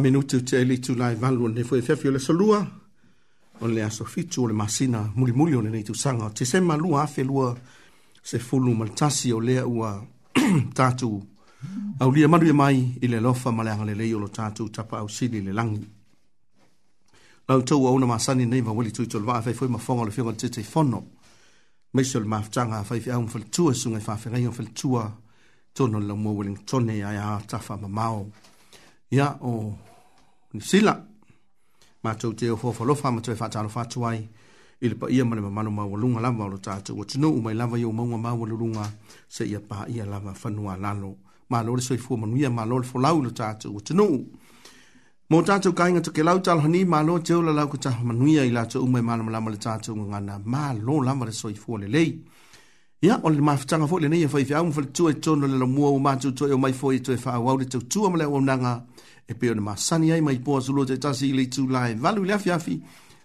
minuti te li tu lai valu ne foi fefi le solua o le aso fitu le masina muli muli o le nei tu sanga te se malu a fe lua se fulu maltasi o le ua tatu au lia manu mai i le lofa male le lei o lo tatu tapa au sili le langi lau tau au na masani nei ma wali tuitol vaa fai foi mafonga le fionga te te fono meisio le maafutanga fai fi au mfaltua sunga i e fafengai mfaltua tono la mua wali ngtone ya ya tafa mamao ia o nisila matou te ofoafalofa ma te faatalofaatu ai i le paia ma le mamano maualuga lava o lo tatou ua tinuu mai lava iou mauga maualuluga seia paia lava fanua lalo malo le soifua manuia malo le folau i lo tatou ua tinuu mo tatou kaiga tokelau talohanii malo te ola lau ketaha manuia i latou umai malamalama le tatou gagana malo lava le soifua lelei ia o le mafutaga foʻi lenei e faifeau ma faletua e tono le lamua ua matou toe o mai foʻi e toe faauau le tautua ma le auaunaga e pei ona masani ai mai poa sulua taʻitasi i le itulā e valu i le afiafi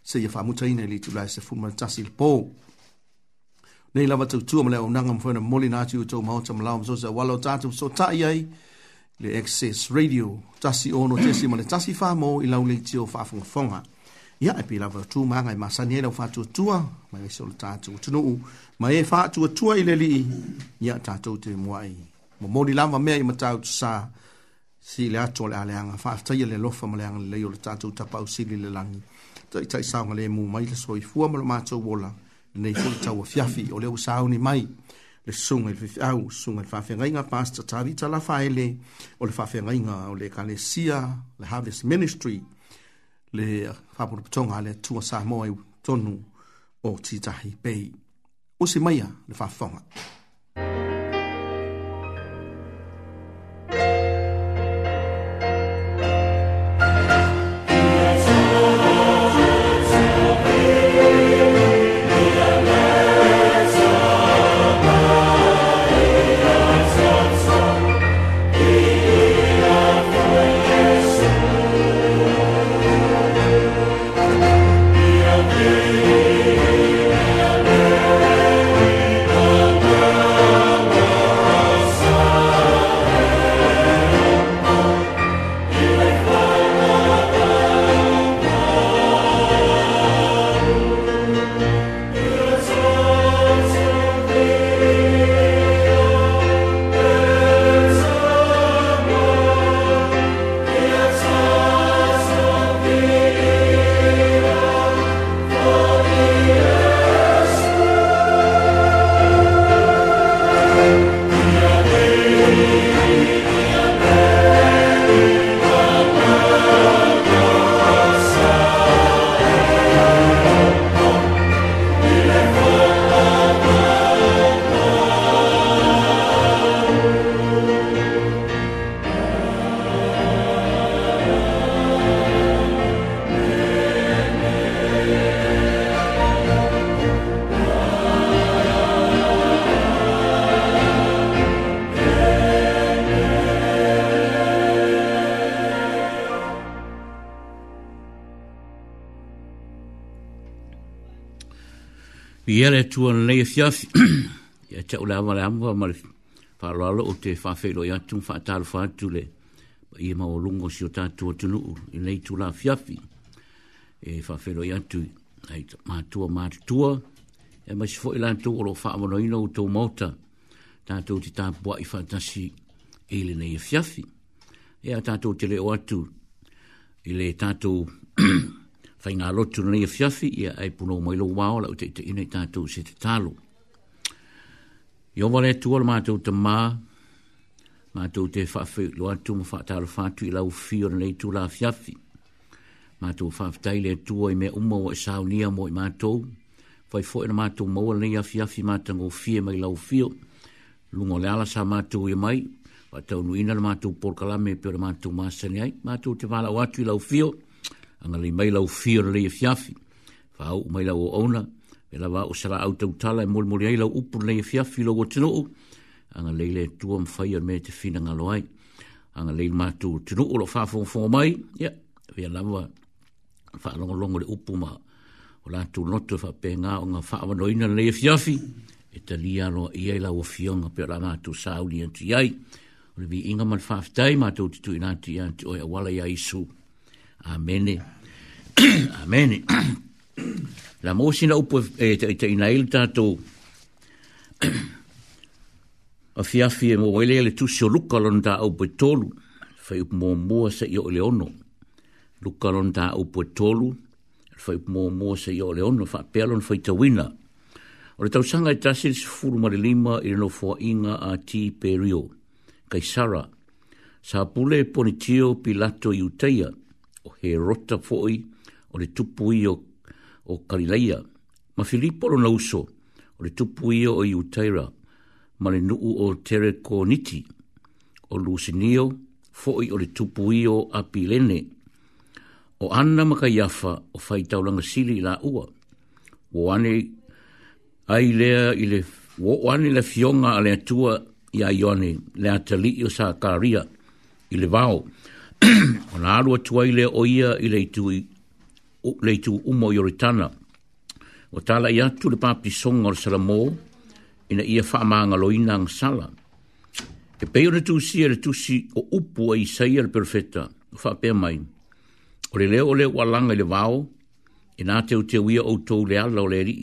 seia faamutaina i le itulā e sefulu ma le tasi i le pō nei lava tautua ma le auaunaga ma foi ona molina atu i tou maota malao ma sosaauala o tatou soataʻi ai le access radio tasi ono tesi ma le tasi famo i lau leitio faafogafoga ia e pilava la tumaga e masani ai lau faatuatua ma ese o le tatou atunuu ma e faatuatua i le alii ia tatou te muai momoli lava mea i matau tusā sile atu o le aleaga faafetaia le alofa ma leaga lelei o e le tatou tapausili le lagi taʻitaʻisaoga lē mumai le soifua ma lo matou ola lenei foi tauafiafi o le ua sauni mai le susuga i le fefeau susuga i le faafeagaiga pasta tavita lafaele o le faafeagaiga o le ekalesia le harvest ministry le whaporopitonga le tua sa moe tonu o titahi pei. Usi maia le whaafonga. Thank you. ere tu an le fias ya cha ula ma ma ma fa lo lo te fa fe lo ya tu fa ta fa tu le i ma o lungo si o ta tu tu nu i le tu la fiafi e fa fe lo ya tu ai ma tu ma tu e ma sfo ila tu lo fa ma no ino tu mota ta tu ti ta bua i fa ta si e le ne fiafi e ta tu te le o tu i le ta tu fai ngā lotu na nia fiafi ia ai puno mai lo wao la ute i te ina i tātou se te talo. Ia wale atua la mātou te mā, mātou te whaafi lo atu ma whaatāra whātu i lau fio na nei tū la fiafi. Mātou whaafitai le atua i mea umma o e sāu nia mo i mātou, fai fo ina mātou maua nia fiafi mātango fie mai lau fio, lungo le ala sa mātou i e mai, wa tau nuina la mātou porkalame e pio la mātou māsani ai, mātou te wala o atu i lau fio, mātou anga li mai lau fiona li e fiafi. Whau, mai lau o ona, e lawa o sara au tala e mori mori ai lau upu li fiafi lau o tino anga li le tua mwhai ar me te fina ngā loai. Anga le ma o tino o lo whafong fong mai, ia, yeah. vea lawa, whaalongo longo le upu maa, o la tu noto fa pe nga o nga fa wa noina le fiafi e te li ano i ai la o fionga pe la mātu tu iai o le vi inga mal fa aftai mātu o titu ina tu iai o e wala iai su amene amene la mosi na upo e te te ina il tato a fia fia e mo ele ele tu so luka lon da upo e tolu fai upo mo mo se yo le ono luka lon da upo e tolu fai upo mo mo se yo le ono fa pelon fai te wina o le tau sanga e tasil se furu lima ili no fua inga a ti perio kai sara sa pule ponitio pilato iuteia o he rota fo'i o le tupui o, o Karileia. Ma Filippo lo nauso o le tupui o Iuteira ma le nuu o Tere Koniti o Lusinio fo'i o le tupui o Apilene o ana maka iafa o faitaulanga sili la ua. o ane ai lea i le wo ane le fionga a le atua i a le atali i o sa karia i le vao o nā alua tuai le o ia i leitu le umo i oritana. O tāla i atu le pāpi songa o sala mō, ina ia wha maanga loina ang sala. E peo na tūsi e le tūsi o upu a isaia le perfeta, o wha pē mai. O le leo le walanga i le vāo, e nā teo te wia o tōu le ala o le ri.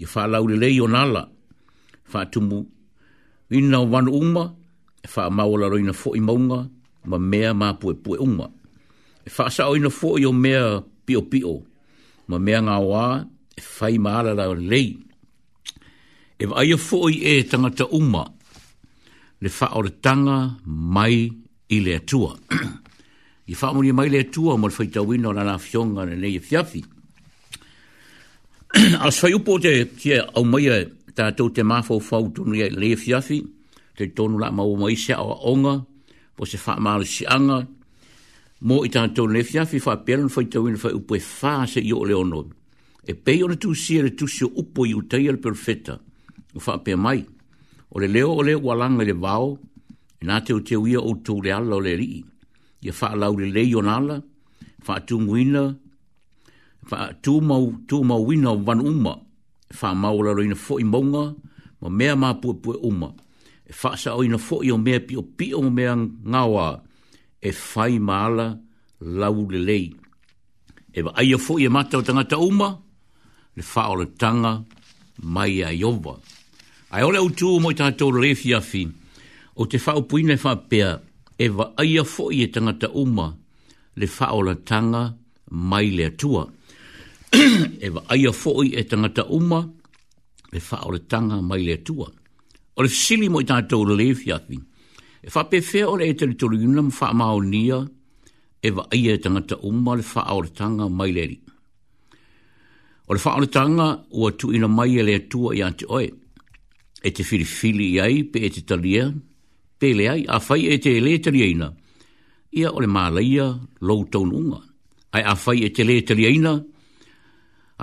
I wha lau le leo nala, wha tumu, ina o wanu uma, e wha maola roina fo i maunga, ma mea ma pue pue uma. E wha asa oina fo i o mea pio pio, ma mea ngā wā, e whai maala la lei. E wa aia fo i e tangata uma, le wha o tanga mai i le atua. I wha amuri mai le atua, ma le whai tau ino na nā fionga na nei e fiafi. A sai upo te kia au mai e tātou te mafau fau tunu i le fiafi, e te tonu la mau mai se a onga, o se fa mal si anga mo i tan to le fia fi fa pelon fo to win fo u pe fa se yo le e pe yo tu si le tu si u po yu tail u fa pe mai o le leo o le walang e le vao e na te u te u o to le alla le ri ye fa la u le le yo nala fa tu nguina fa tu mo tu mo wino van uma fa ma o la ro ina fo i monga mo mea ma pu pu uma e whaasa o ina fo o mea pi o o mea ngawa e whai maala lau E wa aia fo e mata o tangata uma, le wha o le tanga mai a iowa. Ai ole au tū mo i tātou le fiafi, o te wha o puine wha pia, e wa aia fo i e tangata uma, le wha o le tanga mai le atua. e wa aia fo i e tangata uma, le wha o le tanga mai le atua o le fisili mo i tātou le lefi ati. E whapewhea o le e tere tolu yunam wha mao nia, e wa ia e tangata umma le wha o le tanga mai leri. O le wha o le tanga ua tu ina mai e le atua i ati oe, e te whirifili i ai pe e te talia, pe le ai a whai e te le tari aina, ia o le mālaia lou taununga, ai a whai e te le tari aina,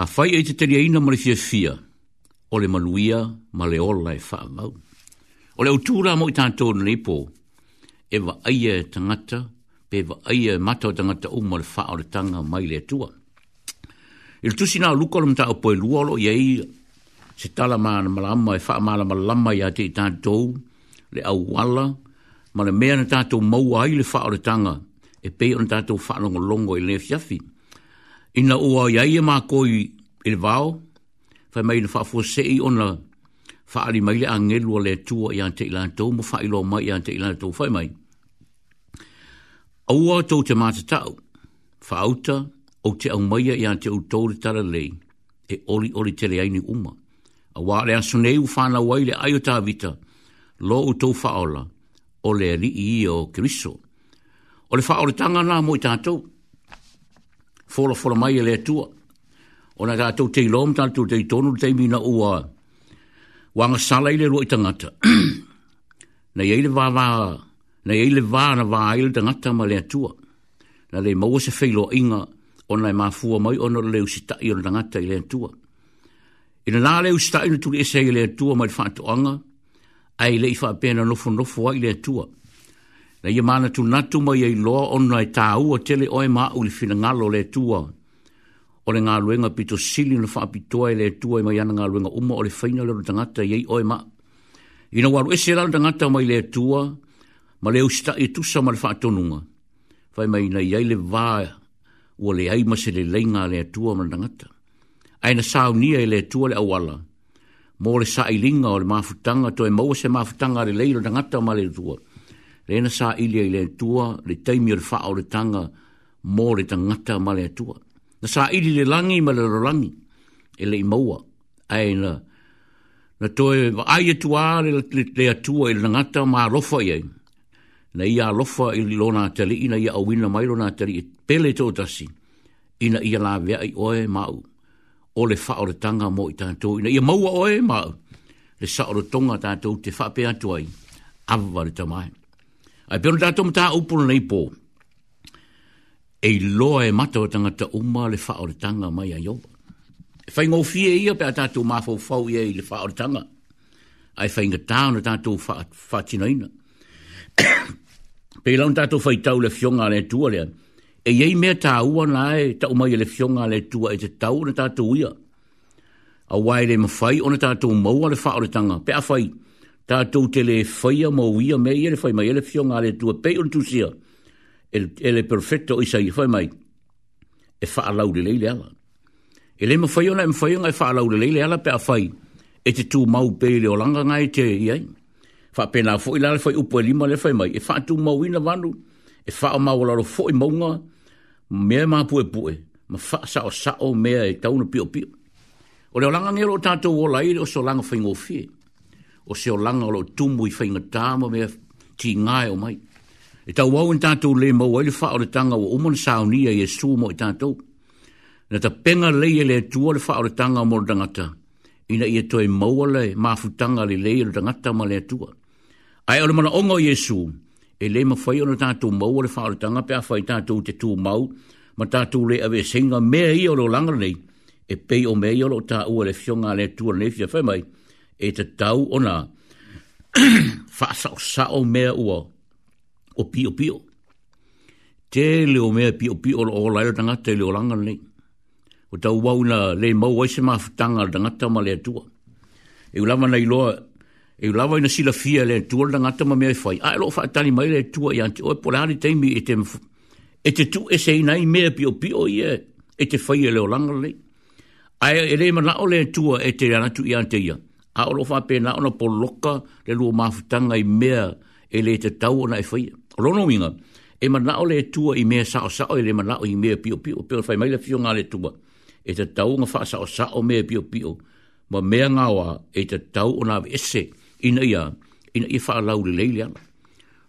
a whai e te tari aina ma le fia fia, o le maluia ma le ola e wha mau. O le utura mo i tātou na lepo, e wa aia tangata, pe wa aia mata o tangata o mara wha o tanga mai le atua. Il tusi nā luka lam tāo poe luolo, i ei se tala māna malama, e wha māna malama i ate i tātou, le au wala, ma le mea na tātou mau ai le wha o le tanga, e pe on na tātou wha longo longo i le fiafi. Ina ua i aia e mā koi i le vāo, fai mai na wha fuasei o na fa ali mai le angelu le tua i ante ilan tau, mo fa ilo mai i ante ilan tau, fai mai. Aua tau te mata tau, fa auta, te au mai i ante u tau tara lei, e oli oli te le aini uma. A wā le asoneu whāna wai le ayo tā vita, lo u tau whaola, o le ri i i o kiriso. O le whaore tanga nā mo i tātou, fola fola mai e le atua. O na tātou te ilom, tātou te tonu, te mina ua, wanga sala ile roi tangata. na yeile va va na yeile va na va ile tangata ma le tua. Na le mau se feilo inga onai ma fua mai ono le usita i ona tangata ile tua. Ina na e le usita i tuli ese ile tua ma le fa to anga. Ai le fa pena no fo no fo ile tua. Na ye mana tu natu mai ile lo onai e tau o tele oi ma ul fina ngalo le tua o le ngāluenga pito sili na wha apitoa i le tua i mai ana ngāluenga uma o le whaina le rutangata i ei oe ma. I na waru ese rana tangata mai le tua, ma le usta e tusa ma le wha atonunga. Whai mai na iei le vā ua le aima se le leinga le tua ma le tangata. Aina sāu nia i le tua le awala, mō le sā i o le mafutanga, to e maua se mafutanga le leilo tangata ma le tua. Lena sā ilia i le tua, le teimi o le wha o le tanga, mō le tangata ma le tua na sa iri le langi ma le rolangi e le imaua ai na na toe ai e tua le, le, le atua i le ngata ma rofa i na ia rofa i li lona tali i ia awina mai lona tali i pele tō tasi i ia la vea i oe mau o le wha o le tanga mo i tātou i na ia maua oe mau le sa o le tonga tātou te wha pe atuai avare tamai ai pēno tātou mta upuna nei pōu e loa e mata o tangata uma le wha o le tanga mai a Iowa. E whai ngō fie ia pe a tātou māfau fau ia i le wha o le tanga. Ai whai ngā tāo na tātou whātina ina. Pei laun tātou whai tau le fionga le tua lea. E iei mea tā ua na e tau mai le fionga le tua e te tau na tātou ia. A wai le mawhai o na tātou maua le wha o le tanga. Pe a whai, tātou te le whai a mau ia mea ia le whai mai le fionga le tua. Pei on tūsia. Pei on el el perfecto i sa fa mai e fa la u le le ala e le mo ona, yo na mo fa yo na fa la ala pe a fai e te tu mau pe le o langa ngai te i ai fa pe na fo i la le fa upo lima le fa mai e fa tu mau ina vanu e fa mau la lo fo i maunga me ma pu e pu e ma fa sa o sa o me e tau no pio pio o le langa ngero tato o la o so langa fa ingo o se o langa o lo tumbu i fa inga tamo me ti o mai e tau wau in tātou le mau aile whao le tanga o umana saunia i e sū mo i tātou. Na ta penga le e le tua le whao le tanga mo le tangata. Ina i e toi maua le mafu tanga le lei le tangata ma le tua. Ai le mana ongo i e sū. E le ma whai ono tātou maua le whao le tanga pe a whai tātou te tū mau. Ma tātou le a awe singa mea i olo langa nei. E pei o mea i olo tā ua le fionga le tua le fia whai mai. E te tau ona. Fasa o sa o mea ua. o mea ua o pio pio. Te leo mea pio pio o laio tangata e leo langa nei. O tau wau na le mau aise maa futanga tangata ma lea tua. E ulama na iloa, e ulama ina sila fia lea tua tangata ma mea e e i fai. Ai loo whaatani mai lea tua i ante, oe pole hali teimi e te tu e se inai mea pio pio i e, e te fai e leo langa nei. Ai e le mana o lea tua e te anatu i ante ia. A oro whape na ona po loka le lua mafutanga i mea e le te tau na e fai. O lono minga, e manao le tua i mea sao sao e le manao i mea pio pio, pio fai maila fio ngā le tua. E te tau nga wha sao sao mea pio pio, ma mea ngā wā e te tau o nā vese ina ia, ina i wha lau le leile ala.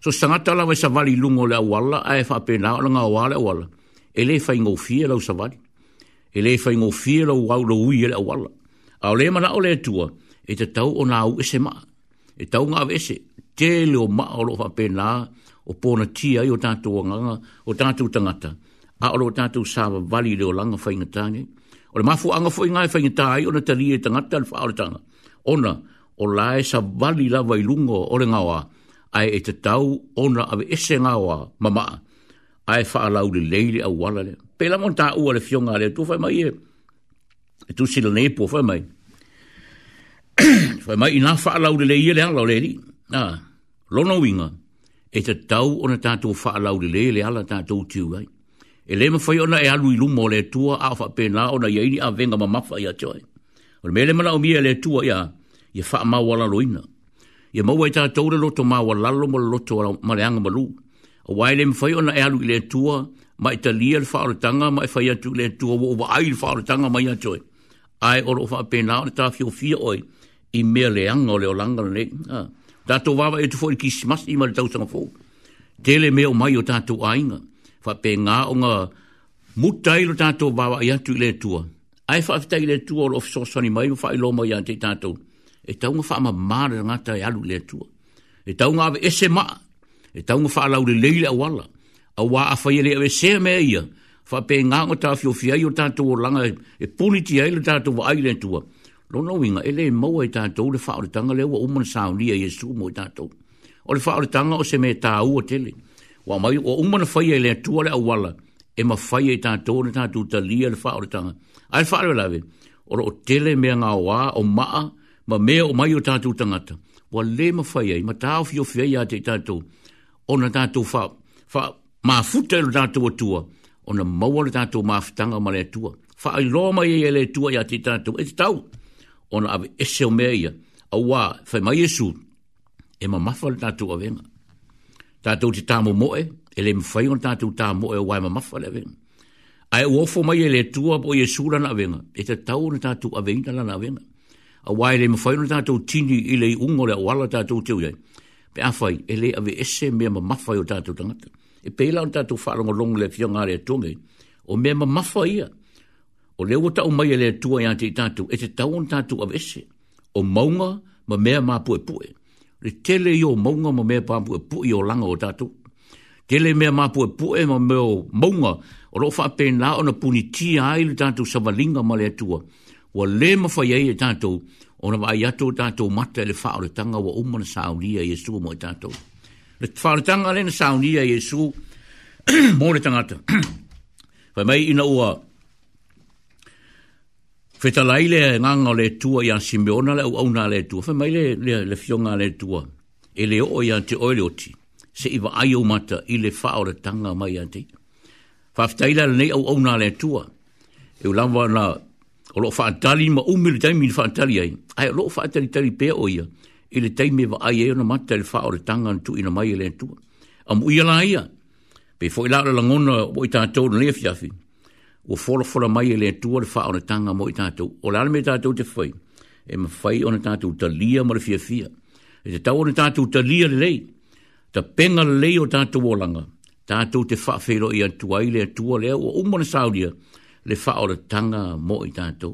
So sangata la sa e savali lungo le awala, a e wha pēnā o ngā wā le awala, e le fai ngō fie lau savali, e le fai ngō fie lau wau lau ui le awala. A o le manao le tua, e te tau o nā u ese maa, e tau ngā vese, te leo maa o lo wha pēnā, o pōna tia i o tātou o nganga, o tātou tangata. A ora o tātou sāwa vali leo langa whaingatāne. O le mafu anga fwoi ngai whaingatāi o na tari e tangata al whaaretanga. Ona, o lae sa vali la vai lungo o le ngawa, ai e te tau ona awe ese ngawa mama. Ai whaalau le leile au wala le. Pela mon tā ua le fionga le, tu whai mai e. E tu sila nepo whai mai. whai mai i nā whaalau le leile le hala o le li. Nā, lono winga e te tau ona tātou whaalau le le ala tātou tiu ai. E le ma whai ona e alu i lumo le tua a wha pēnā ona ia ini a venga ma mawha ia tioi. Ona me le mana o mia le tua ia, ia wha mawa la loina. Ia maua e tātou le loto mawa lalo ma loto ala maleanga malu. A wai le ma whai ona e alu i le tua, ma e talia le whaarutanga ma e whai atu le tua wa uwa ai le whaarutanga ma ia tioi. Ai ora o wha pēnā ona tāwhi o fia oi, i mea leanga o leo langa le. Haa tato wawa e tufo i kismas ima le tausanga fo. Tele me o mai o tato ainga, fa pe ngā o ngā mutailo tato wawa i atu i le tua. Ai fa afitai le tua o lofiso sani mai, fa i loma i ante tato. E taunga fa ma māra ngata i e alu le tua. E taunga ave ese maa, e taunga fa alau le leile a wala. A wā a fai ele ave se mea ia, fa pe ngā o tafio fiai o tato o langa e, e puniti ai le tato wa ai le tua lo no winga ele mo ta to le fa o tanga le wa umon sa ni ai su mo ta to o le fa o tanga o se me ta u o tele wa mai e o umon fa ye le tu le awala e ma fa ye ta to ta tu ta li le fa o tanga ai fa le lave o lo tele me nga wa o ma ma me o mai o ta tu tanga ta wa le ma fa ye ma ta o fio fe ya te ta to o na ta tu fa fa ma futa le ta tu tu o na mo le ta tu ma fa tanga ma le tu fa i lo ma ye le tu ya te ta tu e tau ona ave ese o mea ia, a wā, whai mai esu, e ma mawhale tātou a venga. Tātou te tāmo moe, e le mwhai on tātou tāmo e wā e ma mawhale a venga. A e uofo mai e le tua po e sura na venga, e te tau na tātou a venga na na venga. A wā e le mwhai on tātou tini i le ungo le wala tātou te uiai. Pe a whai, e le ave ese mea ma mawhai o tātou tangata. E peila on tātou whaarongo long le fionga re tonge, o mea ma mawhai ia o le ua tau mai e le tua i ante i tatu, e te tau on tatu a vese, o maunga ma mea mā pue pue. Le tele i o maunga ma mea mā pue pue i o langa o tatu. Tele mea mā pue pue ma mea o maunga, o rofa pe nā o na puni ti ai le tatu savalinga ma le tua. Wa le ma fai ei e tatu, o na vai ato tatu mata le wha o le tanga wa umana saunia i e mo e tatu. Le wha le tanga le na saunia i e mo le tangata. Fai mai ina ua, Feta lai le e nganga le tua i an simbeona le au au le tua. Fe mai le, le, fionga le tua. E le o i an te oile oti. Se iwa ai au mata i le faa le tanga mai an te. Fafitai le nei au au le tua. E u lamwa na o loo faatali ma umili taimi ni faatali ai. Ai o loo faatali tali pe o ia. I le taimi wa ai eo na mata le faa le tanga an tu ina mai le tua. Amu ia la ia. Pe fo ila le langona o i tātou na lefiafi. Pe o fola fola mai ele tua fa ona tanga mo ita tu o la me e ta tu te foi e me fai ona ta tu talia mo le fia fia e te tau ona ta tu talia le lei ta pena le lei o ta tu olanga ta tu te fa fero ia tu ai le tua le o umo na saudia le fa ona tanga mo ita tu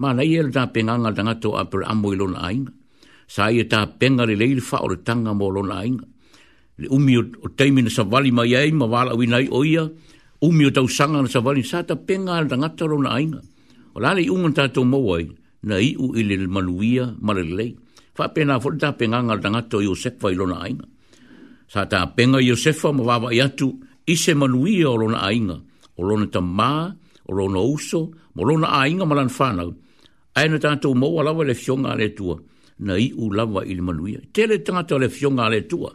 ma nei ele ta penga nga tanga tu a per amo ilo na sa ia ta pena le lei le fa ona tanga mo lo na le umi o teimina sa vali mai ai ma wala winai o o ia umi o tau sanga na savali, sa ta penga ala ta ngata rona ainga. O lale i unga tātou mawai, na i u ili manuia malelei. Fa pena fori ta penga ala ta ngata o i lona ainga. Sa ta penga Iosefa ma wawa i atu, ise manuia o lona ainga. O lona ta mā, o lona uso, mo lona ainga malan whanau. Aina tātou mawa lawa le fionga ale tua, na i u lawa ili manuia. Tele tangata le fionga ale tua,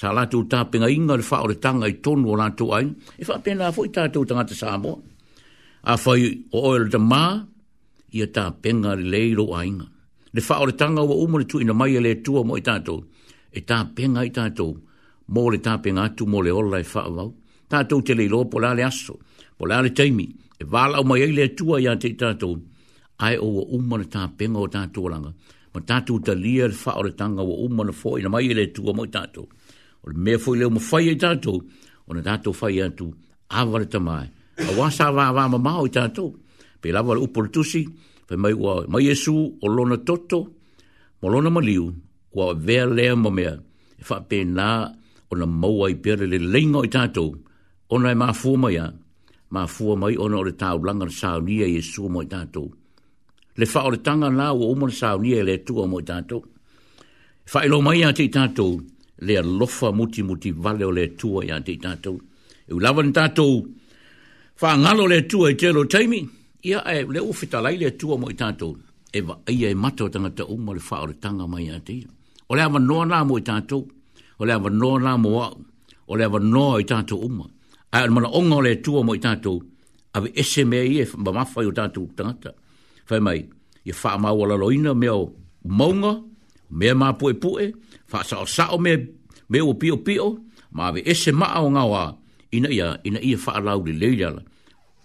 sa latu ta pinga inga le fa le tanga i tonu o latu ai, e fa pina fo i tatu tanga te sabo, a fa i o oil te ma, i a ta pinga le leiro a inga. Le fa le tanga wa umu le tu ina mai ele tua mo i tatu, e ta pinga i tatu, mo le ta pinga atu mo le ola e fa avau, tatu te leiro po la le aso, po la le teimi, e vala o mai ele tua i a te tatu, ai o wa umo le ta pinga o tatu alanga, ma tatu ta lia le fa le tanga wa umu le fo ina mai ele tua mo i tatu o le mea foi leo ma fai e tātou, o na tātou fai atu, awale tamai, a wasa wā wā ma mao i tātou, pe lawa le upo le tusi, pe mai ua mai esu o lona toto, mo lona maliu, ua vea lea ma mea, e wha pe nā o na maua i pere le leinga i tātou, o na e mā fua mai a, mā fua mai ona o le tāu langa na saunia i esu mo i tātou, le wha o le tanga nā ua umana saunia i le tua mo i tātou, Fa e ilo e mai ate tātou, le lofa muti muti vale o le tua ya te tatou. E ulawan tatou, wha ngalo le tua i telo taimi, ia e le uwhita lai le tua mo i tatou, e wa ia e mata o tangata umma le wha tanga mai a te. O le awa noa nā mo i tatou, o le awa noa nā mo au, o le awa noa i tatou uma, a e mana onga le tua mo i tatou, a we ese mea i e mamafa i o tatou tangata. Whai mai, i wha maua la loina mea o maunga, mea mā poe poe, fa sa sa o me me o pio pio ma ve ese ma o nga wa ina ia ina ia fa la u le ya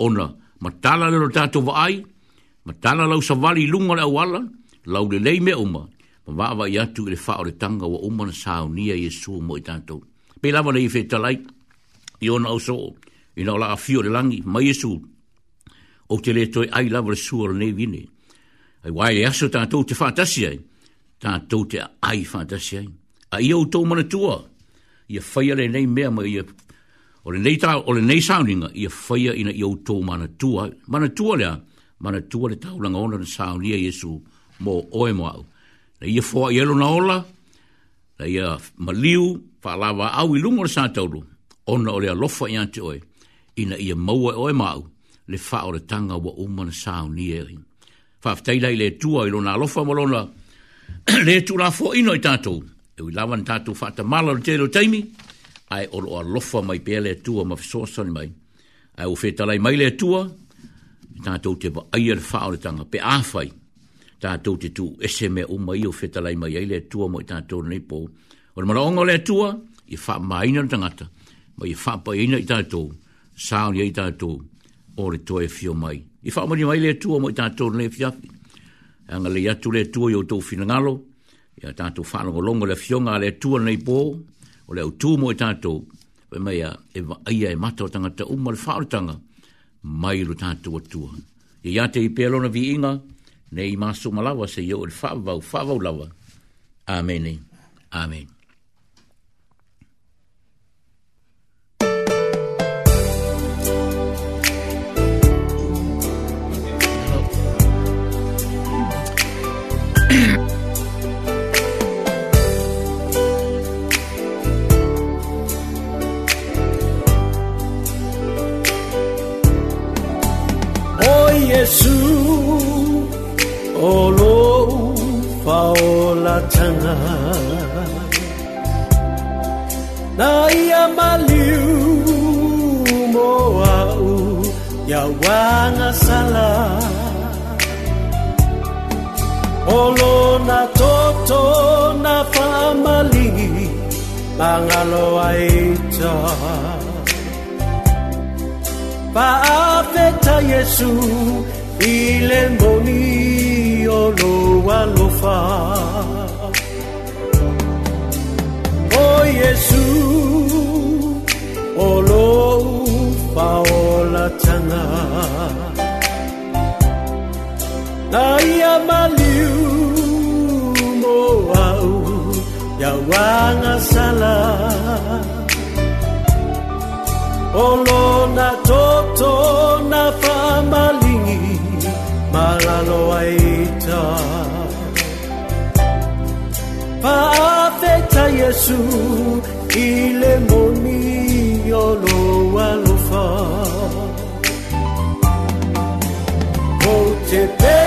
ona ma tala le ro tato va ai ma tala lau sa vali lunga le wala la u le me o ma ma va va ia tu le fa o le tanga wa o na sa o nia yesu mo i tanto pe la vona i fe tala i ona o so ina la afio le langi ma yesu o te le toi ai la vresu o le ne vine ai wai le aso tanto te fa tasi tātou te ai whātasi ai. A i au tō mana tua, i a whaia re nei mea mai o le nei, tau, o le nei sauninga, i a whaia ina i au tō mana tua. Mana tua lea, mana tua le taulanga ona na saunia Jesu mō oe mo au. Na i a fōa i elu na ola, na i a maliu, whālawa au i lungo le sātauru, ona o le alofa i ante oe, ina i a maua oe mo au, le wha o le tanga wa umana saunia. Whaftaila i le tua i lona alofa mo lona, le tu la fo ino i tatou. E ui lawan tatou whata mala te lo teimi, ai oro a lofa mai pe le tua ma fisoa soni mai. Ai ufe talai mai le tua, tatou te ba aia le whao le tanga, pe awhai, tatou te tu eseme o mai ufe talai mai ai le tua mo i tatou nei po. O le maraonga le tua, i wha maina na tangata, ma i wha pa ina i tatou, saoni i tatou, o le toe fio mai. I wha mani mai le tua mo i tatou nei fiafi anga le yatu le tua yo tau finangalo, ya tatu whanongo longo le fionga le tua nei pō, o le utu mo e tatu, we mai a e aia e mata o tangata umma le whaorutanga, mai ru tatu o tua. Ia ya te i pēlona vi inga, nei maso malawa se yo le whaavau, whaavau lawa. Amen. Amen. 哦，耶稣，哦，路法奥拉查，那亚马纽莫阿乌，雅万加萨拉。na toto na famali mangaloa ita paafeta yesu i le moni o loa lofa o yesu o lou faolatanga Na maliu mo au ya wanga sala Olo na toto na famalingi malalo aita Paafeta Yesu ile moni olo Oh,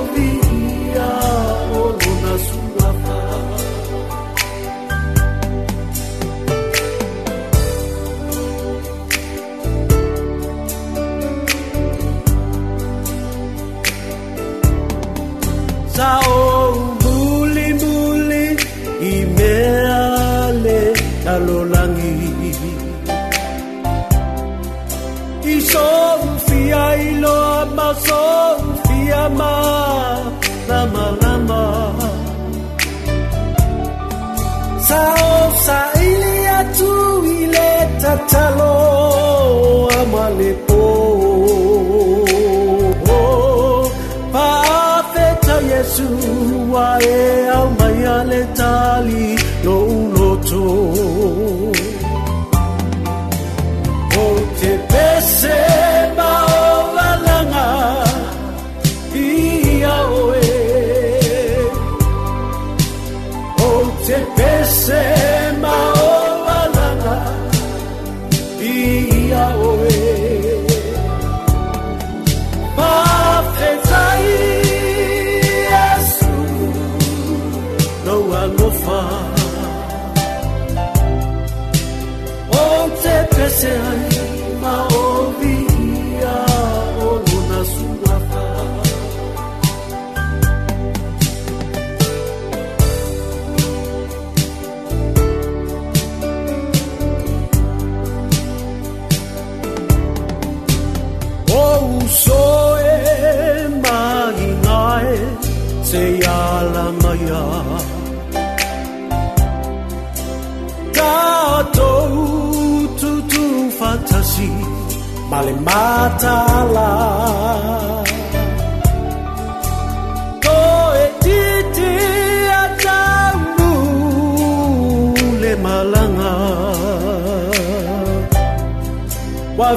yeah.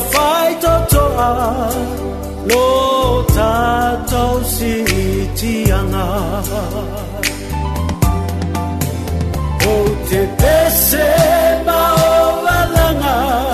fai to toa lo ta to si ti anga o te pese ma o valanga o te pese ma o valanga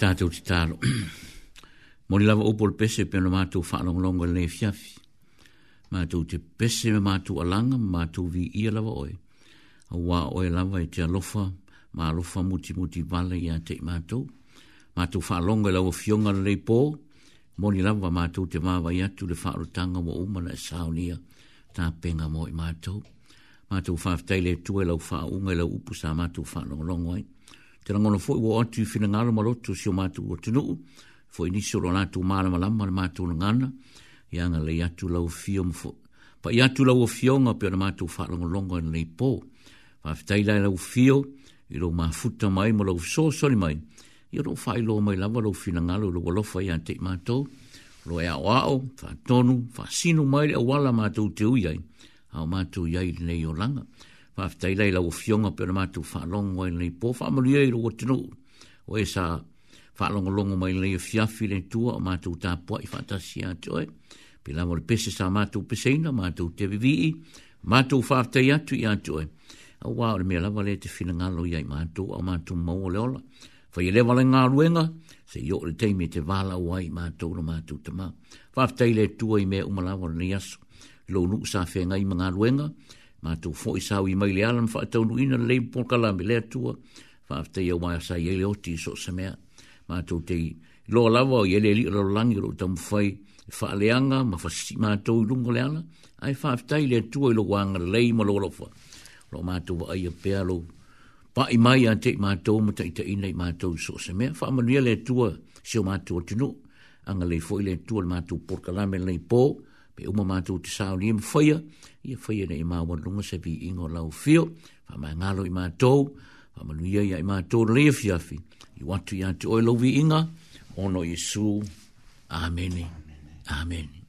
tātou te tālo. Mori lava upo le pese pe na mātou whaalong longa le fiafi. Mātou te pese me mātou alanga, mātou vi ia lava oe. A wā oe lava i te alofa, mā alofa muti muti vale i a te mātou. Mātou whaalonga lava fionga le pō. Mori lava mātou te māwa i atu le whaarutanga wa umana e saunia tā penga mō i mātou. Mātou whaafteile tue lau whaunga lau upu sa mātou whaalong longa i te rangono fo'i ua atu i finagalo ma loto sio matou ua tunu'u fo'i nisi o lo latou malamalama le matou lagana ia ga lei atu laufio ma fo pa'i atu lauofioga pe ona matou fa'alogologo i lenei pō faafetai lae laufio i lou mafuta mai ma lou fesoasoli mai ia lo'u fa'ailoa mai lava lou finagalo i lou alofa iā te'i matou lo e tonu, faatonu faasinu mai le auala matou te ui ai ao matou i ai lenei whaafitai lei lau o fionga pe ona mātou whaalongo e nei pō whaamalia i roa tino o e sa whaalongo longo mai lei o e fiafi le tua o mātou tā pua i whaatasi a toi pe lau le pese sa mātou peseina mātou te vivii mātou whaafitai atu i a toi a wā o le mea lava le te whina ngalo i ai mātou a mātou mau o le ola i e lewa le ngā ruenga se i o le teimi e te wāla o ai mātou no mātou tamā whaafitai le tua i mea umalawa le niasu lo nuk sa whenga i mga ruenga ma tu fo i sawi mai le alam fa tau ina le po kala me le tua fa te ia mai sa ye le oti so se mea ma tu te lo lava ye le li lo langi ro tam fai fa le anga ma fa si ma tu lu le ana ai fa te le tua lo wa nga le mo lo lo fa lo ma tu ai pe alo pa i mai an te ma tu mo te ina ma tu so se mea fa ma le tua se ma tu tu no anga le fo le tua ma tu por kala me le ipo, pe uma mātou te sāo ni e ima e whaia, ia whaia na ima wan lunga sa vi ingo lau whio, wha mai ngalo ima tōu, wha manu ia ia ima tōu lea fiafi, i watu ia te oi lau vi inga, ono Iesu, Amen. Amen. Amen. Amen.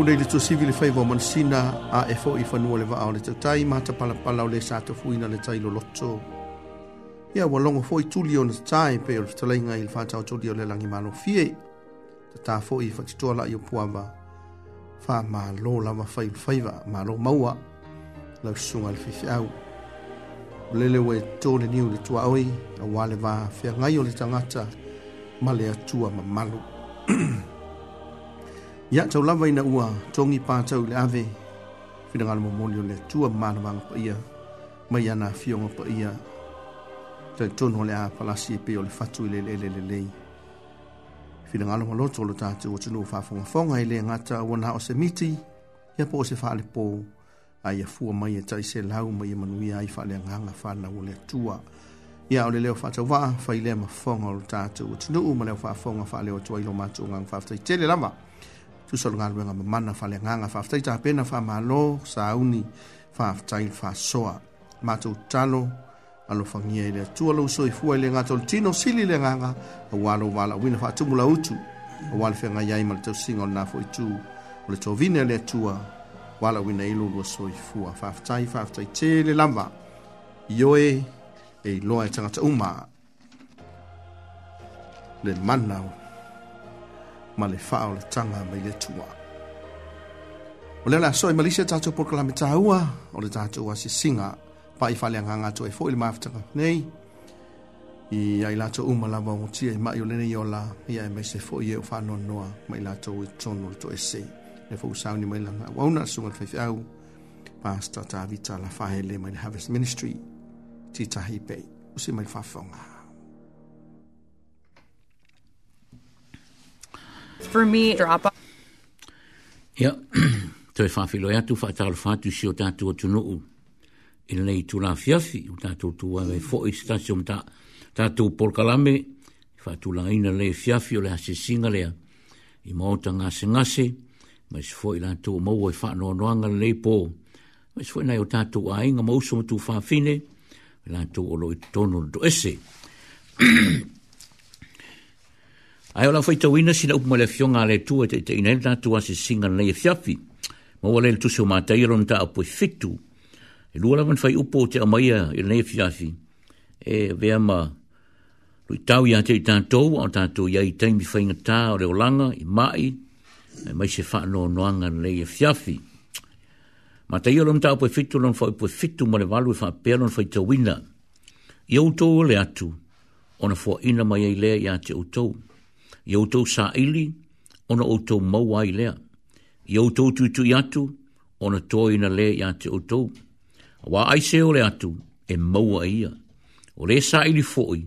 punei le tuasivi le faiva o manasina a e foʻi fanua le vaao le tatai ma tapalapala o le sa tofuina le tailoloto ia ua logo foʻi tuli ona tatae pe o le fetalaiga i le faataotuli o le lagi malofie tatā foʻi faatitoa laʻi o puava faamālō lava fai o le faiva mālō maua lau susuga le au. o lele ua e le niu le tuaoi auā le va feagai o le tangata ma le atua mamalu Ia tau lava ina ua, tongi pātau le ave. Whina ngā mo mon yo le tua mānawanga pa ia, mai ana fionga pa ia. Tai tono le a palasi pe o le fatu le le le le le. Whina ngā mo loto lo chu o tunu whāfonga fonga ile le ngata o na o se miti, ia po o se whaale pō, a ia fua mai e tai se lau mai e manuia ai whaale nganga na o le tua. Ia o le leo whātau waa, whaile ma fonga o lo tātou o tunu u ma leo fa whaale o tuai lo mātou ngang whāftai tele lama. Ia tusalogaluega mamana faaleagaga faafetai tapena faamālō sauni faafetai le faasoa matou tatalo alofagia i le atua lou soifua i le gata o le tino sili le agaga auā lou valaauina faatumu lautu auā le feagai ai ma le tausiga o lenā foʻi tu o le tovine le atua valaauina i lou lua soifua faafetai faafetaitē le lava ioe e iloa e tagata uma le mana ma le faa o le tanga mai le tua. O leo la soi malise tātou proklame tāua o le tātou a singa pa i whale nganga tō e fōi le māwhatanga. Nei, i ai lātou uma lava o tia i mai o lene i ola i ai mai se fōi e o whānoa noa mai lātou e tono le tō e se. Le fōu sauni mai langa wauna sunga le whaifiau pastor Tavita la whahele mai le Harvest Ministry titahi pei. Usi mai whawhonga. For me, drop off. Ia, toi whawhilo e atu whaatalo whātu si o tātou atu nuu. I nei tu la fiafi, o tātou tu wawe fo i stasi o mta tātou polkalame, whātu la ina le fiafi o le hase singa lea. I maota ngase ngase, mai si fo i lātou maua i whānoa noanga le pō. Mai si fo i nai o tātou ainga mauso matu whāwhine, lātou olo i tono do ese. Ai ola foi tawina sina upo le fionga le tu e te ina na tua se singa nei e Mo vale wale le tusio mātai ron ta apoi fitu. E lua lawan fai upo te amaia e nei e fiafi. E vea ma lui tau ia te i tātou o tātou ia i teimi fai ngatā o reo langa i mai. E mai se no noanga nei e fiafi. Ma te ia ta apoi fitu lon fai po fitu mo le walu e fai pēron fai tawina. Iau tō le atu. Ona fo ina mai e lea i ate utou i outou sa ili, ona outou maua i lea. I outou tutu i atu, ona toi na le i ate outou. Wa aise o le atu, e maua e ia. O le sa ili foi,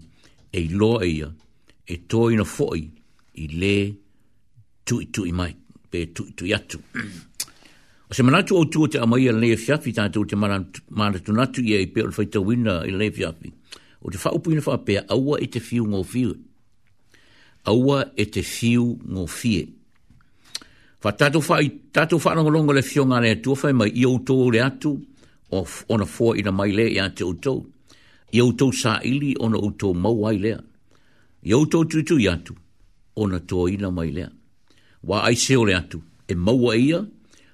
e loa e ia, e toi na foi, i le tui tui mai, pe tui tui atu. o se manatu outou te amaia le fiafi, tātou te manatu manatunatu ia i pe o le faita wina i le fiafi. O te whaupuina whapea, aua i te fiu ngō fiu. Fiu aua e te fiu ngō fie. Fa tatu wha i tatu wha nongolongo le fio ngā rea tua mai i outo le atu o ona fua i na mai le i ate outo. I outo sa ili ona outo mauai lea. I outo tutu i atu ona tō i na mai lea. Wa ai se o le atu e maua e ia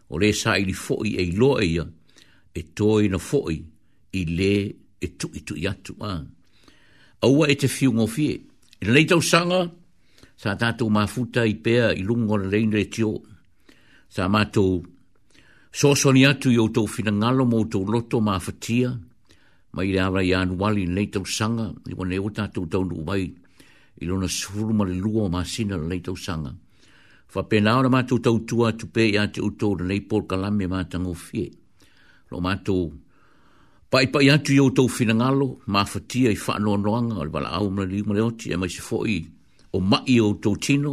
o le sa ili fōi e loa e ia e tō i na fōi i le e tu i tu i atu. Ah. Aua e te fiu ngō fie. I na nei sanga, sa tātou mafuta i pēa i lungo le lein re tio. Sa mato sōsoni atu i o tō fina ngalo mō tō loto mafatia, ma i rāra i wali nei tau sanga, i wane o tātou tau nu wai, i lona sifuru ma le luo ma sina le nei sanga. Fa pena ora mato tau tua tu pe i ate o tō le nei pōr kalame mātango fie. Lo mātou Pai pai atu i o tau whina ngalo, maa whatia i whanoa noanga, o le wala au mra li umare oti, e mai se fo i o mai o tō tino,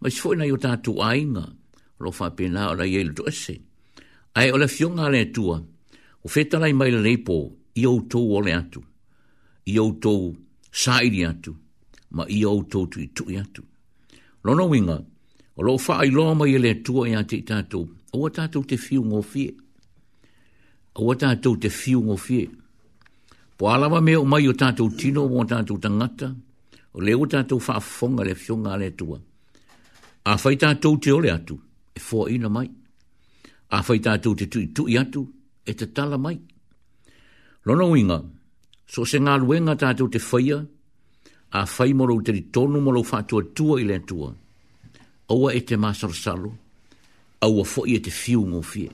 ma si fwena yo tātou ainga, lo wha pēnā o la yeilu tō ese. Ai o la fionga le atua, o whetarai mai le leipo i o tō o le atu, i o tō sairi atu, ma i o tō tui tui atu. Lono winga, o lo wha ai loa mai le atua i ate tātou, o a tātou te fiu ngō fie. O a tātou te fiu ngō fie. Po alawa me o mai o tātou tino, o tātou o tātou tangata, o le o tātou whaafonga le fionga le tua. A whai tātou te ole atu, e fua ina mai. A whai tātou te tui tui atu, e te tala mai. Lono winga, so se ngā luenga tātou te whaia, a whai moro te ri tonu moro whātua tua i le tua. Aua e te māsar salo, aua fo e te fiu ngō fie.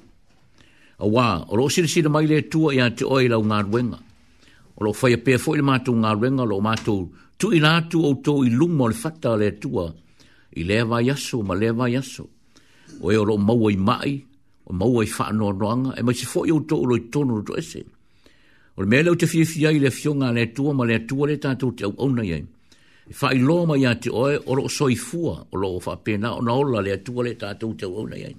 Aua, o lo sirisira mai le tua i a te oi lau ngā luenga. O lo whai a pē fo i le mātou ngā luenga, lo mātou tu ina tu o to i lumo le fatta le tua i le va yaso ma le va yaso o e ro mau i mai o mau i fa no ronga e ma si fo yo to lo tonu to ese o le mele te fi fi ai le fionga le tua ma le tua le ta tu te e o na ye e fa i lo ma ya te o e ro so i fu o lo fa pe na o na o le tua le ta tu o na ye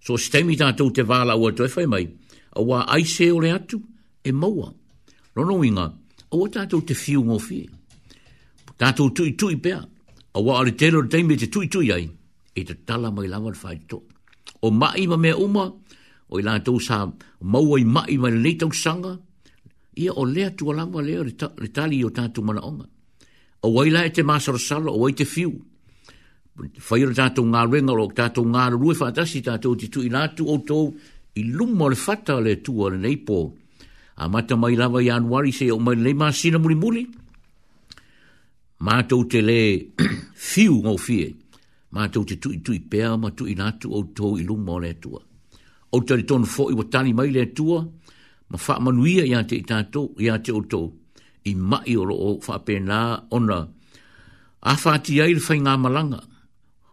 so stemi ta tu te va la o to e fa mai o wa ai se o le atu e mau no no winga o ta tu te fiu mo fi tātou tui tui pēa, a wā ari tēro tei me te tui tui ai, e te tala mai lawa te whai tō. O mai ma mea uma, o i lātou sā maua i mai mai nei tau sanga, ia o lea tua lawa lea re tali i o tātou mana onga. O waila e te māsara sala, o wai te fiu, whai ra tātou ngā renga lo, tātou ngā rue whātasi tātou te tui lātou o tō, i luma le fata le tua le nei pō. A mata mai lawa i anuari se o mai le māsina muri muri, mātou te le fiu ngō fie, mātou te tui tui pēa, ma tui nātu au tō i lumo le tua. O tari tonu fō i watani mai le tua, ma wha manuia i ate i tātou, i ate o tō, i mai o roo wha pēnā ona. A wha ti aile whai ngā malanga,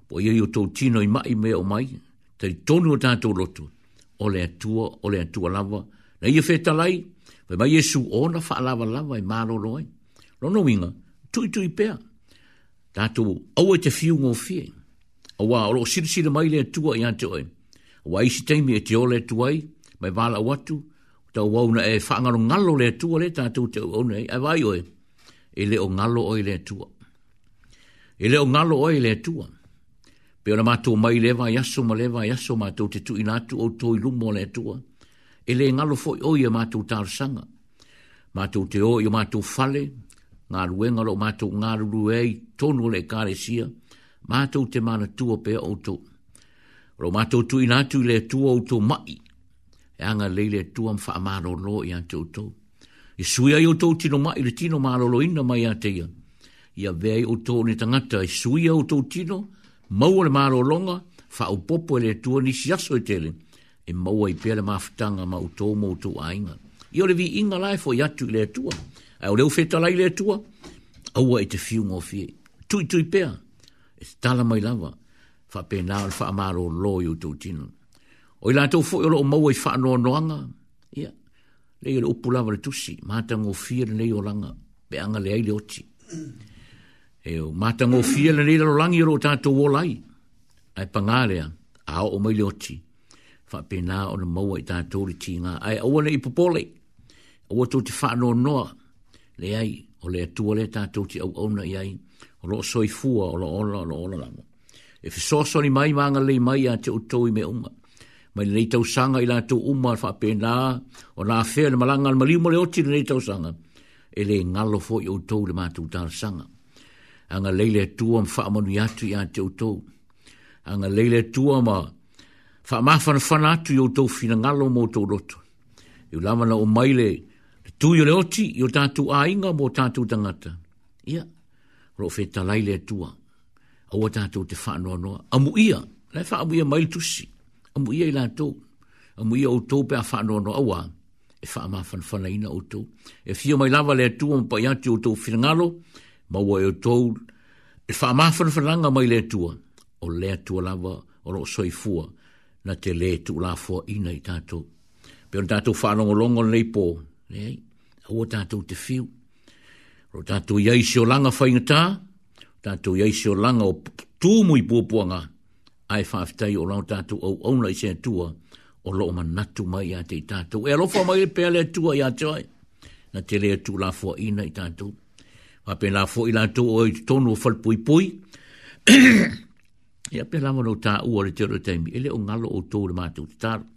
po i o tō tino i mai mea o mai, tari tonu o tātou roto, o le tua, o le tua lava, na ia e whetalai, Pai mai Jesu ona wha lava lava i maro roi. Rono winga, tui tui pea. Tato, au e te fiu ngō fie. A wā, o lo siri siri mai lea tua i ante oe. A wā isi teimi e te ole tuai, mai wāla watu, ta wāuna e whaangaro ngalo lea tua le, tato te au nei, a wai oe, e leo ngalo oe lea tua. E leo ngalo oe lea tua. Pe ona mātou mai lewa, yaso ma lewa, yaso mātou te tui nātu o tōi lumo lea tua. E le ngalo fo oi e mātou tārsanga. Mātou te oi o mātou fale, ngā ruenga lo mātou ngā ruru ei tonu le kāre sia, mātou te mana tua pe auto. Ro mātou tui nātu le tua auto mai, e anga leile tua mwha mālo no i ante auto. I sui ai auto tino mai, le tino mālo lo ina mai ante ia. Ia vei auto ne tangata, i sui ai auto tino, maua le mālo longa, wha o popo e le tua ni siaso i e tele, e maua i pere mafutanga ma auto mo auto ainga. Ia le vi inga lai fo i atu le tua ai o leu fetalai le atua aua i te fiuga o fie tuitui pea e tala mai lava faapena o le faamālōlō i outou tino o i latou foʻi o loo maua i faanoanoaga ia lei o le upu lava le tusi matagofia lenei olaga pe aga leai le oti e o matagofia lenei lalolagi o loo tatou lai, ai ae pagā o aoo mai le oti faapenā ona maua i tatou le tigā ae aua leʻi popole aua tou te faanoanoa le ai o le atua le tātou te au na i ai o lo soi fua o lo ola o lo ola lango. E fisosoni mai maanga le mai a te utoi me uma. Mai nei tau sanga i la tu uma alfa pe nā o nā fea le malanga le maliu mole oti nei tau sanga. E le ngalo fo i utou le mātou tāra sanga. Anga leile tua ma wha manu yatu i a te utou. Anga leile tua ma wha mawhana whanatu i utou fina ngalo mō tō roto. Iu e lamana o maile i tu yo le oti yo ta tu a inga mo ta tu tangata ia ro fe ta lai le tua o wa te fa no no amu ia le fa amu ia mai tu si amu ia ila to amu ia o to pe fa no no awa e fa ma fan ina o to e fio mai lava le tu mo pa ia tu to fingalo ma o to e fa ma fan nga mai le tu o le tu lava o ro soi fua na te le tu la fo ina i ta pe on ta tu fa no longo le po Right o tātou te whiu. Ro tātou iai seo langa whaingatā, tātou iai seo langa o tūmu i pōpuanga, ai whaftai o rau tātou au aunai se atua, o loo manatu mai a te tātou. E alofa mai le pēle atua i atuai, na te lea tū la fua ina i tātou. Wape la fua i la tū o i tonu o whalpui pui, e ape la mono tā ua re te ora taimi, ele o ngalo o tō le mātou te tāru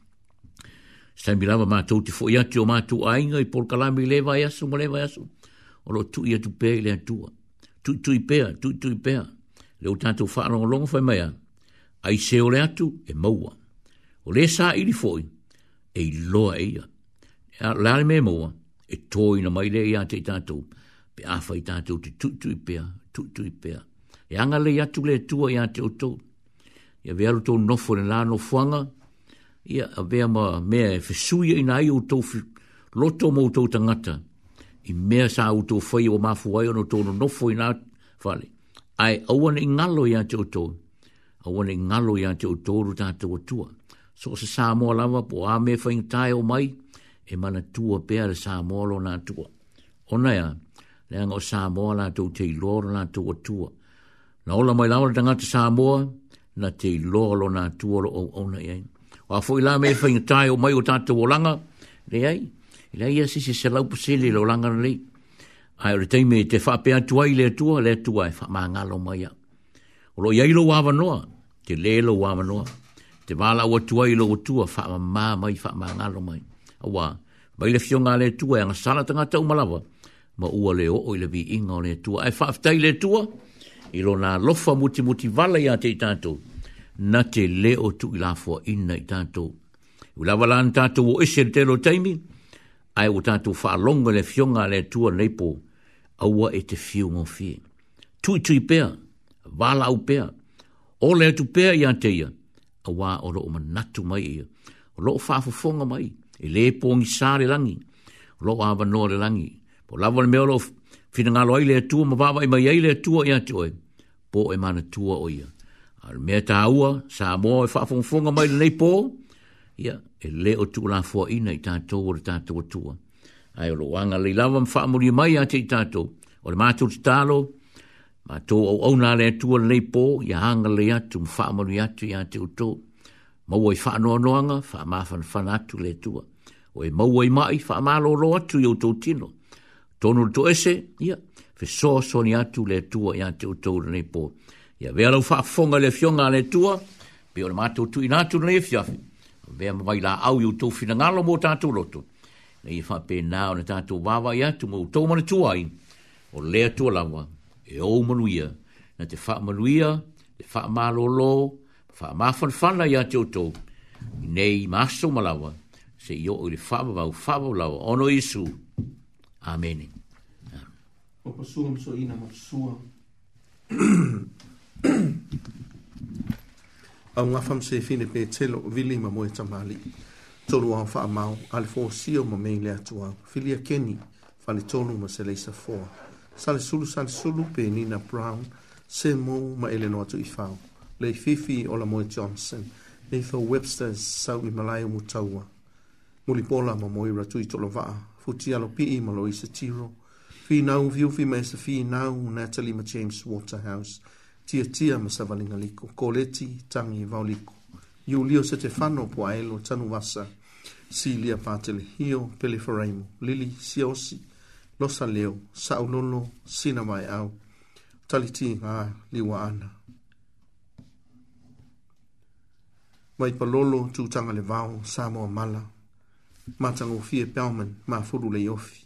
sa mi lava mātou te fōi atu o mātou ainga i pōr kalami lewa i asu, mālewa i asu. O lo tu i atu pē i lea tua. Tu tu i pēa, tu tu i pēa. Leo tātou whaarongo longa whai mai Ai se o le atu e maua. O le sā i li fōi e i loa e ia. Lāre me maua e tōi na mai lea i ate i tātou. Pe awha i tātou te tu tu i pēa, tu tu i pēa. E anga le atu le tua i ate o tō. Ia vealu tō nofo le lā nofuanga. Ia ia a vea ma mea e whesuia ina ai o tau loto mo tau tangata i mea sa o tau whai o mafu ai ono tono nofo ina whale ai awane i ngalo i ante o tau awane i ngalo i ante o tau tātou atua so se sa mua lava po a mea whai ngatai o mai e mana tua pēra le sa mua lo nā tua ona ia leanga o sa mua lā tau te iloro nā tau atua na ola mai lawa tangata sa mua na te iloro nā tua lo au au na iaini wa foi la me fin tai o mai o tatu o langa le ai le ai si si se lau pusili lo langa le ai re teime te fa pe atu ai le tua le tua e fa ma ngalo mai o lo yai lo wa noa te le lo wa noa te bala o tua i lo tua fa ma mai fa ma ngalo mai wa mai le fiona le tua e ngasala tanga tau malava. ma ua le o o le vi inga o le tua e fa aftai le tua i lo na lofa muti muti vala ya te tatu na te leo tu i lafua ina i tātou. U lawa lan tātou o ese te lo taimi, ai o tātou wha longa le fionga le tua leipo, aua e te fiu ngō fie. Tui tui pēa, wala au pēa, o le tu pēa i ante ia, a wā o lo o manatu mai ia, o lo o whafufonga mai, e le pōngi sāre langi, o lo o awa nō le langi, po lawa le me o lo whinangalo ai le tua, ma wāwa i mai ai le tua i ante oe, po e mana tua o ia. Al me ta ua sa mo e fa fun mai le po. Ia e le o tu la fo ina i ta to o ta to tu. Ai lo wanga le lava fa mo li mai a ti ta to. O le ma tu talo. Ma to o o na le tu le ia hanga le ia tu fa mo li atu ia tu to. Ma wo i fa no no nga fa ma fan fan atu le tu. O e ma wo mai fa ma lo lo atu o tō tino. Tonu tō ese ia fe so so ni atu le tu ia tu to le po. Ia ia vea lau faafofoga le afioga a le atua pe o le matou tuinatu lenei afiafi avea mamai laau i outou finagalo mo tatou loto na ia faapenā ona tatou vavai atu ma outou manatua ai o le lē atua lava e o manuia na te faamanuia le faamālōlō ma faamāfalafala iā te outou i nei ma aso ma lava seʻi oo i le faamamau faamaulava ono iesu amene o pasua masoina ma pasua au nga fam se fine pe telo vili ma moe tamali tolu au fa amau al fo sio ma mei lea tu au filia keni fali tolu ma se leisa foa sale sulu sale sulu pe nina brown se mo ma ele no atu i fau le fifi o la moe johnson le fo webster sau i malaya mutaua muli pola ma moe ratu i tolo vaa futi alo pi i ma loisa tiro fi nau viu fi me se fi nau natalie ma james waterhouse tia tia ma savalinga liko, ko leti tangi vau liko. Iulio se te whano po aelo tanu wasa, si lia pātele hio pele foraimo, lili si osi, losa leo, saulolo, sina mai au, taliti ngā liwa ana. Mai palolo tūtanga le vau, Samoa mala, matango fie pelman, ma furu le iofi,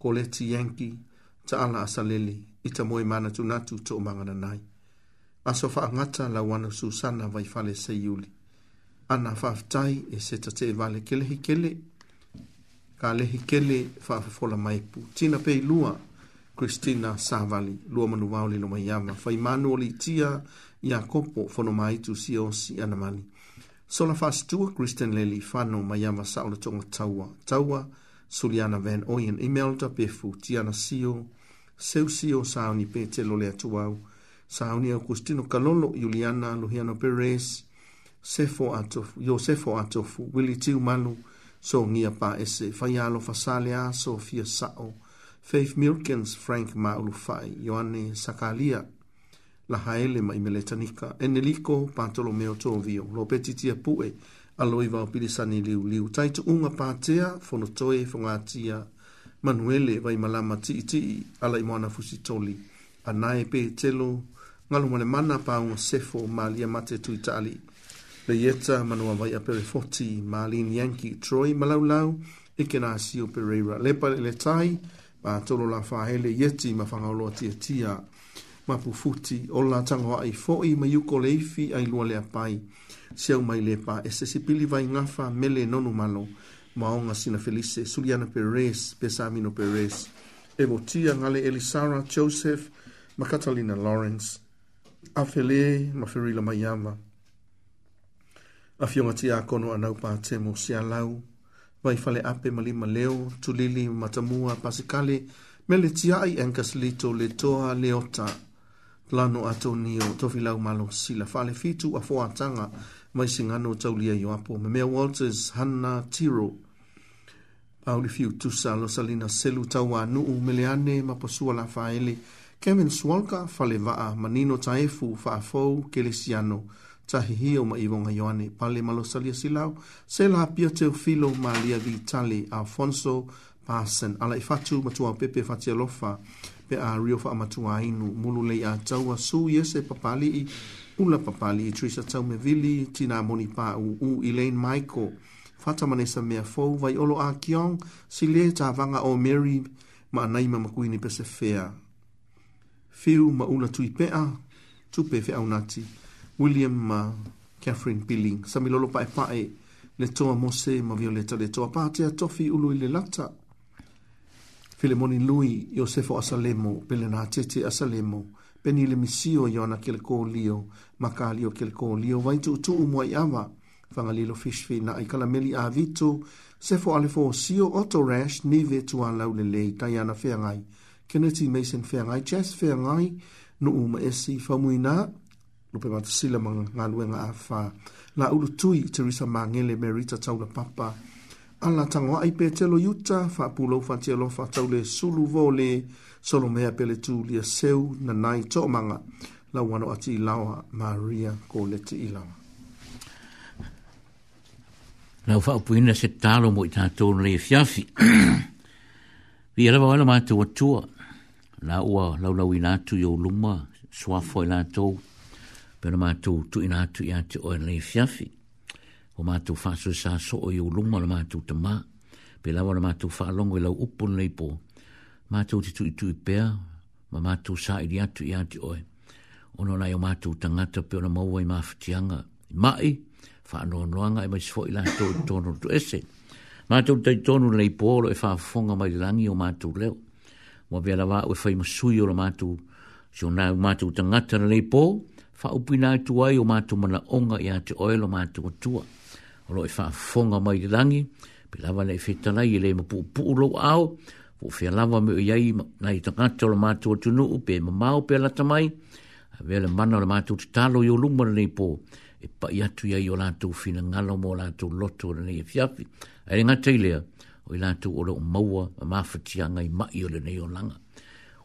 ko leti yanki, ta ala asaleli, ita moe mana tunatu to mangana nai aso faagata lauana susana vaifale seiuli ana faafetai e se tatee vale kelehikele kalehikele faafofola mai pu tina peilua kristina savali lua manuva o le lomai ava fai manu o le itia ia kopo fonoma itu sia osi ana mani sola faasitua kristian le lifano mai ava sao le toga taua taua suliana van oyan imelda pefu tiana sio seusio saoni pe telo le atu au Sauni Agustino Kalolo, Juliana Luhiano Perez, Sefo Atofu, Yosefo Atofu, Willi Tu Malu, So Nia Pa Ese, Fayalo Fasalia, Sofia Sao, Faith Milkins, Frank Maulufai, Ioane Sakalia, Lahaele Maimele Tanika, Eneliko, Pantolomeo Tovio, lo Tia Pue, Aloi Vao Pilisani Liu Liu, Taitu Unga Patea, Fonotoe, Fongatia, Manuele, Vaimalama Titi, Alaimana Fusitoli, Anae Pe Telo, ngalo mo le mana pa un sefo mali a mate tu itali. Le yeta manua vai a pere 40 mali in Yankee Troy malau lau e kena si o Pereira. Le pa le tai ma tolo la fa hele yeti ma fanga olo tia tia ma pufuti o la tango ai foi ma yuko leifi ai lua le apai. Siau mai le pa e se sipili vai ngafa mele nonu malo maonga sina felice Suliana Perez, Pesamino Perez, Evotia, Ngale Elisara, Joseph, Makatalina Lawrence, a whele ma whirila mai ama. A whionga ti a kono a naupa te mo si lau, vai fale ape ma lima leo, tu lili ma tamua pasikale, me le ti ai enkas lito le toa leota, lano a tonio, tofi lau malo sila, fale fitu a fo tanga, mai singano tau lia yo apo, me mea Walters, Hanna Tiro, pauli fiu tusa lo salina selu tau anu umeleane ma posua la faele, Kevin Swalka fale vaa manino taefu faafou kelesiano tahihio ma iwonga yoane pale malo salia silau se la pia teo filo ma lia vi tali Alfonso Parson ala ifatu matua pepe fati alofa pe a rio fa matua inu mulu lei a taua su yese papali i ula papali i trisa tau me vili tina moni pa u u Elaine Michael fata manesa mea fou vai olo a kiong si le ta vanga o Mary ma naima makuini pese fea fiu ma ula tui pea, tupe fe au nati, William ma uh, Catherine Billing, sami lolo pae pae, le toa mose ma violeta le toa patea tofi ulu i le lata. Filemoni lui, Iosefo Asalemo, pele na tete Asalemo, peni le misio iona ke le kō lio, ma ka lio ke le kō lio, vai tu tu umua i awa, whangalilo fishfi na i kalameli a vitu, sefo alefo sio otorash, ni vetu a lau le lei, tai ana feangai. ngai. Kennedy Mason Fairai Jazz Fairai no uma esi famuina no pe mata sila manga ngaluenga afa la ulu tui Teresa Mangele Merita Taula Papa ala tangwa ai pe telo yuta fa pulo fa telo fa taule sulu vole solo mea pele tulia seu na nai to manga la wano ati lawa Maria Colette ilawa Nau wha upuina se talo mo i tātou nei fiafi. Vi ala wala mātou atua la ua lau lau ina tu yo luma swa fo ina to pero ma tu tu ina tu ya tu o le fiafi o ma tu fa so sa so o yo luma le ma tu te ma pe la wa ma tu fa longo lau upon le po ma tu tu tu pe ma ma tu sa i ya tu ya tu o ono na yo ma tu tanga te pe na mo wa ma fianga mai fa no no nga i ma so ina tu tu no tu ese ma tu te tu no le po lo e fa fonga mai langi o ma tu leo wa vea la wae fai masui o la matu. So na u matu ta ngata na leipo, fa upina atu ai o matu mana onga i ate oe lo matu o tua. O lo e fa fonga mai de rangi pe lava na e fetana i le mapu upu ulo au, po fia lava me o iai na i ta ngata o la matu o tunu u pe mamau pe la tamai, a vea le mana o la matu ta talo i o lumba na leipo, e pa i atu iai o la fina ngalo mo la tu loto na nei e fiafi. Ere ngata i lea, o i lātou o reo maua a mawhatia ngai mai o le nei o langa.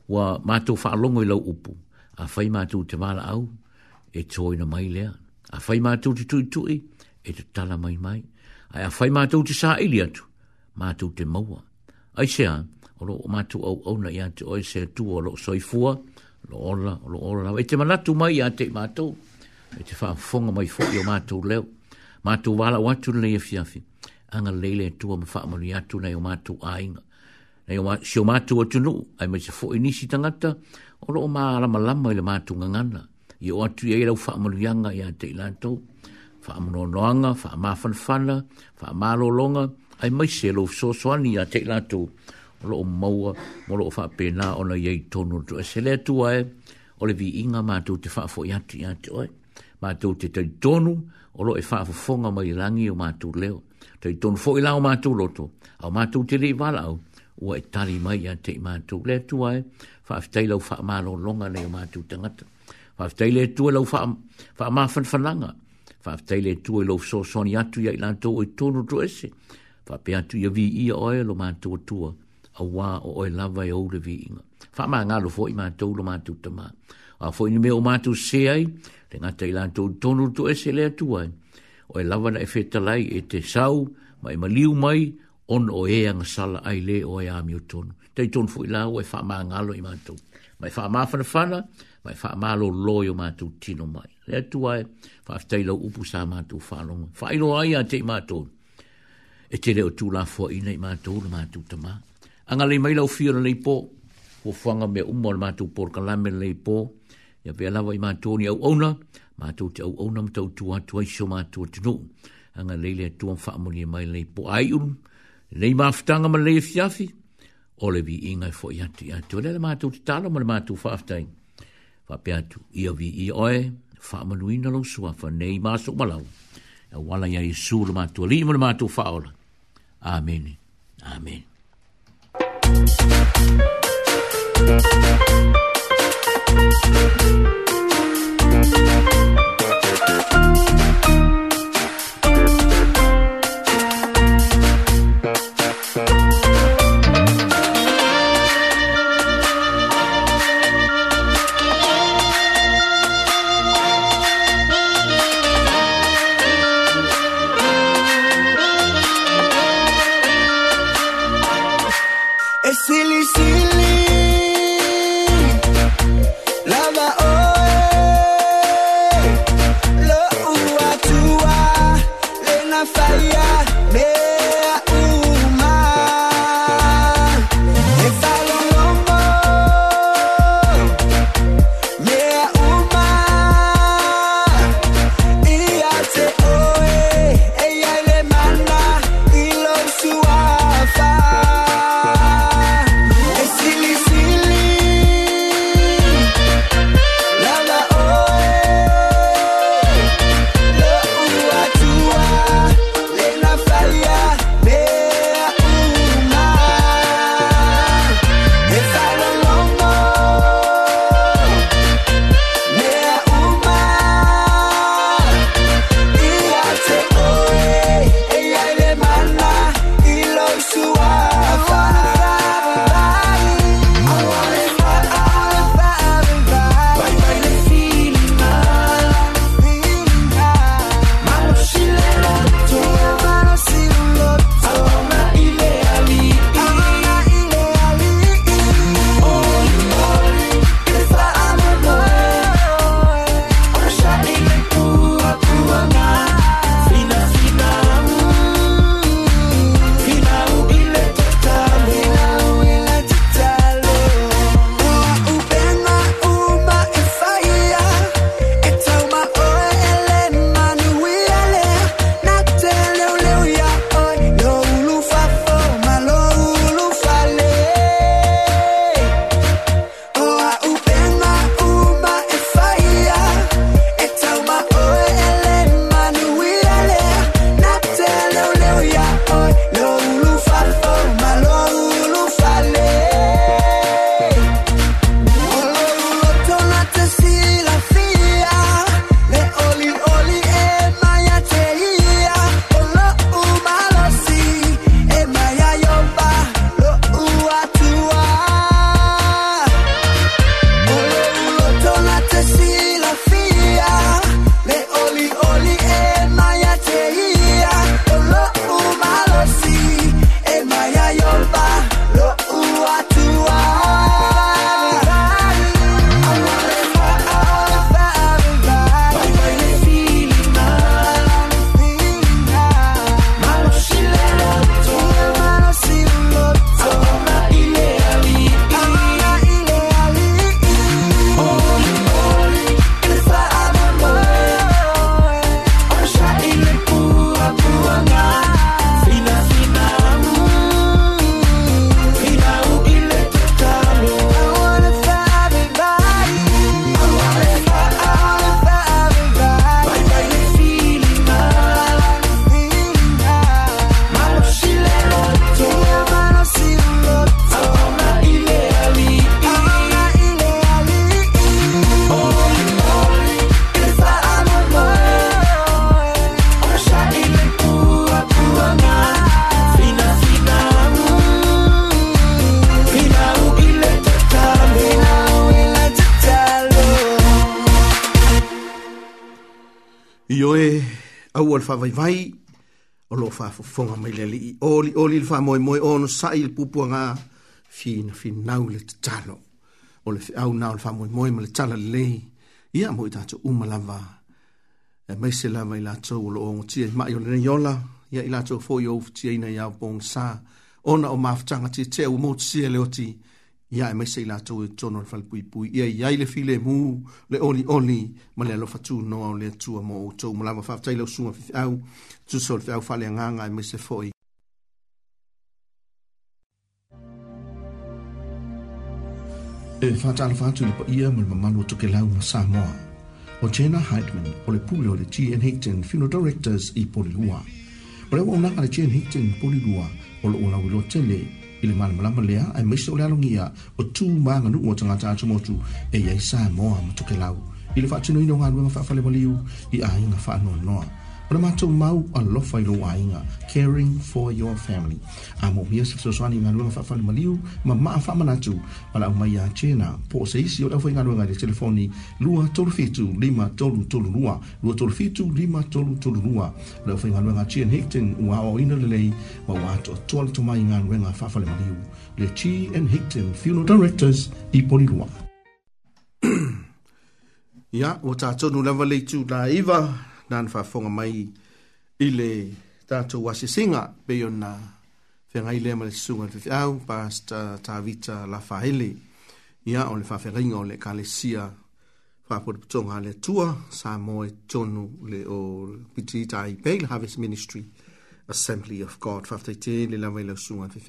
Wa mātou whaalongo i lau upu, a whai mātou te māla au, e tōi na mai lea, a whai mātou te tui tui, e te tala mai mai, a a whai mātou te sā ili atu, mātou te maua. Ai sea, o lo mātou au au na i atu oi sea tu o lo soifua, lo ola, lo ola, e te manatu mai i ate mātou, e te whaafonga mai fōi o mātou leo, mātou wala watu le fiafi anga lele tu ma wha tu atu nei o mātu ainga. Nei o mātu, si o mātu atu nu, ai mai se fo inisi tangata, o lo o mā alama lama ile mātu ngangana. I o atu i eirau wha amari anga i ante fa ma amano noanga, wha amafan fana, wha amalo longa, ai mai se lo so soani te la tu o lo o maua, o lo o wha apena o na iei tonu tu. E se lea tua e, o le vi inga mātu te fa fo ya ti ya tu ma tu te tai tonu, o lo e wha afo fonga mai rangi o tu leo. Tei tonu fo'i lao mātou loto. Au mātou te rei walau. Ua e tari mai a te mātou. Lea tu ai. E, Whaafitei lau wha mālo longa nei o mātou tangata. Whaafitei lea tu ai lau wha mafan whananga. Whaafitei lea tu ai lau so soni atu ia i lantou o i tonu tu ese. Whaapea atu ia vi ia oe lo mātou atua. A wā o oe lava i e oure vi inga. Whaama ngalo fo'i mātou lo mātou tamā. A fo'i ni me o mātou se ai. Tengata i lantou tonu tu ese lea tu ai. E o e lava na e fetalai e te sau, mai ma liu mai, on o e anga sala ai le o e ami o tonu. Te tonu fu i la o e wha ngalo i mātou. Mai wha maa whana whana, mai wha maa lo loi o mātou tino mai. Le atu ai, wha lau upu sa mātou whanonga. Wha ai a te i mātou. E te leo tū la fua ina i mātou le mātou tamā. Anga le mai lau fia le ipo, ho whanga me umo le mātou porka lame le ipo, ia pia lawa i mātou ni au auna, ma tau te au au nam tau tua tua iso ma tua tino. Anga leile tua whaamoni e mai lei po ai un, lei maftanga ma lei fiafi, o le vi inga fo i atu i atu. Lele ma tau te talo ma le ma tau whaaftai. Whape atu, ia vi i oe, whaamanu ina lo sua fa nei maso malau. E wala ia i su le ma tua li ma le ma tau whaola. Amen. Amen. Thank you. whawaiwai, o lo wha fonga mai lele i oli, oli le wha moe moe ono sa i le pupua ngā, fina finau le te talo, o le au nao le wha moe moe ma le tala le lei, ia mo i tato umalava, e mai se lava i lato o lo ongo tia i mai o le neyola, ia i lato o fo i ofu tia ina i au pong sa, ona o maafutanga tia tia u mo tia le oti, ia e m a i s e i latou e t o n o le falepuipui ia iai le filemu le olioli ma le alofa tunoa o le atua mo outou ma lava faafetai lausuga f e a u tuso o le feau faaleagaga e maise foʻi e faatalofa atu i le paia ma le mamalu a t o k e l a u ma samoa o jena hidman o le pule o le gn higton funeral directors i polilua o le auaunaga le gn higton polilua o l o u lauiloa tele i le malamalama lea ae maise o le alogia o tumāganuu o tagata atumotu e iai sa moa ma tokelau i le faatinoina o galue ma faafale maliu i aiga faanoanoa O le mātou mau alofa i loa inga, caring for your family. A mō mia se fito swani ngā luenga whaafani maliu, ma maa whaamana tu, pala au mai a tēnā. Po se isi o le awhai ngā luenga le telefoni, lua tolu fitu, lima tolu tolu lua, lua tolu fitu, lima tolu tolu lua. O le awhai ngā luenga tēn hekten, ua au ina le lei, ma ua ato atua le tomai ngā luenga whaafani maliu. Le chi and hekten, funeral directors, i poli lua. Ia, o tātou nu lewa leitu la iwa, fa fonga mai ile le tatou asesiga singa be feagai lea ma le susuga le fefeau pasta tavita faile ya on le faafegaiga on le fa por tonga le tua sa mo e tonu le o pitita i pei harvest ministry assembly of god te le lava i le sa ta pe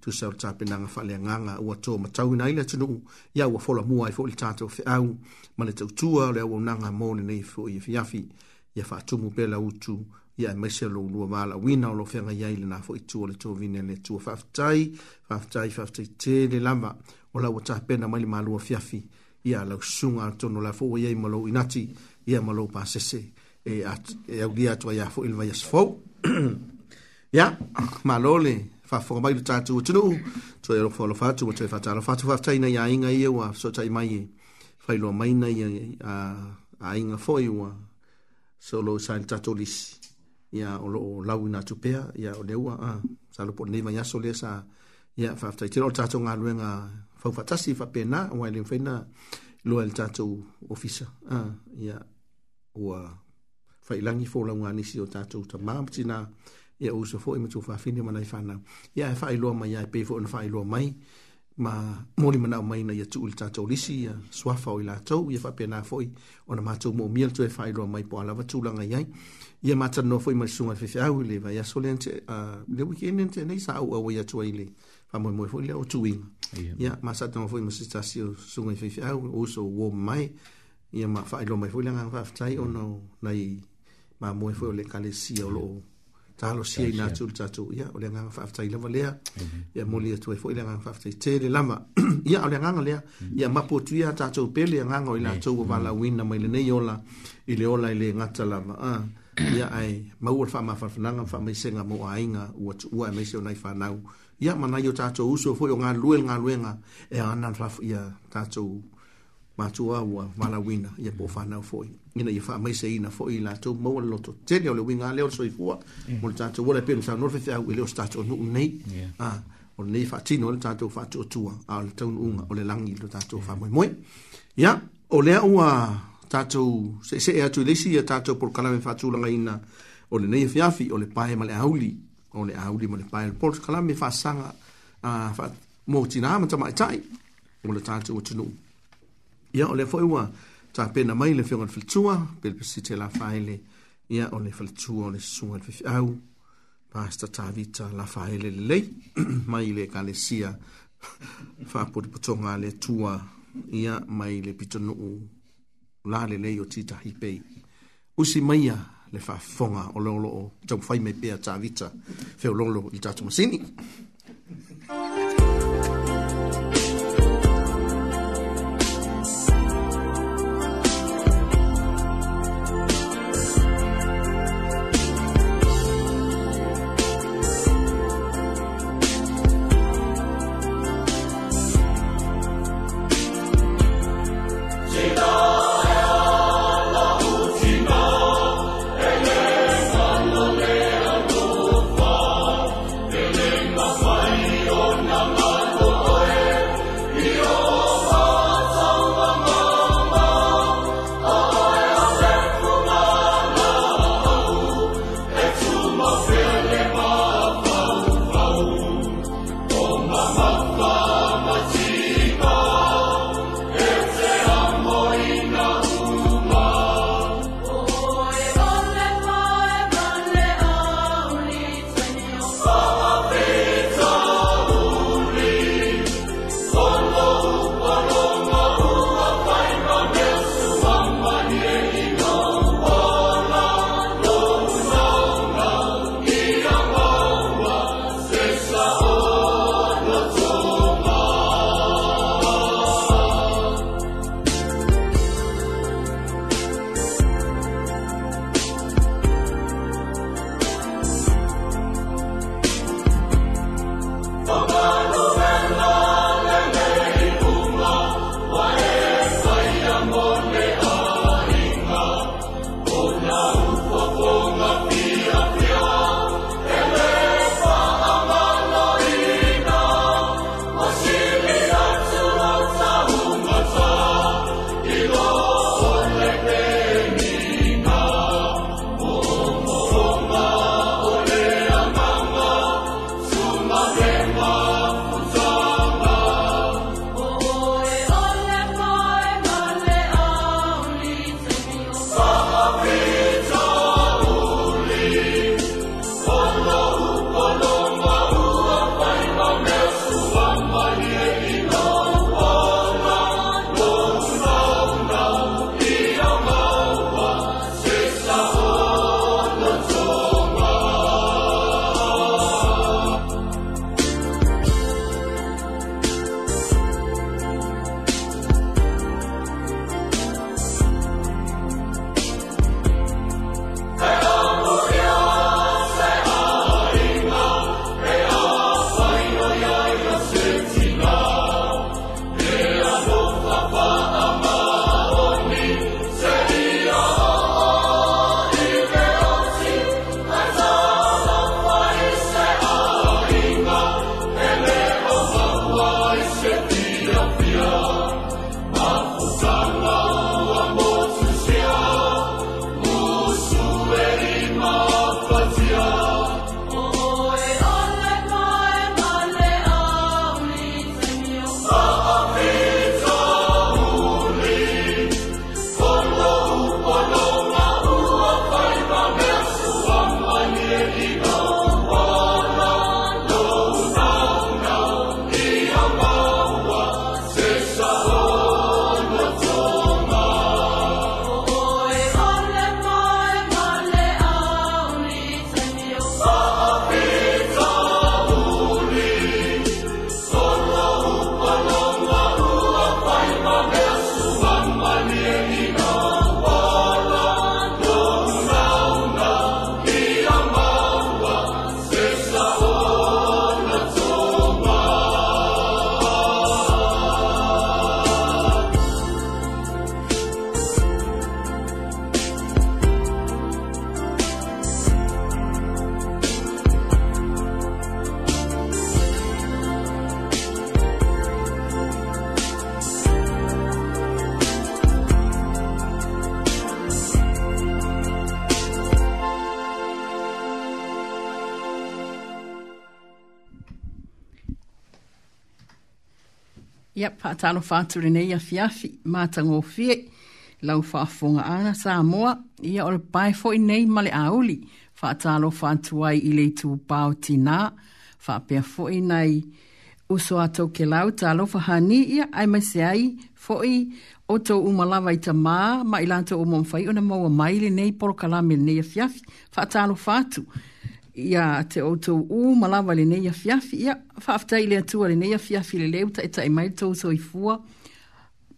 tusa fa le tapenaga faaleagaga ua tō matauina ai le ya ia ua folamua ai fo le tatou feʻau ma le tautua o le auaunaga mo lenei foʻi e fi ia faatumu pela utu ia e maise loulua valauina o lo fega iai lenā foʻi tua le tovine le tua faafetai faafetai faafetaitē le lava o laua tapena mai le malua fiafi ia lausuga atono la fou aiai ma lou inati ia ma lou pasese e aulia atu ai a foʻi le vaiasa fou ia malo le faafofoga mai le tatou atunuu toe alofaalofa atu ua toe faatalofa atu faafetaina iaiga ia ua soataʻi mai e failoa mai nai aiga foʻi ua solo sain tato lisi. Ia o loo lau ina tupea, ia o leua, ah, sa lupo neiva yaso le sa, ia faftai tira o tato ngā luenga faufatasi fa pena, o ailem feina loa el tato ofisa. Ah, ia ua failangi fo la nisi o tato ta mamti na, ia uso fo ima tu fafini manai fana. Ia e failoa mai, ia e pefo ina failoa mai, ia ma moli mana o maina ia tuuli tatou lisi ia suafa o i latou ia faapena foʻi ona matou moomia le toe faailoa mai po alava tulaga i ai ia matalanoa foʻi ma le suga le fefeau i le vaiaso le ante le wikiene ante nei sa auau ai atu ai le faamoemoe foʻi lea o tuiga ia masatanoa foʻi ma sitasi o suga i fefeau o uso uō mamae ia ma faailoa mai foʻi le agaga faafetai ona nai mamoe foʻi o le kalesia o loo talo si ina tu ta tu ya o le nga fa fa ile vole ya mo le tu e fo ile nga fa fa te le lama ya o le nga le ya mhm. ma po tu ya ta tu pe le nga nga ile tu va la win mhm. na mai le ne yo la ile ola ile nga ta la ma ya ai ma ul fa ma fa na nga fa mai se nga mo ai nga wo tu wa mai se na fa na ya ma na yo ta tu uso fo yo nga lu nga lu nga e ana fa ya ta tu matua wa malawina ya po fa na fo ina ya fa mai se ina fo ina to mo lo to tene o le winga le o so i fuwa mo ta to wala pe sa no fe fa le o sta to no nei a o nei fa tino le ta to fa to tua al to unga o le langi le ta to fa moi moi ya o le o a ta to se se e atu le si ya ta to por kala me fa tu langa ina o le nei fa fi o le pae male auli o le auli mo le pae le por kala me fa sanga a fa mo tina ma ta mai tai o le ta to tu ia o le foi ua pena mai le feoga le faletua pelepesi telafae le ia o le faletua o le susuga i le fefeau pasta tavita lafae le lelei mai i le ekalesia faapotipotoga a le atua ia mai le pitonuu la lei o tita pei usi maia le fonga o loolo'o fai mai pea tavita feololo i le tatou masini talo fature nei a fiafi ma tango fie lau fa fonga ana sa moa ia ol pai fo nei mali auli fa talo fatuai i le tu pau fa pe fo nei uso ato ke lau lo fa hani ia ai mai se ai fo i oto umalava i ta mā, ma ilanto o mwamwhai, ona maua maile nei poro kalame nei fiafi, fa talo fatu ia te outou ū ma lava lenei afiafi ia faafetai le atua lenei afiafi leleu taʻitaʻi e mai le toutou i fua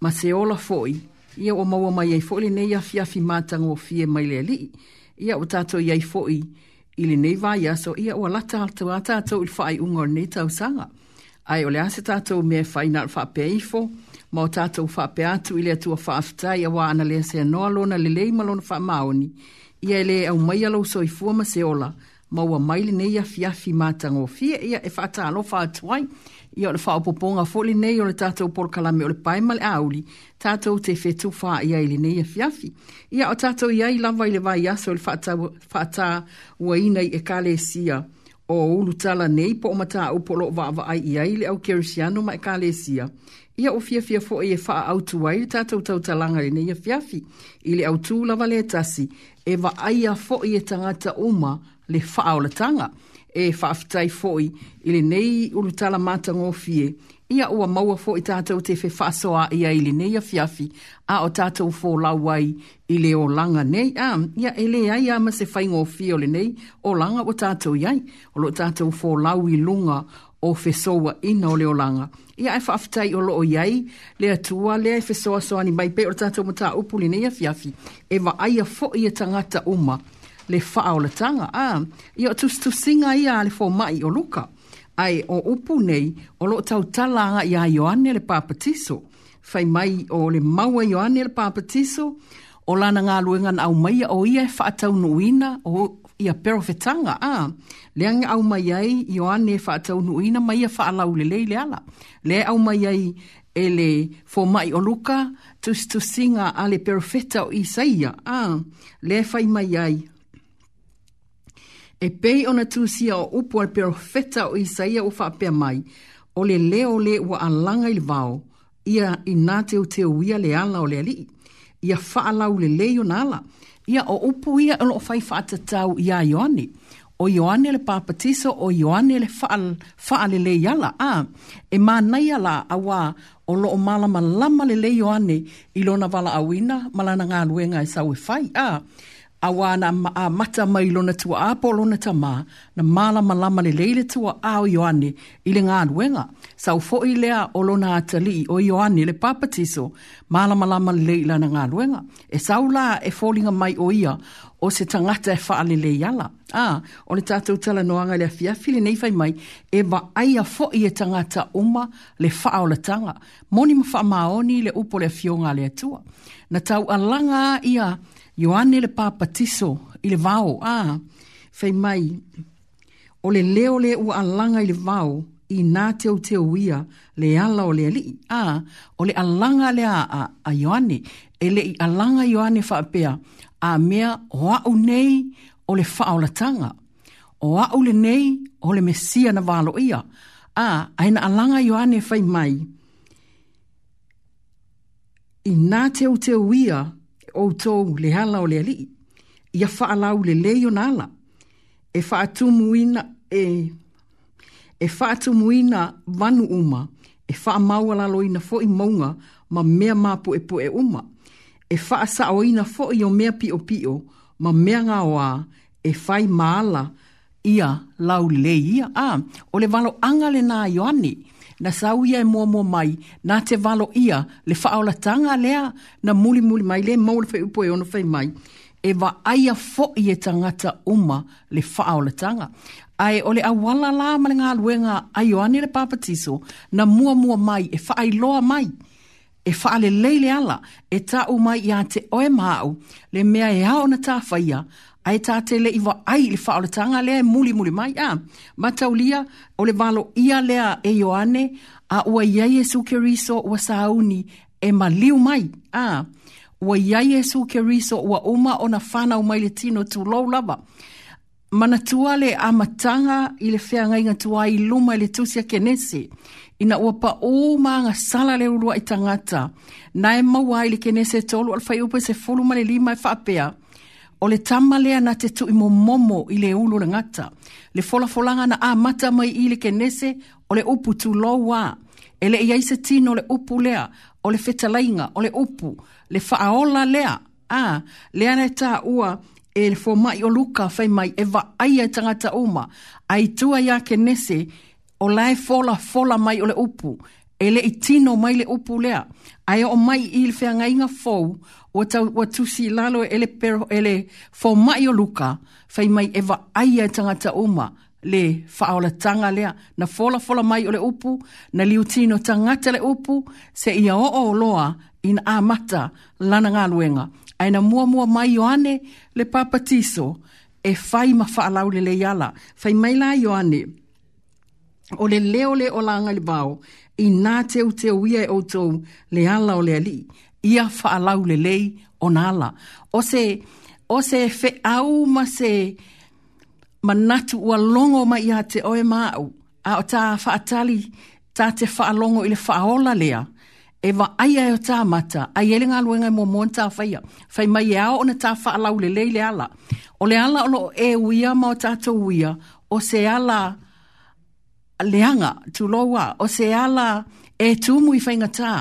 ma seola foʻi ia ua maua mai ai foʻi lenei afiafi matagofie mai le alii ia ua tatou iai foʻi i lenei vaiaso ia ua lata atuā tatou i le faaiʻuga o lenei tausaga ae o le a se tatou mea faina a le faapea ifo ma o tatou faapea atu i le atua faafetai auā ana lea seanoa lona lelei ma lona faamaoni ia e lē so alou soifua ma seola maua maili nei a fiafi mātango fie ia e whata alo whātuai ia o le whaopoponga foli nei o le tātou porokalame o le paimale auli tātou te whetu whā ia ili nei a fiafi ia o tātou ia i lava i le vai aso le whata ua inai e kale sia o ulu tala nei po o mata au polo o vaava ai ia ili au kerisiano ma e kale sia ia o fia fia fo e wha au tu wai tātou tau talanga i nei a fiafi ili au tū lava le tasi e va aia fo e tangata uma ia le tanga. e faafitai foi i nei ulutala matango fie ia ua maua fo i tātou te whewhasoa ia i nei nei fiafi a o tātou fō lauai i o langa nei. A, ia ele le ai ama se whaingo fio le nei o langa o tātou iai o lo tātou fō lau lunga o fesoa ina o leo langa. Ia e whaafitai o loo iai, le atua, le e fesoa soani mai pe o tātou mata upuli nei afiafi, e wa aia fo i e tangata uma, le faa o le tanga. A, ia tu tu singa ia le fo mai o luka. Ai o upu nei, o lo tau talanga ia Ioane le papatiso. Fai mai o le maua Ioane le papatiso. O lana ngā luenga na au maia o ia e whaatau nuina o ia pero whetanga. A, leanga au mai ai Ioane e whaatau nuina mai a whaalau le leile ala. Le au mai ai ele fo mai o luka tus tusinga ale perfetta o isaia ah, le fai mai ai e pei ona tūsia o upu al perofeta o Isaia o whapea mai, o le leo le ua alanga i vao, ia i nā te o te uia le ala o le alii, ia whaalau le leo na ala, ia o upu ia ono o fai whaatatau ia Ioane, o Ioane le papatiso, o Ioane le faal, faale le yala, a e mānei ala awa o lo o malama lama le le Ioane ilona wala awina, malana ngā luenga e sawe fai, a a wāna a mata mai lona tua a polona ta mā, na māla malama le leile tua a o Ioane i le ngā anuenga. Sau fo i lea o lona atali o Ioane le papatiso, māla malama le leila na ngā anuenga. E sau e fōlinga mai o ia o se tangata e wha ale le iala. A, o le tātou tala noanga le afiafili nei fai mai, e wa aia fo i e tangata uma le wha o la tanga. Moni ma wha maoni le upo le afionga le atua. Na tau alanga ia, Ioane le papa papatiso i le vau a fei mai o le leo le ua alanga i le vau i nā teo teo ia le ala o le ali a o le alanga le a a, a Ioane e le i alanga Ioane whaapea a mea o au nei o le whaolatanga o au le nei o le mesia na valo ia a ina alanga Ioane fei mai i nā teo teo ia o outou le hala o le alii ia faalau lelei ona ala e fa atu muina e, e fa atu muina vanu uma e fa lo faamaualaloina i mauga ma mea e uma e faasaʻoina foʻi o mea piʻopiʻo ma mea gaoā e fai maala ia lau lelei a ole valo valoaga lenā ioani na sau ia e mua mua mai, na te valo ia, le faaola tanga lea, na muli muli mai, le mau le fai upo e ono fai mai, e va aia fo i e tangata uma le faaola tanga. Ai ole a wala la male ngā luenga ai o anere papatiso, na mua mua mai, e faa loa mai, e faa le leile ala, e ta umai i a te oe mau, le mea e haona ta faia, ai tā te le iwa ai le whaole tanga lea e muli muli mai. Ah, mataulia o le valo ia lea e Ioane a ua iai Jesu ke riso ua sauni e maliu mai. Ah, ua iai Jesu ke riso ua uma o na whana mai le tino tu lau lava. Mana tua a matanga i le whea ngai ngatu ai luma le tusia kenese. Ina ua pa o maanga sala le urua i tangata. na Nae mawai le kenese tolu alfai upo se fulu male lima e whapea. Nae o le tama na te tui mo momo i le ulu le ngata, le folafolanga na a mata mai i le kenese o le upu tu loa, e le iaise tino le upu lea, o le fetalainga, o le upu, le faaola lea, a lea na e ta ua e le fo mai o luka fai mai e va ai ai tangata uma, a i tua ia kenese o lai fola fola mai o le upu, e le i tino mai le upu lea, ai o mai il fe nga inga fo o ta o tu lalo ele per ele fo mai o luka fai mai eva ai ai tanga ta uma le faola tanga le na fola fola mai ole upu na liutino tanga le upu se ia o o loa in a mata lana nga luenga ai na mua mua mai ane le papa tiso e fai ma faalau le le yala fai mai la yoane o le leo le o langa le bao i nā teo teo ia e outou le ala o le ali, ia whaalau le lei o nā ala. O se, o se fe au ma se manatu ua longo ma ia te oe māu, a o tā atali tā te whaalongo i le whaola lea, e wa ai ai o tā mata, ai ele ngā luenga i mō mōn tā whaia, whai mai e ao ona tā whaalau le lei le ala. O le ala o lo e uia ma o tātou uia, o se ala leanga tu loa o se ala e tumu i whainga tā,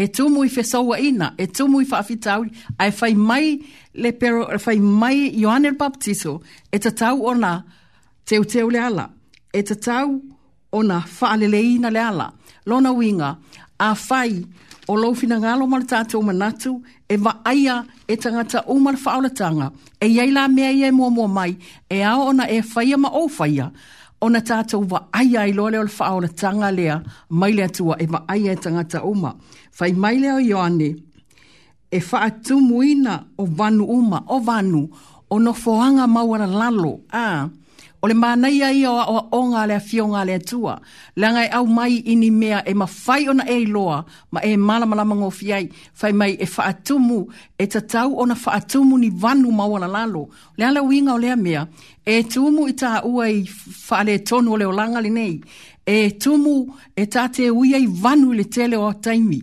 e tumu i whesaua ina, e tumu i whaafitauri, ai fai mai le pero, whai mai Ioane le Baptiso, e te tau ona te uteo le ala, e te tau ona whaalele ina le ala, lona winga, a whai o loufina ngalo mara tātou manatu, e va aia e tangata umara whaolatanga, e iaila mea ia e mua mua mai, e ao ona e whaia ma o whaia, ona tātou wa ai ai lole o le wha ona tanga lea mai lea tua e wa ai ai tangata uma. Whai mai lea e o Ioane, e wha atumuina o vanu uma, o vanu, o no fōanga maua lalo. Ah o le mānei a ia o a onga le a fionga le atua. Le angai au mai ini mea e mawhai ona e loa, ma e malamalama ngō fiai, whai mai e whaatumu, e tau ona whaatumu ni vanu mawana lalo. Le ala winga o lea mea, e tumu i tā ua i whaale tonu o le olanga le nei, e tumu e te uia i vanu le tele o taimi,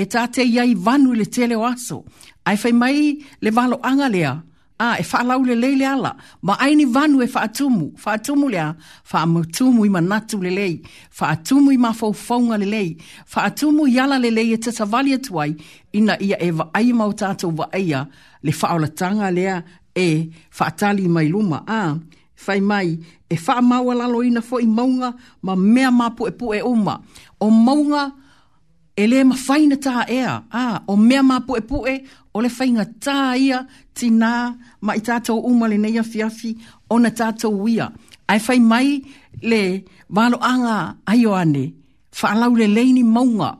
e te ia i vanu le tele o aso, ai fai mai le valo anga lea, Ah, e fa laule lele ala ma aini vanu e fa atumu fa atumu lea fa atumu i manatu lele fa atumu i mafau faunga lele fa atumu i ala lele e tata vali atuai ina ia e ai vaai mau tatou vaaia le fa aulatanga lea e fa atali mai luma a ah, fai mai e fa mau alalo ina fo i maunga ma mea mapu e pu e uma o maunga e le mafaina ta ea a ah, o mea mapu e pu e o le whainga tā ia ti nā ma i tātou umale nei a fiafi o na tātou ia. Ai whai mai le walo anga aio ane, whaalau le leini maunga,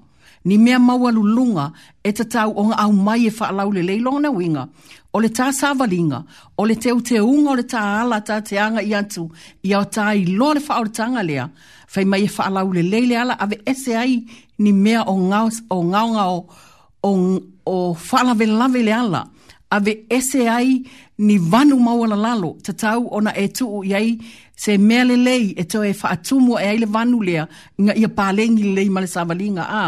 ni mea maua lulunga e ta tau o au mai e whaalau le leilonga na winga, o le tā sāvalinga, o le teo te unga o le tā ala tā te anga i antu, i au tā i loa le whaore tanga lea, whai mai e whaalau le leile ala ave ese ai ni mea o ngao, o ngao, ngao o, o whalawe lawe le ala, a ve ese ai ni vanu mawala lalo, ta tau ona e tuu iai, se mea le lei e to e whaatumu e aile vanu lea, nga ia pālengi le lei male savalinga a,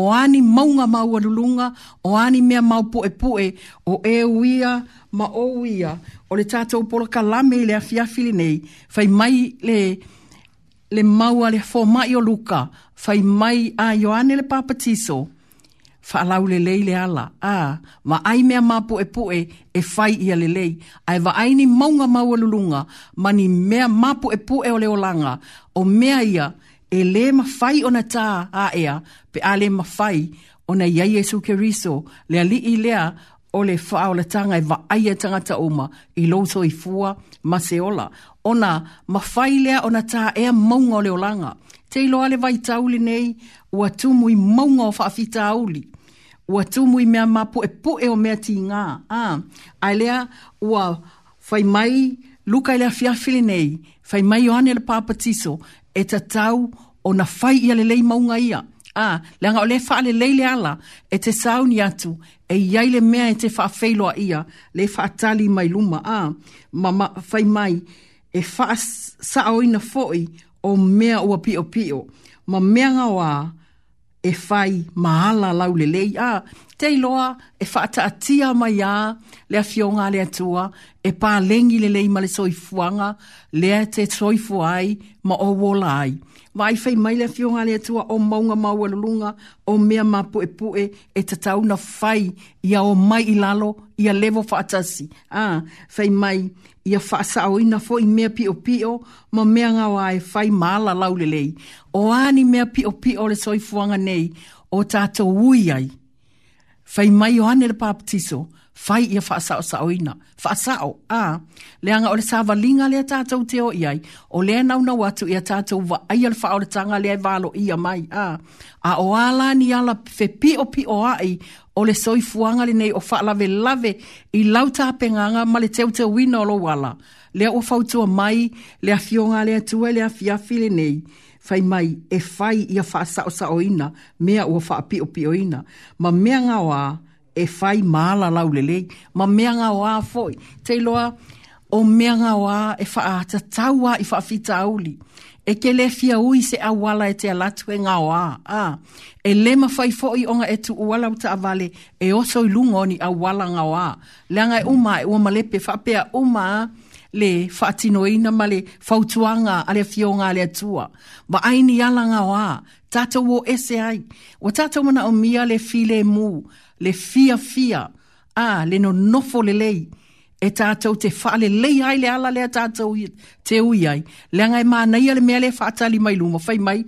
o ani maunga maua lulunga, o ani mea mau poe poe, o e uia ma o uia, o le tātou pola ka lame le afiafili nei, fai mai le le maua le fō o luka, fai mai a Ioane le papatiso, whalau le lei le ala. A, wa ai mea mapu e pue e fai ia le lei. Ai wa ai ni maunga maua lulunga, ma ni mea mapu e pue o le olanga, o mea ia e le mawhai o na tā a ea, pe a le mawhai o na iai Jesu Keriso, le ali i lea o le faa o le tanga e vaai e tangata uma i loto i fua ma se ola. Ona mawhailea ona ta ea maunga o le olanga. Te iloa ale vai tauli nei, ua tumu i maunga o whaafita auli. Ua tumu i mea mapu e pu e o mea ti ngā. Ah, ailea, ua whai mai luka i lea fiafili nei, whai mai o ane le pāpatiso e ta tau o na whai ia le lei maunga ia a ah, le anga o le le leile ala e te sauni atu e yai le mea e te faa feiloa ia le faa tali mai luma a ah, ma, ma fai mai e faa saa oina foi o mea o pio pio ma mea nga wā e fai maala lau le lei a ah, te loa e faa ta atia mai a le afionga le atua e pa lengi le lei ma le soifuanga le te soifuai ma o wola vai fai mai le fionga le tua o maunga maualulunga o mea ma pu e pu e e tatau na fai ia o mai i lalo ia levo fa whaatasi. Ah, fai mai ia whaasa o ina fo i mea pio pio ma mea ngā wae fai maala laulelei. O ani mea pio pio le soifuanga nei o tata ui Fai mai o ane le papatiso. o fai ia fa sao sao ina fa sao a le anga ole sa va linga le tata u teo iai o le na una watu ia tata u va ai al fa ole tanga le valo ia mai a a o ala ni ala fe pi o pi o ai o le soi fuanga le nei o fa lave lave i lauta penganga ma le teo teo wina o lo wala le o fa utua mai le a fionga le atua le a fiafi le nei fai mai e fai ia fa sao sao ina mea o fa pi o pi o ina ma mea ngawa e fai mala lau lelei, ma meanga o a foi. Te loa, o meanga e o a e faa ata taua i faa fita auli. E ke le fia ui se awala e te alatu e ngā o Ah. E le ma fai foi onga e tu uwala uta vale, e oso i lungo ni awala ngā o a. Leanga e uma e uamalepe faa pea uma le whaatinoina ma le whautuanga ale fionga ale atua. Ma aini alanga o a, tata uo ese ai. O tata mana o mia le file mu, le fia fia, a le no nofo le lei, e tātou te whale lei ai le ala lea tātou te ui ai, le angai e mā le mea le whātali mai luma, whai mai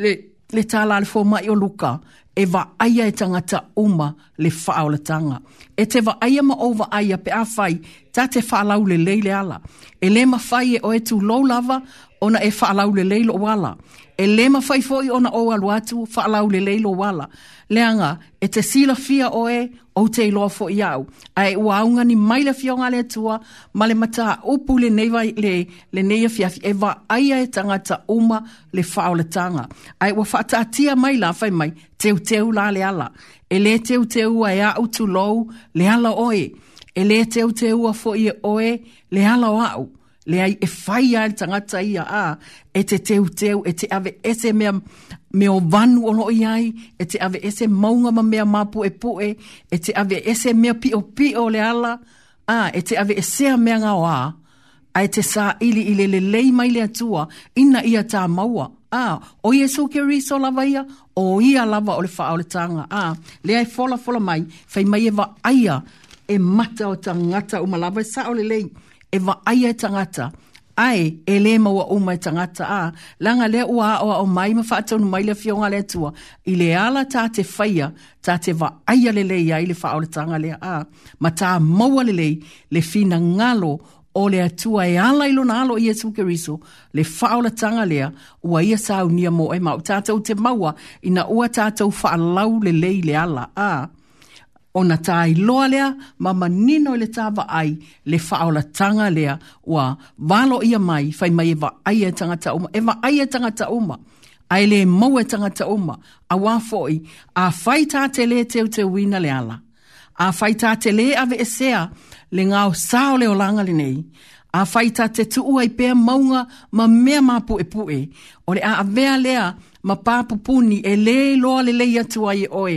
le, le tāla le fōma i o luka, e va aia e tanga tangata uma le whao le tanga. E te va aia ma ova aia pe a whai, tā te whālau le lei le ala. E le ma whai e o e tu lau lava, ona e whaalau le leilo wala. E le ma whaifoi ona o alu atu, whaalau le leilo wala. Leanga, e te sila fia oe, o te iloa fo i au. Ai e ua aunga ni maila fia o ngale atua, ma le mata upu le neiva le, le neia fia fi, e va aia e tangata uma le fao le tanga. Ai e ua whata atia maila fai mai, teu teu la le ala. E le teu teu a ea utu lou, le ala o E le teu teu a fo i e oe, le ala o au le ai e fai ai tangata ia a e te teu teu e te ave ese mea me o vanu ono i ai e te ave ese maunga ma mea mapu e poe e te ave ese mea pio pio le ala a e te ave esea mea ngā a a e te sā ili ili le lei mai le atua ina ia tā maua a o Jesu ke riso lava ia o ia lava o le faa o le tanga a le ai fola fola mai fai mai e va aia e mata o tangata umalava e sa o le lei e va ai e tangata ai e le mau o mai tangata a langa le ua o o mai ma fatu no mai le fiona le tua i le ala ta te faia ta te va ai le le ia i le fa tanga le a ma ta mau le le le fina ngalo o le atua e ala ilo na alo Iesu Keriso, le whaola tanga lea, ua ia sa unia mo e mau. Tātou te maua, ina ua tātou wha alau le lei le ala. A, ona tai loa lea ma manino le tava ai le la tanga lea ua valo ia mai fai mai eva ai e tangata uma eva ai e tangata uma ai le mau e tangata uma a wafoi a fai tate le e teo te wina le ala a fai tate le ave e sea, le ngao sao le langa le nei a fai tate tuu ai pea maunga ma mea mapu e pue o le a avea lea ma papupuni e le loa le leia tuai e oe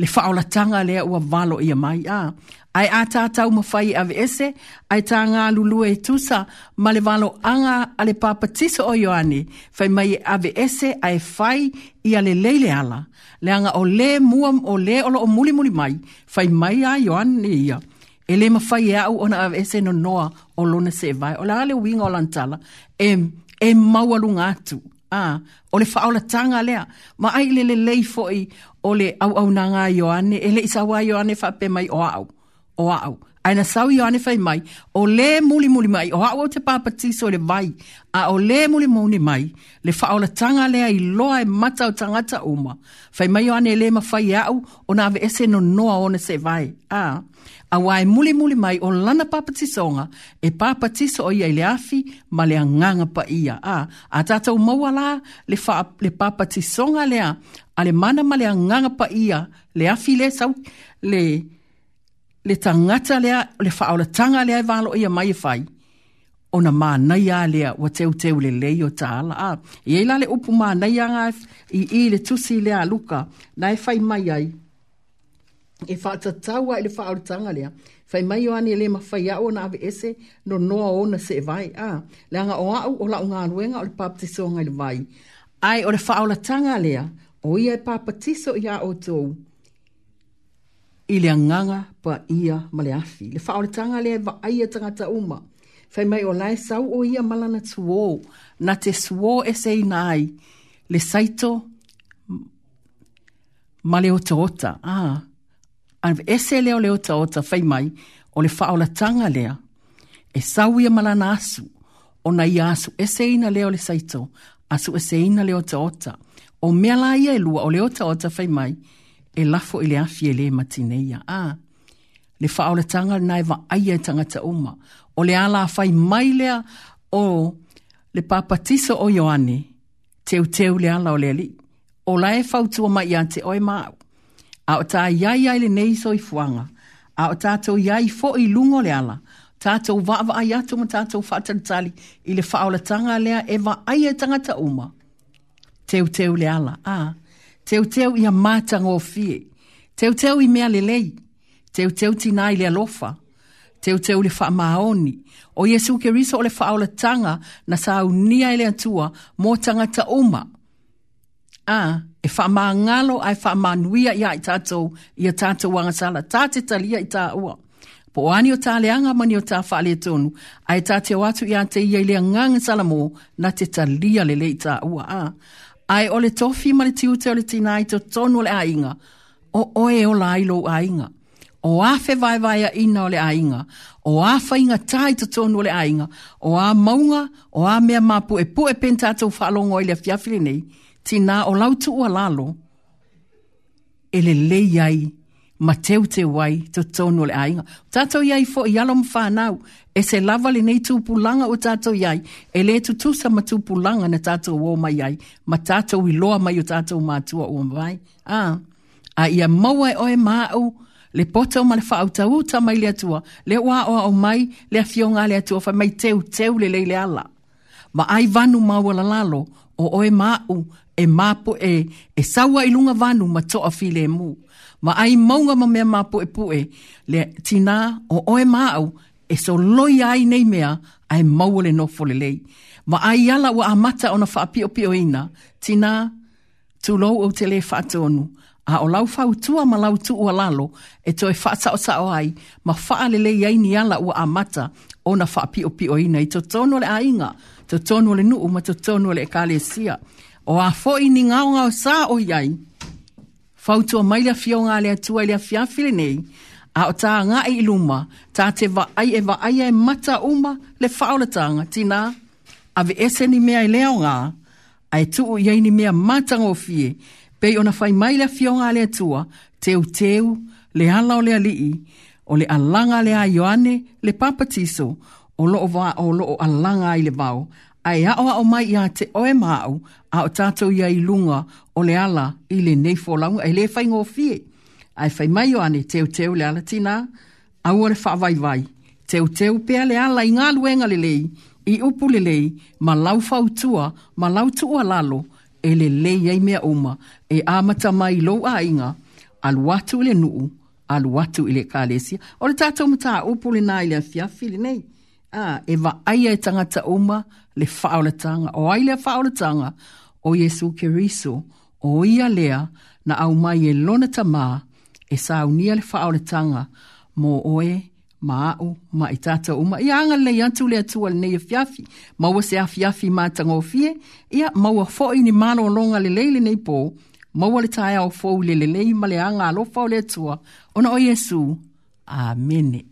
le faaolataga lea ua valo ia mai a ae a tatau mafai e aveese ae lulu e tusa ma le anga a le papatiso o ioane fai mai e aveese ai fai ia le leile ala Le anga o lē mua o lē o loo mulimuli mai fai mai a ioane ia e lē mafai e au ona no noa o lona seevae o le a le uiga o lanatala e, e lunga atu a o le faola tanga lea ma ai le le lei foi o le au au na nga yoane e le isa wa yoane fa pe mai o au o au aina sau yoane fa mai o le muli muli mai o au te papa tiso le mai a o le muli muli mai le faola tanga lea i loa e mata o tangata uma fa mai yoane e le ma e au o na ese no noa one se vai a ah a wae muli muli mai o lana songa e papatiso o ia i le afi ma le anganga pa ia. A, a tatou maua la le, fa, le papatisonga lea a le mana ma le anganga pa ia le afi le sau le, le tangata lea le faola tanga lea e valo ia mai e fai. ona mānai a lea wa teo teo le lei o tāla. A, i eila le upu mānai a ngā i, i le tusi lea luka, na e fai mai ai e whaatatawa i e le whaarutanga lea. Whai mai o ane le mawhai au na ave ese no noa ona na se e vai. A, le nga o au o lau ngā ruenga o le papatiso nga le vai. Ai, o le whaarutanga lea, o ia e papatiso i o tou. ile le anganga pa ia maleafi. Le whaarutanga lea va aia e tangata uma. Whai mai o lai sau o ia malana tsuo Na te suo e se inai. Le saito. Tota, Ah, ane wa ese leo leo ta o ta fai mai o le faola tanga lea e sau ia malana asu o na ia asu ese ina leo le saito asu ese ina leo ta o ta o mea la ia e lua o leo ta o ta fai mai e lafo i le afi e le matine ia a le faola tanga na e wa aia e tangata uma o le ala fai mai lea o le papatiso o Ioane, teu teu le ala o le ali, o lae fautua mai ia o oe maau a o tā iai ai le nei soi fuanga, a o tātou iai fo i lungo le ala, tātou wāwa ai atu ma tātou whātaritali i le whaolatanga lea e wa ai e tangata uma. Teu teu le ala, a, teu teu i a mātango o fie, teu teu i mea le lei, teu teu tina i le alofa, teu teu le wha maoni, o Yesu ke riso o le whaolatanga na sa unia i le atua mō tangata uma a e whamangalo ai whamanuia ia i tātou i a tātou wangasala tāte talia i tā ua. Po ani o tā leanga mani o fa whaale tonu, ai tā te watu i a te i lea nganga salamo na te talia lele i tā ua a. Ai o le tofi mani tiu te o le tina i to tonu le ainga, o oe o la ilo ainga. O afe vai vai a ina o le ainga, o afa inga tai to tonu le ainga, o a maunga, o a mea mapu e pu e pentato whalongo i le fiafili nei, nā o lautu ua lalo, ele lei ai ma teu te wai to tono le ainga. Tato iai fo i alam whanau, e se lava le nei tupulanga o tato iai, e le tu tusa ma tupulanga na tato o mai iai, ma tato i loa mai o tato o mātua o mai. A, a ia maua e oe māu, le pota o male whaau mai le atua, le wā o au mai, le a fionga le atua, fa mai teu teu le leile ala. Ma ai vanu maua la lalo, o oe māu, e mapo e e saua i lunga vanu ma toa file mu. Ma ai maunga ma mea mapo e pue le tina o oe maau e so loi ai nei mea ai maua le nofo le lei. Ma ai ala wa amata ona faa pio pio ina tina tu lou au te le faa tonu. A o lau fau tua ma lau tu ua lalo e toi faa tao tao ai ma faa le lei ai ni ala wa amata ona faa pio pio ina i to tonu le ainga, to tonu le nuu ma to tonu le kalesia o a fo i ni ngao ngao sā o iai, fautu mai lea fio ngā lea tua lea fia file nei, a o tā ngā i luma, tā te va ai e va ai e mata uma le whaolatanga, tina, a ve ese ni mea i leo ngā, a e tuu iai ni mea matanga o fie, pei ona fai mai lea fio ngā lea tua, teu teu, le hala o lea lii, o le alanga lea Ioane, le papatiso, o lo va o alanga i le vau, ai a oa o mai ia te oe māu a o tātou ia i lunga o le ala i le nei fōlau ai le whaingo o fie. Ai whai mai o ane teo teo le ala tina, au ore whaavai vai, teo teo pea le ala i ngā luenga le lei, i upu le lei, ma lau fautua, ma lau tua lalo, e le lei ai mea uma, e āmata mai lou a inga, alu atu le nuu, alu atu i le kālesia, o le tātou mata upu le nā i le afiafi nei ah, e wa ai e tangata uma le whaoletanga, o ai le whaoletanga o Jesu Keriso, o ia lea na au mai e lona ta mā e sa unia le whaoletanga mō oe, mā au, ma i tata uma. Ia anga le atu le atua le nei e fiafi, maua se a fiafi mā tanga o fie, ia maua fo'i ni mano longa le leile nei pō, maua le tae au fo'u le le lei ma le anga alofa o le atua, ona o Jesu, Amene.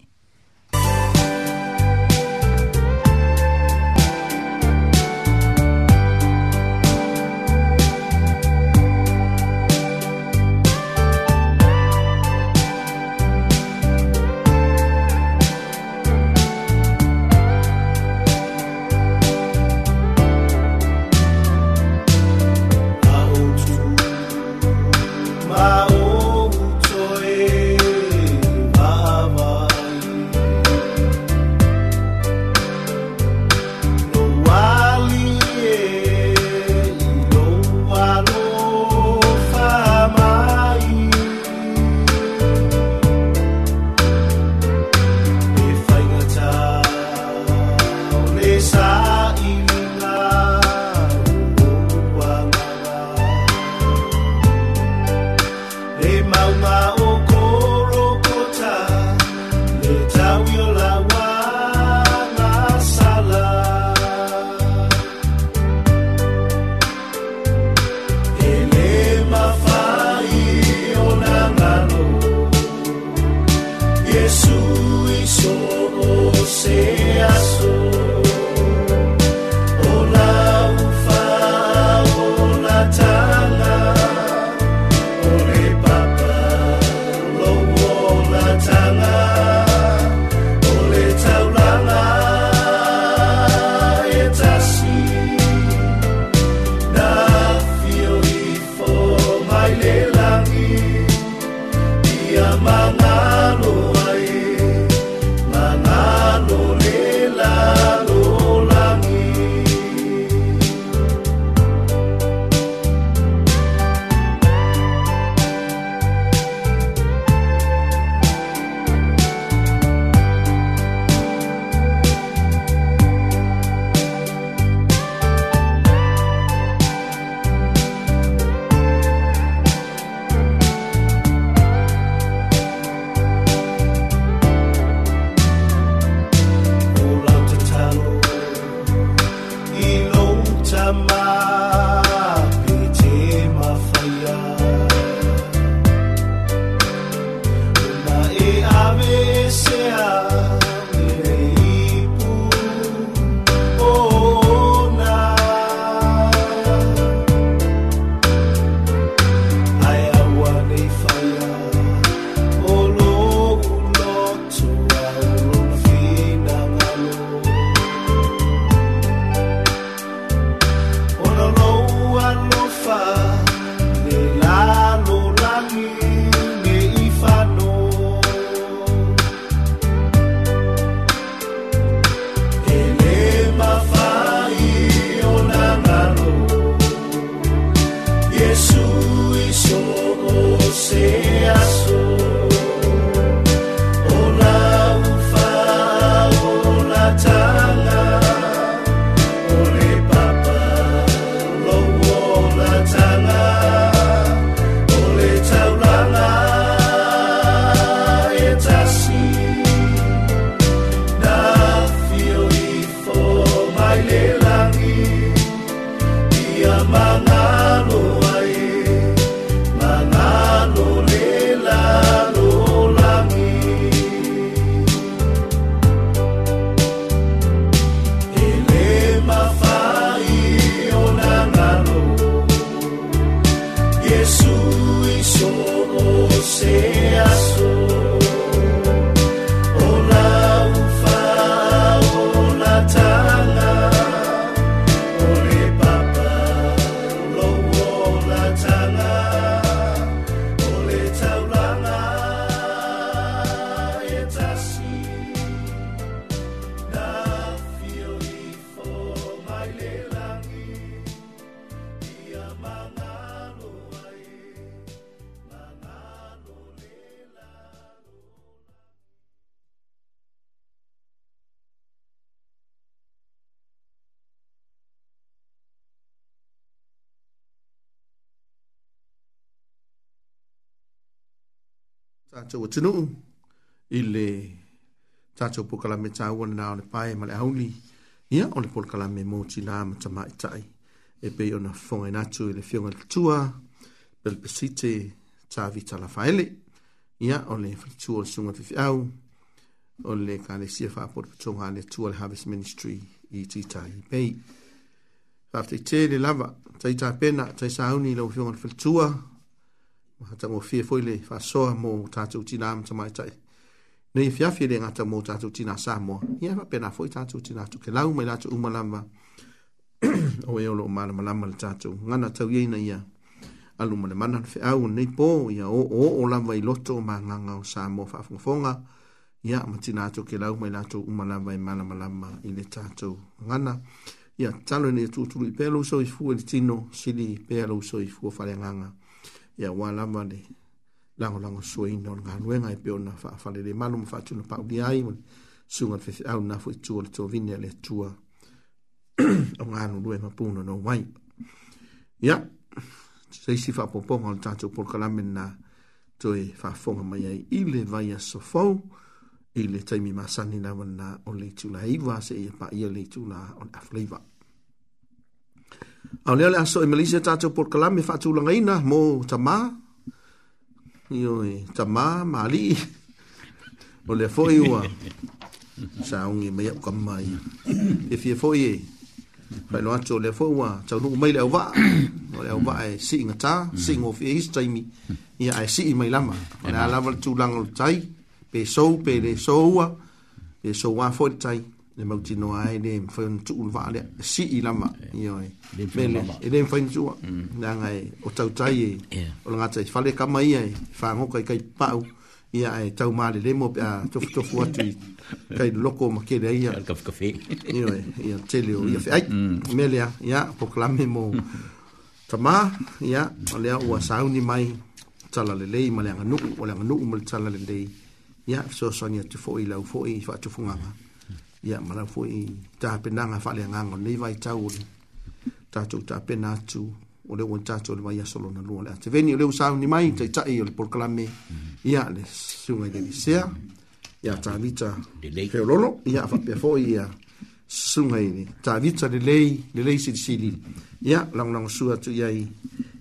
tātou atinu i le tātou pukala me tāua na o le pae ma le auli ia o le pukala me mōti nā ma tā mai tai e pei o na whongai nātu i le fionga le tua pel pesite tā vita la whaele ia o le tua le sunga fifi au o le ka le sia wha apot patonga le tua le Harvest Ministry i tītai i pei Fafte i tēle lava, tai tā pena, tai sāuni lau fionga le filtua, mahatanga o fia foile whasoa mō tātou tina am tamai tai. Nei fia fia renga ta mo tātou tina sā mō. Ia wha pena foi tātou tina tu ke lau mai tātou umalama o e olo o mara malama le tātou. Ngana tau iei na ia alu male mana fe au nei po. ia o o o lama i loto ma nganga o sā mō whafungafonga. Ia ma tina tu ke lau mai tātou umalama i mana malama i le tātou. Ngana ia talo e ni e tūturu i pēlo so i fu e tino sili pēlo so i fu o whare nganga. Ngana ia ua lava le lagolago suaina o le galuega e pe ona faafale le malu ma faatuna paulia ai ma le suga le fefeauna foi tua le toavine a le atua o galulue mapuna nou mai ia seisi faapoopoga o le tatou polokalame lna toe faafoga mai ai i le vaia sofou i le taimi masani lava lna o le itulaiva se ia paia le itula o le afalaiva Au lea le aso e Malaysia tātou por kalame whātūlangaina mō tamā. Ioi, tamā, māli. O lea fōi e ua. Saungi mai au kamai. E fie fōi e. Whai no ato lea fōi ua. Tau nuku mai le au wā. O le au wā e si inga tā. Si ingo fie his taimi. Ia e si mai lama. O le alawa tūlanga o tai. Pe sou, pe le soua. Pe soua fōi tai. Pe le mau tino ai le fon tu un va le si i lama io e bele e le fon tu na ngai o tau tai e o nga tai fale ka mai e fa ngo kai kai pau ia e tau ma le le mo pa to to fu atu kai loko ma ke le ia al kaf kafe io e ia tele o ia ai melia ia proclame mo tama ia ole o sauni mai tala le le ma le nga nu o le nga nu mo tala le le ia so so ni tu fo i lau fo i fa tu funganga ia mana fo i ta pena nga fa le nga ngo nei vai tau ni ta tu ta pena tu o le won ta tu le vai solo na lua le te veni le usa ni mai te ta i le por clame ia le su mai de sia ia ta vita fe lolo ia fa pe fo ia su mai ni ta vita le lei le lei si si li ia lang lang su atu ia i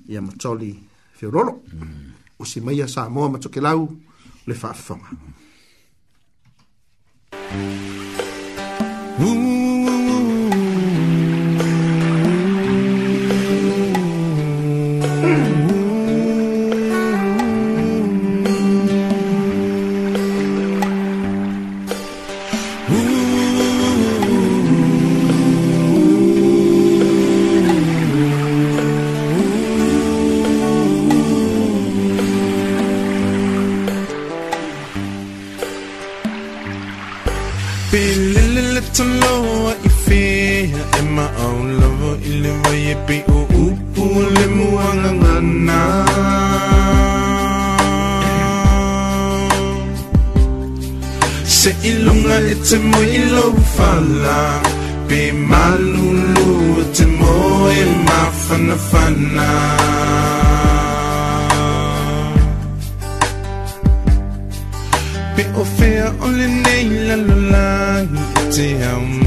ia ma toli fe lolo o si mai sa mo ma to ke lau le fa fa Thank mm -hmm. you. Ooh. ipauupo mo ang anganan Sa mo ilo fala Pe malulu ito mo e mafana-fana Pe ofea ite amu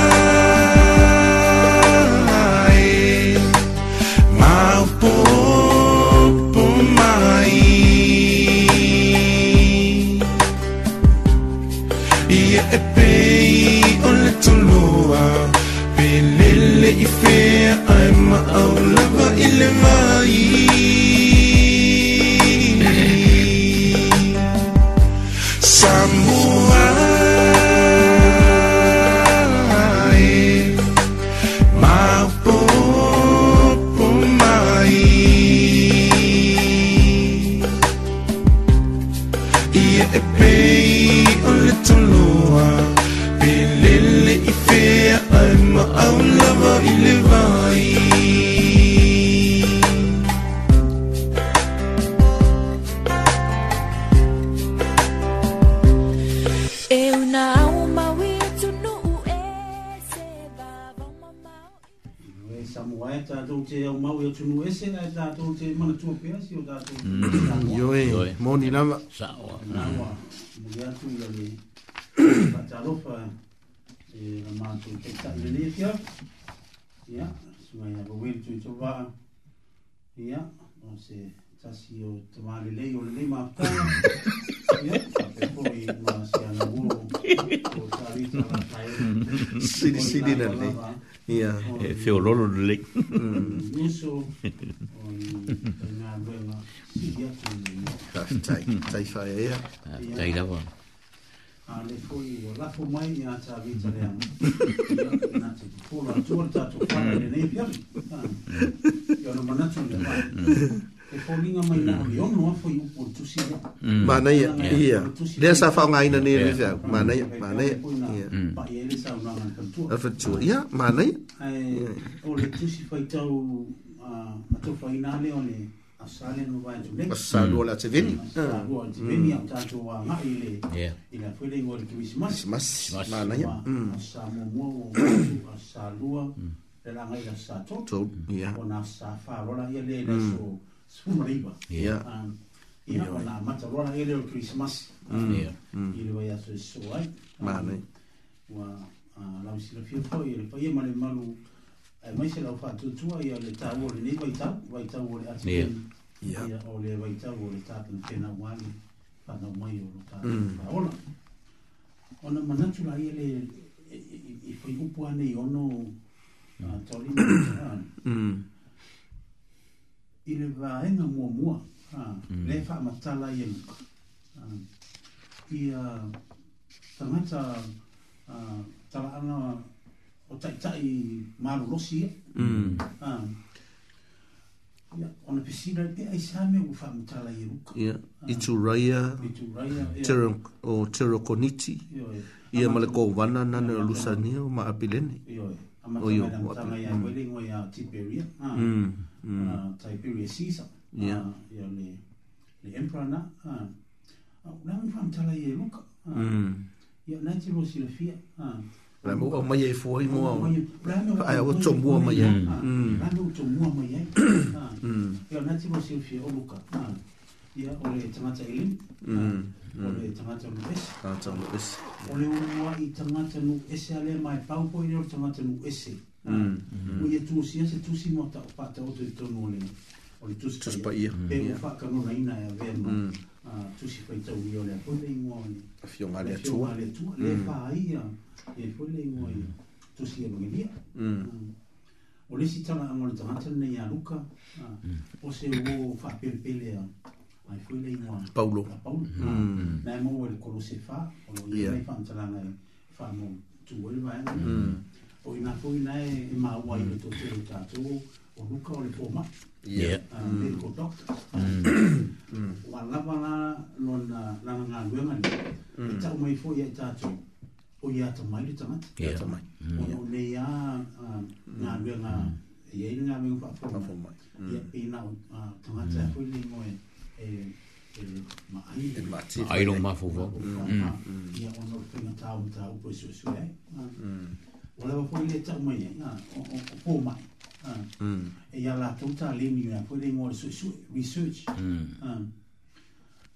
te au mau e tunu ese ai tātou te mana tua pia si o tātou Ioe, mōni lama Sāua Nāua, mōni atu i ane Pātalofa e la mātou te tāne ne pia Ia, sumai a wawiru tui tō wā Ia, o se tasi o tamale lei o lima pā Ia, tāpe koe i mā se ana uro O tāwita la tāe Sini, sini na lei ia e feo lolo le le miso mm. um, tai fai ea ah, tai lawa ale ah, foi o la fo mai ia ta vita le ano na te pola tuan ta to fa le nei pia ah, ia no manatsu le e fōlinga hmm. hmm. Mana ia, ia. Lea sa whaonga ina ne ni whea. Mana ia, mana ia. Pa i ia, mana ia. Ole le ole asale no vai Ona asa wharola ia le so. sumariba. Um, mm. um, mm. Ia. Ia o nā mataroa ere o Christmas. Ia. Ile wai ato e soai. Mane. Um, wa uh, lau sila fia koe ere pa ia male malu e maise lau fa tutua ia le tā wole nei wai tau. Wai tau wole ati pen. Ia. Ia o le wai tau wole tā pen pena wali. Pana mai o lo tā. Ola. Ona manatu la ele i e, fai e, e, upu ane i ono tolima. Ia. Ia i le vāenga mua mua, mm. le wha ma tala i ana. I a uh, tangata uh, tala ana o taitai maro rosi e. Mm. O na pesina te ai sāme u wha ma tala i ruka. I tu raia, o terokoniti, i a male kouwana nane o lusania o ma apilene. Ioi, a ma tangai a wele ngoi a tiperia. Ioi mm. uh, ah, Tiberius Caesar. Yeah. Uh, yeah, le, le emperor na. Uh, ah, uh, ah, Nau mwham tala i e luka. Uh, mm. Ia, yeah, nai te roa si la fia. Uh, Rai mua mai e fuai mua. Ai o tō mua mai e. Rai mua tō mua mai e. Ia, nai te roa si la fia o luka. Mm. Mm. Ia, o le tangata ilim. Mm. O le tangata nu es. Tangata nu es. O le unua i tangata nu es a le mai pau po i le tangata nu es. Ia. Ah. Mm. Mm-hmm. mo ye tu sia se tu si mo ta pa ta o de tonu ni o le tu si pa ia mm, e mo fa ka no na ina ya ver no a tu si pa ta u yo le po le mo ni a fio ma le tu le tu mm. e le fa ia e po le mo ia tu si e mo ia o le si ta na mo le ta ta ne ya luka ah, o se o fa pel pel ia ai fo le mo paulo paulo na ah, mo e le kolose fa o le mai fa ntala na fa e mo tu o le mai o e, e i nga koi nai e mā wai i tō tēru tātou o luka o le pōma. Yeah. Uh, mm. medical mm. doctor. Wā lawa la lo na lana ngā luenga I mm. e tau mai fō i e tātou o i ata mai li tangata. I ata mai. O nei a ngā luenga i e ngā luenga pā pōma. Pā pōma. I nga tangata a koi ni moe e Ai lo mafu vo. Ia ono tina tau tau po su su ai o le fo ile tsa mo ye na ah, o o po ma ah. mm. e ya la tuta le mi ya fo le mo le su research mm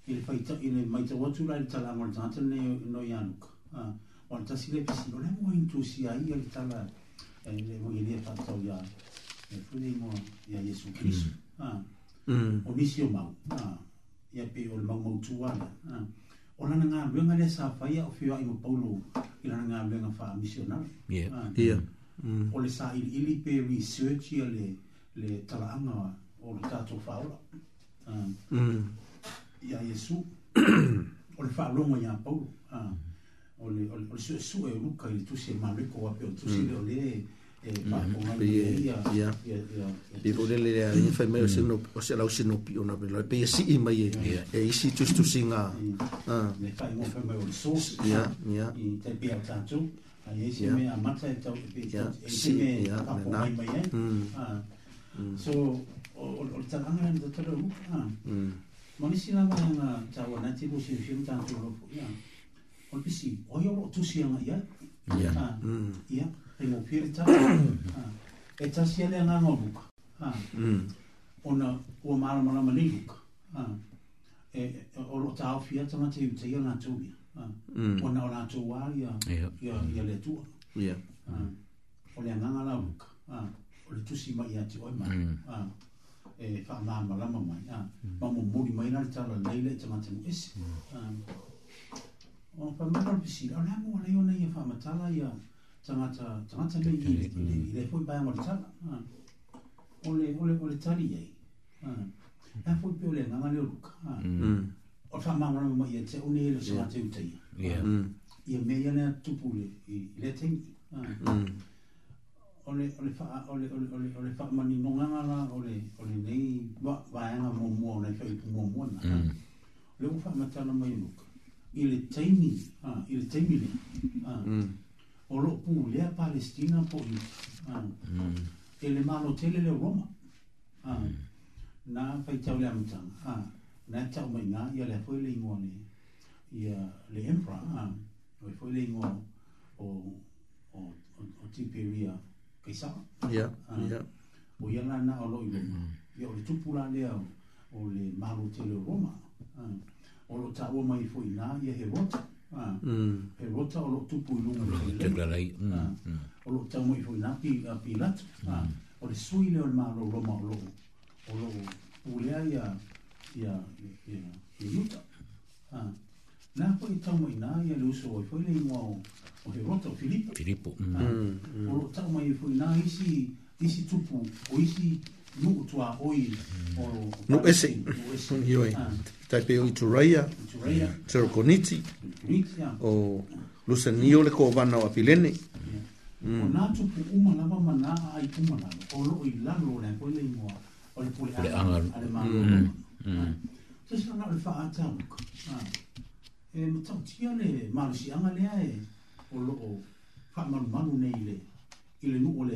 e fa ita ile mai tsa wa tsula le tsala mo tsa ne no ya nu ka o tsa sile ke si no le mo intusia i le tsala ah. e le mo ile fa tsa ya e fo le mo ya yesu kristo mm. ah mm o misio ma ah ya pe o le mo tsuana ah ona nga wenga le sa fa ya ofio ai paulo ila nga wenga fa missional yeah yeah mm. ole sa il ili pe research ya le le talanga o le tato fa ola uh, ah, mm. ya yesu ole fa lo mo ya paulo uh, ah, ole ole ole su e luka ili tu se maleko wa pe tu se mm. le ole E, mhm. pepolele aia fai mai o se alau senopi ona pela pe ia sii mai e e isi tusitusiga Yeah. E e mm. Yeah. Mm e ngā pirita, e tasi ele ngā ngā buka. O nā ua māra mani buka. E o lo tāo fi atama te iutei o ngā tūia. O nā o ngā tūā i a le tūa. Ah. O le ngā ngā ngā buka. Ah. O le tūsi mai ati oi mm. ah. e mai. E wha mā māra mā mai. Mā mō mūri mai nā rita la leile e tamate mō esi. O nā pa mā rā pisi, o nā mō leo nā i a wha mātala i a tangata tangata me i i le foi pai mor tsaka ah ole ole ole tali ai ah na foi pe ole na mali ruka ah mm. o fa ma ngora mo ye tse uni le sa tse uti ya i me ya na tupu le i le teng ah mm. ole ole fa ole ole ole ole fa ma ni nonga ngala ole ole nei ba ba ya mo mo na fa i mo mo na le u fa ma tsana mo e i le teimi ah i le teimi ah o lo pu le a Palestina po i ah. mm. e le malo tele le Roma ah. mm. na fai tau le amitanga ah. na tau mai nga ia le foi le ingo ne ia le emperor ah. o i foi le ingo o o, o, o, o tiperia kaisa yeah. ah. yeah. o ia la na o lo i Roma mm. ia o le tupula le au o le malo tele o Roma ah. o lo tau mai foi nga ia he wata Ah. Mm. E rota o lo tupu i lunga. Lo tega lei. O lo tamu i hui napi a pilat. Mm. Ah. O le sui leo ma lo roma o lo. O lo ulea ah. i a i a i a Nā po i tamu i nā i a le uso o i fwile i mua o o he rota o Filipo. Filipo. Mm. Mm, o lo tamu i hui nā isi isi tupu o isi nuu tua oi mm. mm. o no ese yo ai mm. taipei e e o ituraia terokoniti o lusanio le kovana o apilene ona tupu uma lava manaa ai uma o i le o le ale le e matautia le malosiaga o nei le nuu o le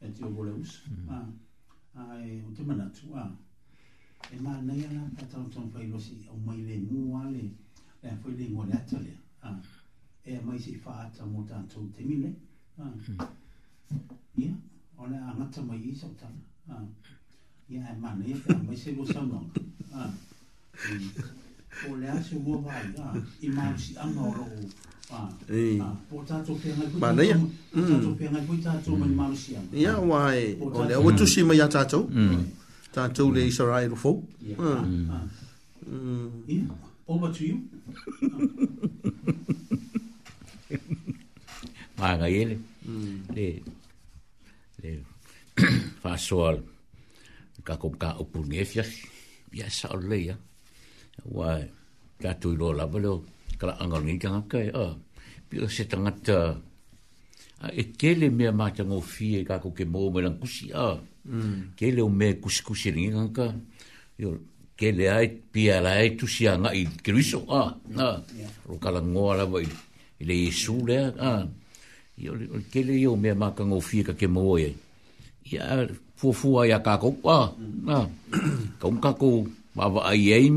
e te o gole usa. Mm. A ah. ah, e o te manatu a. Ah. E mā nei ana ka e tau tau pai rosi au mai le mua to e a fwe le ngore ata le. E a mai se i whaata mō tātou te mile. Mm. Ia, mm. yeah. ole a ngata mai i sau tana. Ia yeah, e mā nei e a mai se lo sau o le ase mua vai ga ah, i mau si anga o roo Ah, ah por tanto que na coisa. Mas aí, hum. Mm. Tanto que na coisa tanto uma malucia. Ya, uai. Olha, o tu sim mm. aí mm. tanto. Hum. Tanto le Israel fo. Hum. Hum. Over to you. Paga ele. Mm. Le. Le. Fa sol. Ka ka opungefia. Ya sa olleia. Mm. Wai, kia tui loa lawa leo, kala angalo ngi kanga kai, a, pila se tangata, a, e kele mea mata ngō fie kako ke mō me lang kusi, a, mm. kele o mea kusi kusi ringi kanga ka, yo, kele ai, pia la ai tu si anga i kiriso, a, a, ro kala ngoa lawa i, i le Yesu lea, a, yo, kele yo mea mata ngō fie kake mō e, ia, fufua ia kako, a, a, mm. kaunga kako, Mawa ai eim,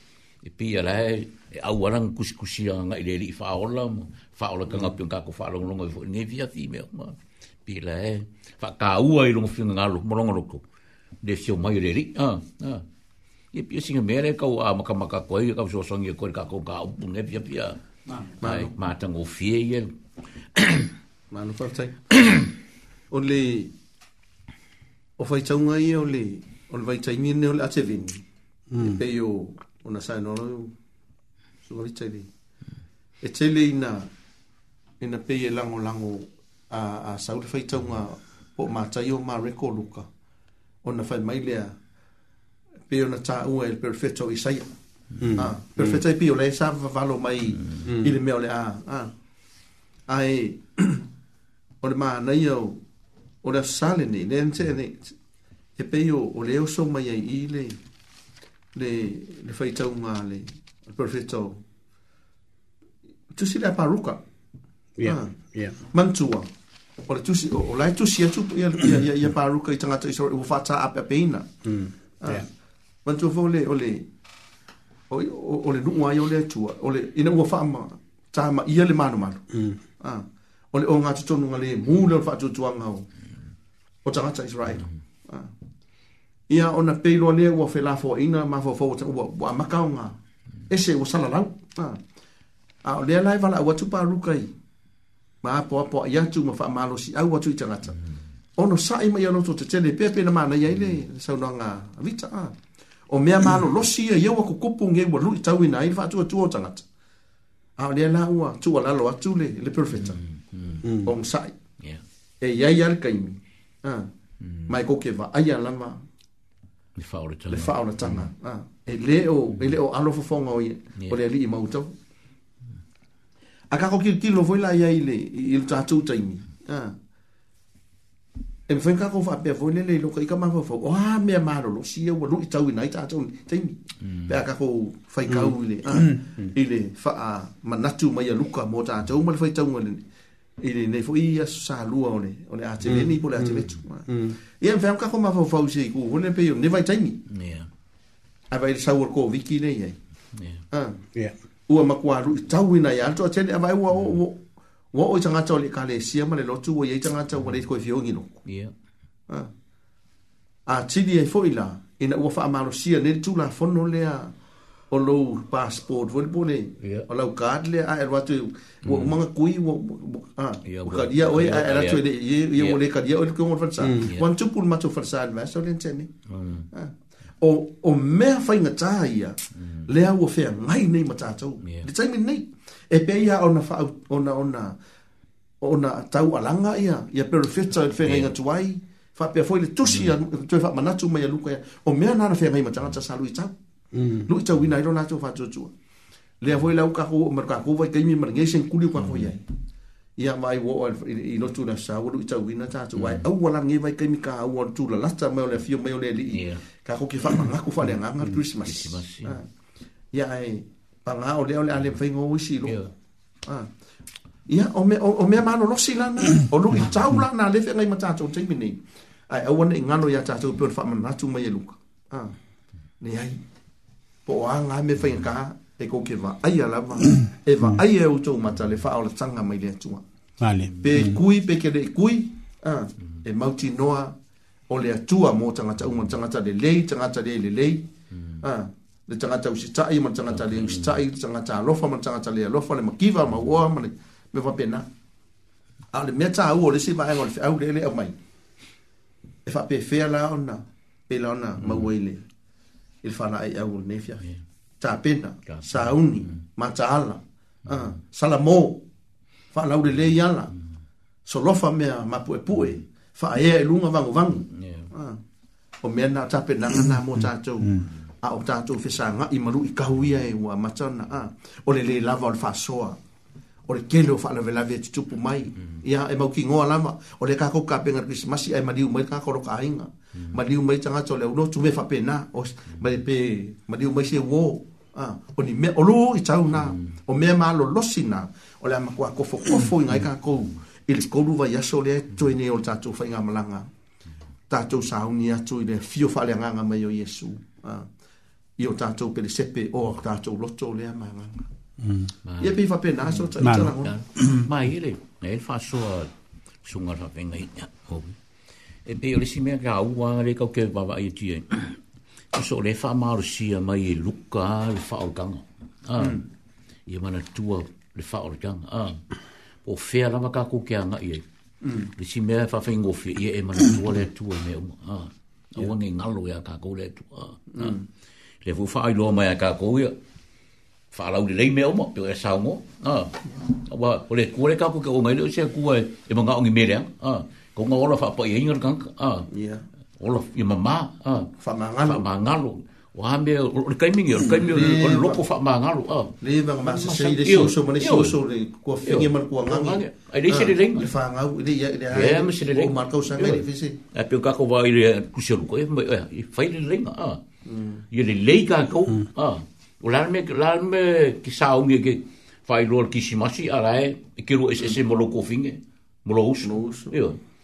e pia la e e au arang kusikusi a ngai le li faola mo faola ka ngapion ka ko faola longa fo ne via ti me ma pila e fa ka u ai longa fina ngalo mo longa loko de sio mai le li a ah, a ah. e pia singa mere ka u a maka maka ko e ka so songi ko ka ko ka u ne via pia ma ma ma tango fie ye ma no fa tai only o fa tsunga ye only on vai tsaini ne o le atevin hmm. e pe yo ona sai no so ga vitai e tele ina ina pe e lango lango a a saul fai tau nga po ma tai o ma reko luka ona fai mai lea pe ona ta u e perfetto i sai mm. ah perfetto mm. i pio le sa va valo mai mm. i le meo le a a ai ona ma nei o ona sale ni le ente ne e pe o leo so mai i le le le faita un ale perfecto tu si la paruca ya ah. ya mantua por tu si o la tu si tu ya ya ya paruca itanga tu so u fata ape peina mm, ah. ya mantu vole ole o ole no ai ole tu ole ina u fa ma ta ma ia le manu manu mm. ah ole o nga tu tonu ngale mu le fa tu tuanga o tanga tsa israel mm. ia ona peilo le ua felafoaʻiga mafofou taʻua ua amakaoga ese ua e salalau ah. a o lea lae valaau atu paluka i ma apoapo ai atu ma faamalosiau atu i tagata ono saʻi mai aloto tetele pea pena manai ai le saunoaga avita a o mea malolosi ia e ia ua kokopu ge ua luʻi tauina ai le faatuatua o tagata a o la ua tualalo atu le le profeta o ga saʻi e iai a le kaimi mae koke vaaia lava le fa ora tanga le fa ora tanga e le e o e le o alo fo fonga o ye o le ali i mauta aka ko ki ki lo voila ia ile il ta tu ta imi e me fenka ko fa pe vo le le lo ka ma fo o ha ah, me ma lo lo si e wo lo i tau nai ta tu ta imi mm. pe aka ko fa ka u ile mm. mm. ile fa manatu mai a luka mo ta tu ma le fa tau ngale ili nei fo ia sa lua one one a tele mm. ni pole a tele mm. tu ma mm. ia fam ka koma fo fo si e ku one pe yo ne vai tai ni ya ai vai sa wor ko viki nei ai ya ah ya u ma kwa ru tau ina ya to tele ai wa o wa o changa tole ka le sia ma le lotu wa ye changa tsa wa le ko fio ngi no ya ah a tidi ai e fo ila ina u fa ma ru sia ne tu la fo no le a o passport vol bone o card le a erwa tu mm. manga kui o mm. mm. a o ka dia a era tu de ye ye o le ka dia o le kongo fatsa quan tu pul macho fatsa al mas o le tene o o me fa inga ta le a o fe mai nei mata to de tsai nei e pe ia o na fa na o na o na tau alanga ya. ia per fitsa fe to tuai fa pe foi le tusi tu fa manatu mai luka o me na na fe mai mata sa lui tau Mm. no cha wina ro na cho fa cho cho le avoi la ka ho mar ka ho vai kai mi mar ngai sen kuli kwa ho ya ya mai wo al i no tu na sa wo cha wina cha cho wai au wala ngai vai kai mi ka wo tu la lasta mai le fio mai le li ka ho ki fa ma ku fa le nga ngar mm. christmas ya ah. ai pa nga o le o le ale fai ngo wisi lo ya ah. o me o me ma no lo si la na o lu i cha wala na le fe ngai ma cha cho tei mi ai au wan ngano ya cha cho pe fa ma na tu mai le lu ah ne ai po anga me fa ka e ko ke va ai ala va e va mm. ai e uto ma tale fa ola tanga mai le tua vale pe mm. kui pe ke le kui a e mauti noa o le tua mo tanga tau mo tanga tale le tanga tale le le mm. a le tanga tau si tai mo tanga tale si tai tanga tale lofa mo tanga tale lofa le makiva ma wa ma le me va pena a le me tau o le si va ngol fa au le le mai e fa pe fe ala ona pe ona ma wa e fala ai au ne fia ta pena sa uni mm. ma ta ala mm. ah, sala mo fala u le yala mm. so lo fa me ma pu pu e fa e lunga va va ah. o me na ta pena na mo ta tu a o ta tu fi sa nga i maru i ka hu ia e wa ma ta na a ah. o le le la va fa so o le kele o fa la vela vetu pu mai ia e mau ki ngo ala o le ka ko ka pena kris ma si ai ma di u mai ka ko ro ka inga Mm. ma liu mai tanga tole no tu me fa pena o ma pe mm. ma liu mai se wo a o ni me o lu i tau na mm. o me ma lo losina o le ma kwa ko fo ko fo inga ka ko il ko lu va ya so le to ni o ta tu fa inga malanga ta tu sa un ya tu le fio fa le nga ma yo yesu a i o ta tu pe le sepe o ta tu lo to le ma nga Mm. Ye pe fa pena so tsala ngona. Ma ile, ele fa e so sunga fa venga ya. Mm e pe ole sima ka u wa le ka ke ba ba i ti e so le fa ma ru si a mai e luka le fa ah, hmm. ah, o ganga a i mana tua le fa o ganga a o fe ala ma ka ku ke anga i hmm. le sima fa fa ingo fi e mana tua le tua me o a ah, o wangi ngalo ya ka ko le tua a hmm. le fu fa i lo ma ya ka ko ya fa la u le me o mo pe sa mo a o le ko le ka ku ke o mai le se ku e, e mo nga o ngi me le a o nga ola fa pa i inga ranga a ola i mama a fa mangalo fa mangalo o ame o le kaimingi o le kaimingi o le loko fa mangalo a le iwa ma se sei le so so mani so so le kua fingi man kua ngangi ai le se le ringa le fa ngau le ia le ae ma se le ringa o marka usanga le fisi a pio kako wa i le kusia ruko e mai i fai mm. le ringa a i le leika kou a o lalme lalme ki saungi ke fai lor kishimashi a rae e ke ru es ese molo kofinge molo usu molo usu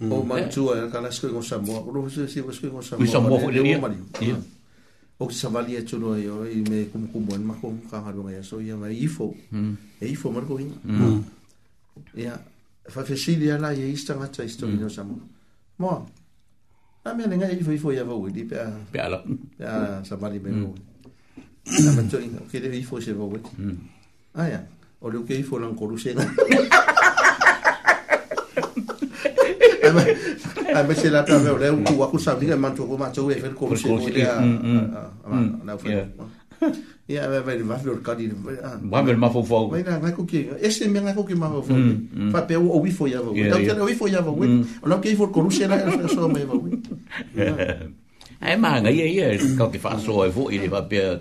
Mm. o matua e eh, ka lasko ingo Samoa, o rofu se si vasko ingo Samoa. Ui Samoa fuere ia. O ki Samali e tono e o i me kumukumu en mako ka harunga ia, so ia mai ifo, mm. e ifo marco inga. Mm. Ia, fa fesili ala i eista ngata isto ingo Samoa. Moa, a mea nenga ifo ifo ia vau ili, pia Samali me vau. Ia matua inga, o kere ifo se vau ili. Aia, o leo ke ifo lang korusenga. Ia, me se la ta me ole un cuba con sabina man tu goma tu ver como se podía mm, mm, ah, ah, ah mm, na fue ya ya ver va flor cadi va ver mafo fo va na va coque ese me na coque mafo fo fa pe o wi fo ya va da que wi fo ya va o no que for corusia na eso me va ai manga ia ia ka ke fa so e vo ile va pe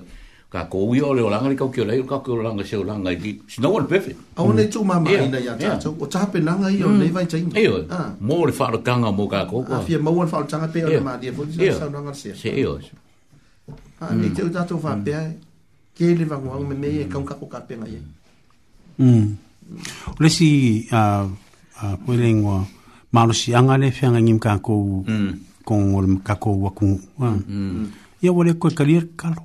ka ko wi o le o langa ni kau kia lei o kau kia langa se o langa i it's no one perfect a wana i tū mama ina ia tātou o tāpe langa i o nei vai tainga eo mō le whaaratanga mō ka kōkua a fia mauan whaaratanga pe o le mādia fōti sa sau nanga se se eo a e te o tātou whapea ke le vangu au me me e kaunga ko ka penga i o le si a puele ingoa malo si anga le whianga ngim ka kōu kong o le ka kōu wakung ia wale koe kalir kalo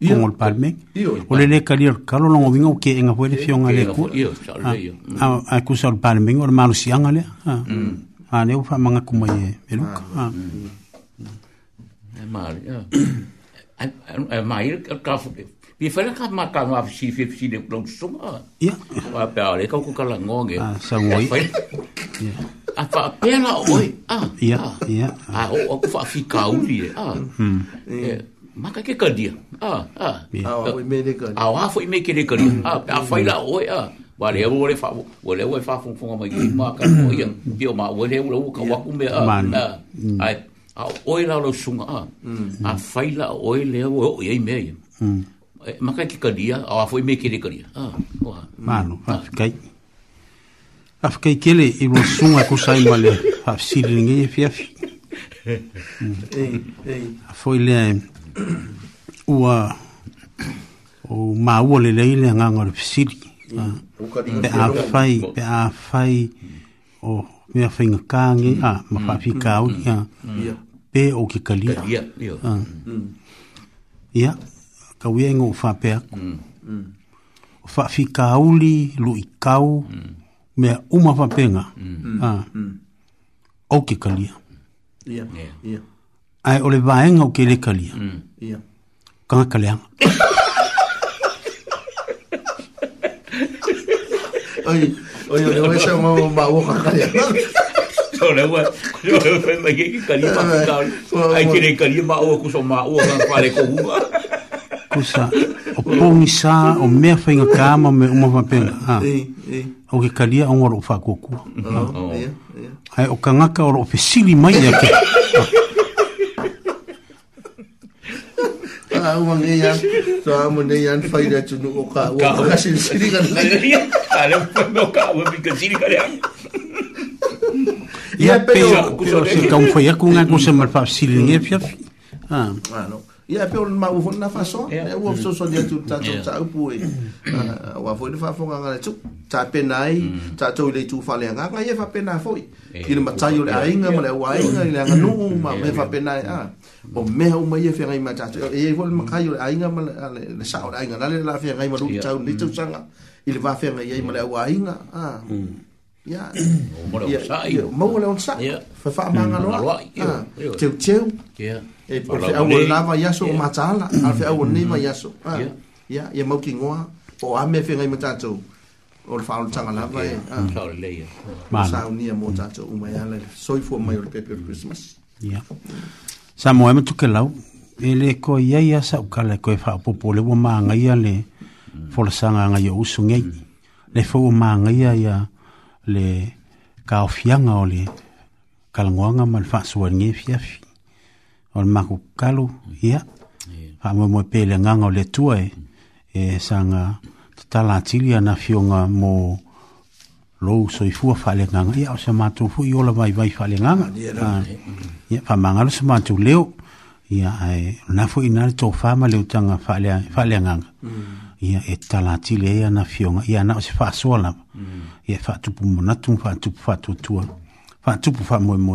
Ia, kongol palme. O le le kalia o kalo longo vinga o ke enga hoi le fionga le kua. Ia, o le le. A ah, ah, mm. ah, kusa o le palme, o le malo sianga le. A mm. le ufa manga kumai e meluka. E maari, ia. E maari, e kafu le. Pia whare ka ma ka ngā fisi fi fisi le kutong sunga. Ia. O a pia ale, kau kukala ngonge. A sa ngoi. Eh, ia. A pa a pia la oi. Ia, ia. A o kufa a fi kauri e. Ia. Ia. Hmm. Eh, maka ke ka dia ah ah yeah. ah we me de ka ah wa fo i me ke de mm. e ka dia ah fa ila o ya wa le wo le fa wo le wo fa fu fu ma ki ma ka o ya bi o ma wo le wo ka wa ku me ah na ai mm. e, a o ila lo sunga ah a fa ila o le wo o ya i me ya maka ke ka dia ah wa fo i me ke de ka dia ah wa manu kai a fa kai kele i lo sunga ku sai ma le fa si ringe fi fi ei ei fo ile e ua o maua lelei le agaga o le fesili mm. ah, pe fai pe fai o mea faigakāge mm. a ah, ma faafikaoli a pe o ke kalia ia kauia ah. mm. igou faapeaku o faafikauli luʻikau mea uma faapega o ke kalia ai ole vaenga o kele kalia. Mm. Yeah. Kanga kalea. oi, oi, oi, oi, se o ma uoka kalea. Ole ua, ole ua, ma kei kalea ma kukau. Ai kere kalea ma ua kusa ma ua kanga pare ko ua. Kusa, o pongi sa, o mea whainga kama me umawa pena. Ha. Ei, ei. O ke kalea o ngoro ufa kukua. Oh, ia, ia. Ai, o kangaka o ro fesili mai ia kei. Ha. nga umangiyan. So amon na yan fay na chuno o ka. Wa ka sinsiri ka lang. Iya, Alam pa no ka wa ka siri ka lang. Ya iya, pero pero se kan fue con algo se Ah. Ah no. ia pe ona mau fo na faso e u so so dia tu ta ta u pu e wa ah, ah, fo ni fa fo nga le tu ta pe nai mm. ta tu le tu fa le nga nga ia fa pe na fo i ki le mata yo le ai nga mo le wa ai nga le nga nu ma me fa pe nai a o me o mai e fe nga ma ta e fo le mata ah, yo le ai nga le le sa o ai nga le la fe nga ma lu tu ni tu sanga i le va fe nga ia mo le wa ai nga a ya mo le sa i mo le on sa fa fa ma nga lo ya teu teu ya e por se au lava ya so matala al fe au ni ma ya so ya ah, ya mo ki ngoa o a me fe ngai mata to o fa un tanga lava e sa ah. o leia ma sa un ia mo tato u ma ala so i fo mai o pepe o christmas ya e e sa mo em tu ke lau ele ko ia ia sa u kala ko e fa popo le ma ngai ia le fo la sanga ngai o usu ngai le fo ma ngai ia le ka o fianga o le kalangoanga malfa suwa ngefi afi o le maku kalu ia fa mo mo pe le nganga le tuai e e sanga tala tili ana fionga mo lo so i fu fa le nganga ia o se matu fu yo le vai vai fa le nganga ia fa manga le se matu leo ia ai na fu ina le to fa ma le tanga fa le fa le nganga mm. ia e tala tili e na fionga ia na se fa so na ia fa tu pu mo na tu fa tu fa tu tua fa tu pu fa mo mo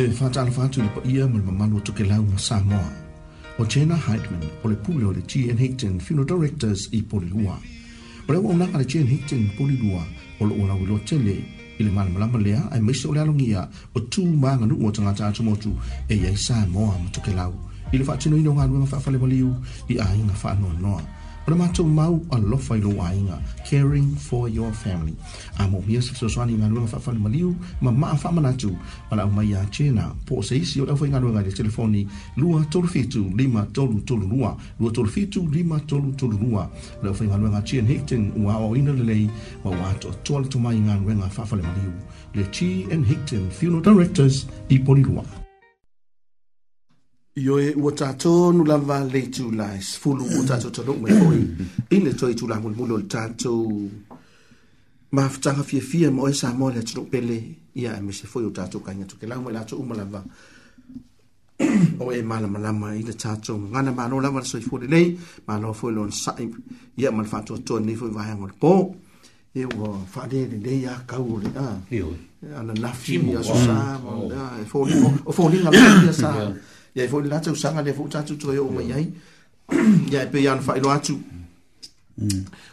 e whātala whātu i pa ia mele mamalo to ke lau na Samoa. O Jenna Heidman, o le pule o le G.N. Hickton Funeral Directors i Polilua. O le wau naka le G.N. Hickton Polilua o le ona wilo tele i le malamalama lea ai maise o le alogia o tū maganuu o tagata atumotu e iai Samoa ma to ke lau. I le faatinoina o galuega faafale maliu i aiga faanoanoa. Ora mātou mau a lofa i lo wāinga, caring for your family. A mō mia sa sasoani ngā nuanga whawhanu maliu, ma maa whamana tu, ma lau mai a tēnā. Pō se isi o lawhai e ngā nuanga i le telefoni, lua tolu fitu lima tolu tolu lua, lua tolu fitu lima tolu tolu lua. Lawhai ngā nuanga tēn hekten ua o ina le lei, ma wātou a tuali tomai ngā nuanga whawhanu maliu. Le tī and hekten funeral directors i poni lua. Ioe ua tātou nu lava lei tūlai, sfulu ua tātou mm. tano mai hoi. Mm. Ine toi tūlai mulu mulu le tātou mafutanga fia fia mo e sa mo le tūlok pele. Ia e mese foi o tātou kainga tuke lau mai lātou umalava. O e malama lama i le tātou ngana mālo lava le soi fōre lei, mālo foi lon sai, ia mal fātua tō nei foi vāia ngol pō. E ua whare le lei a kau le a. Ana nafi mm. a susā, e o fōringa lama ia sa. ya fo la tsa le fo tsa tsu tsoyo mo yai ya pe yan fa lo atu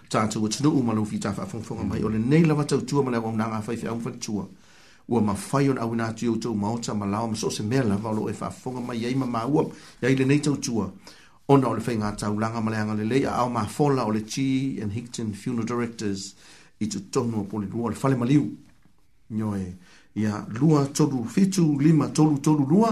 tsa tsu tsu no uma lo fi tsa fa fo fo mai ole nei la tsa tsu mo na wa nga fa fi au fa tsu wa ma fa yon au na tsu yo tsu mo tsa ma la ma so se me la va lo e fa fo mai yai ma ma u ya ile nei tsu tsu ona ole fa nga tsa u langa ma le nga le le ya au ma fo la ole chi and hickton funeral directors i tsu tonu po le ruol fa le ma liu nyoe ya lua tolu fitu lima tolu tolu lua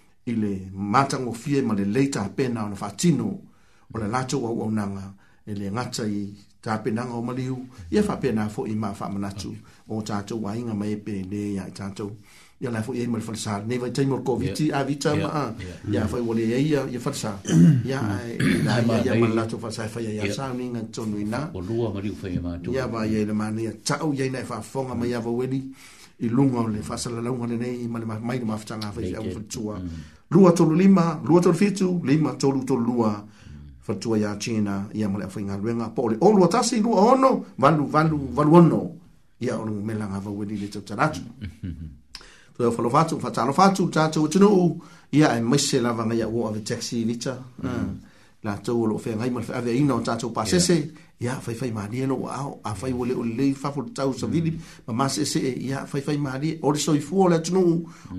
i le matagofie ma le lei tapena ona faatino o le latou auaunaga e le ngata i tapenaga o maliu ia faapena foi ma faamanatu o tatou aiga ma e pelē ia i tatou ia la foi e mo le falasa lenei faitaima o le koviti avita ma ia fai ua leai ia ia falasa mm. ia aia ma le latou falasa e faia ia sauniga tonuinaia vaia i le manaia taʻu iai na e faafofoga mai avaueli i lunga o le fasa la launga le nei ma le mai le mafutanga fai au fatua. Mm. Lua tolu lima, lua tolu fitu, lima tolu tolu lua fatua ya China i a mole afuinga ruenga. Po le olu atasi lua ono, valu, valu, valu ono i a onu melanga vau wedi le tau taratu. Tua falo fatu, fatalo fatu, tatu utinu u, i a e mese la vanga i a ua ave taxi vita. Mm. Ah, la tau olo fea ngai malfe ave ino tatu pasese, ya fai fai mani e lo wa ao a fai wole o le fa fo tau sa vidi ma ma se se ya fai fai mani o le soi fu o le tunu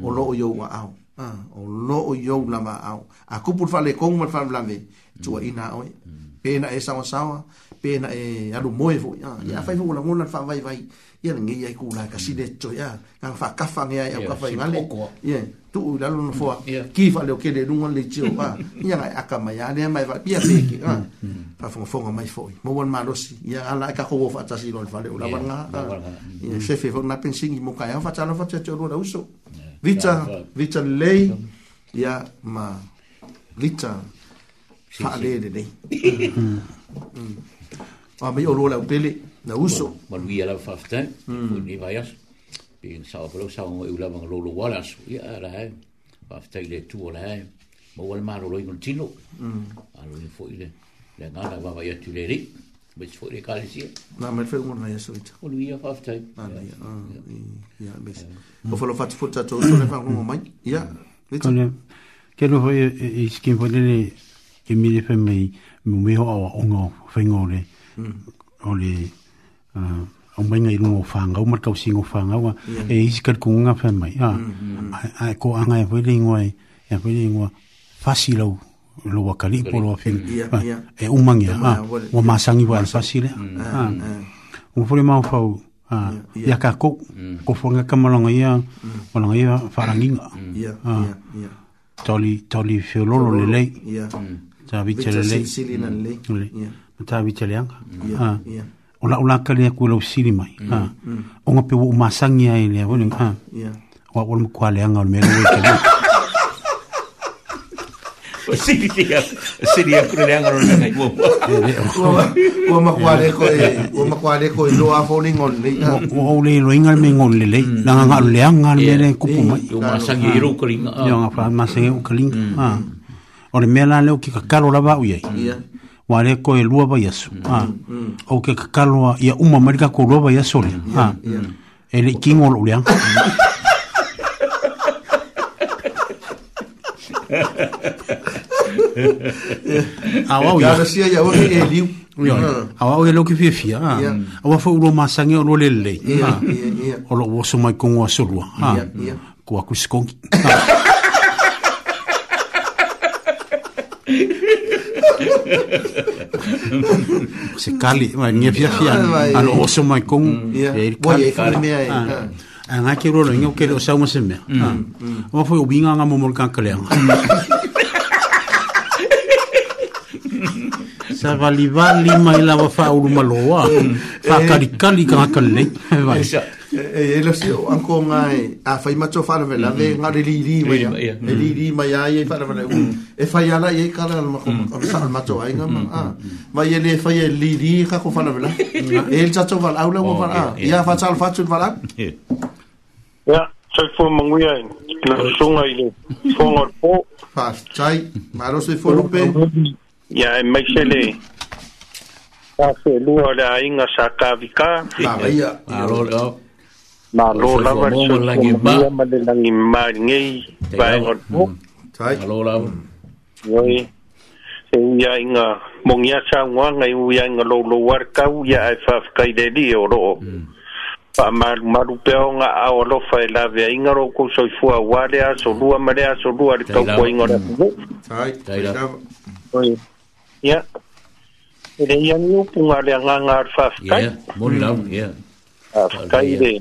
o lo o yo wa ao ah o lo o yo la ma ao a ku pur fa le kong ma fa vlame tu ina o mm. pena e sa sa pena e alu moe fo ia ia fai fo la ngona fa vai vai ia ngi ai ku la kasi de to ia ka fa ka fa ngi ai ka fa ngale ia tu la lu no fo ki fa le o ke le lunga le tio pa ia ngai aka mai ia le mai va pia pe ki ah fa fo fo mai fo mo wan ma lo si ia ala ka ko fa ta si lo fa le o la wanga ia se fe fo na pensing mo ka ia fa ta lo fa te lo la uso vita vita lei ia ma vita fa le le le Mm. Ah, mai o rola pele na uso. Ma lui ala fa fta. Mm. Ni vaias. Pe en sa pelo sa o ula ma lo lo wala so. Ya ala. Eh, fa fta ile tu ala. Eh. Ma wala ma lo ingo tino. Mm. Alo ni fo ile. Le nga la va ya tu le ri. Ma tu fo ile kali si. Na ma fe ngona ya so ita. O lui ala fa fta. Eh. Ah, ya. Ya, mes. Po fa to so le fa ngo mai. Ya. Lita. Kone. Kero hoi e skin fo le ke mi le fe mai. Mi me ho awa ongo fe ngore. Mm. Mm. Uh, au mai ngai rungo whanga, au matau singo whanga, mm. e isi kari kunga whai mai. Ah, mm, ko anga e whele ingoa e, e whele ingoa, whasi lau, lo wa kali po lo wa fin ah, e umangi ha ah, wa masangi wa fasile ha un problema fa ha ya ka ko ko fo nga kamalonga ya walanga ya farangi ha toli toli fiololo le le ya ta vitele le le ya tawita leanga. Ah. O la ula kalea kua lau sili mai. Mm, ah. mm. O pe wu masangi ai lea wani. O a wala mkua leanga o mele wei kalea. Sidi ya, sidi ya, kuri leang ngaro leang ngai kuwa. Kuwa ma kuwa leko e, kuwa ma kuwa leko e eh, eh, oh. loa fo ni me ngon le leik, langa mm. ngaro leang ngal me le kupu mai. Kuwa masang ye iro kuri ngai. Ah. Ya, ngafa masang ye ukali ngai. Ole me la leo kika ka laba ba Ya. wa le ko e lua vai asu a o ke kakalo ia uma marika ko lua vai asu le mm-hmm. ah, e le kingo lo le awa o ya sia ya o e liu awa o lo ke fia fia ah. awa fo ulo masange o lo le le o lo wo so mai kongo asu lua ah. ko se kali ma nge fia fia ah, ano iya. o so mai kong e kali a iya. ah, ah, mm. mm. nga ke rolo nge o ke o sa mo se me o fo o binga nga mo mo kan kale sa vali vali mai la fa ulu maloa fa kali kali kan kale vai e e lo sio anko ngai a ah, fai macho fara vela mm-hmm. ve nga re li li ma e li li ma ya e fara vela e fai ala ye kala al macho o sa al macho ai nga ma mm-hmm. ah. ma ye le fai e li li ka ko fara vela e el chacho val aula oh, wa fara ah. ya fa chal fa chul fara ya chai fo mangui ai na sunga ile fo ngor po fa chai ma ro se fo lupe ya e mai sele Tāwhi lua rā inga sā kāwika. Kāwia. Ārore, na lo la va so mo ma le langi ma nge va ngot mo tai lo la oi se ia inga mong ia sa ngwa ngai u ia inga lo lo war ka u ya ai fa kai de di o ro pa ma ma lu pe o nga a o lo fa la ve inga ro ko so fu a wa le a so lua ma le a so lua le ka ko inga ro tai tai oi ia Ele ia ni upunga le nganga ar fafkai. Ia, mori lau, ia. Afkai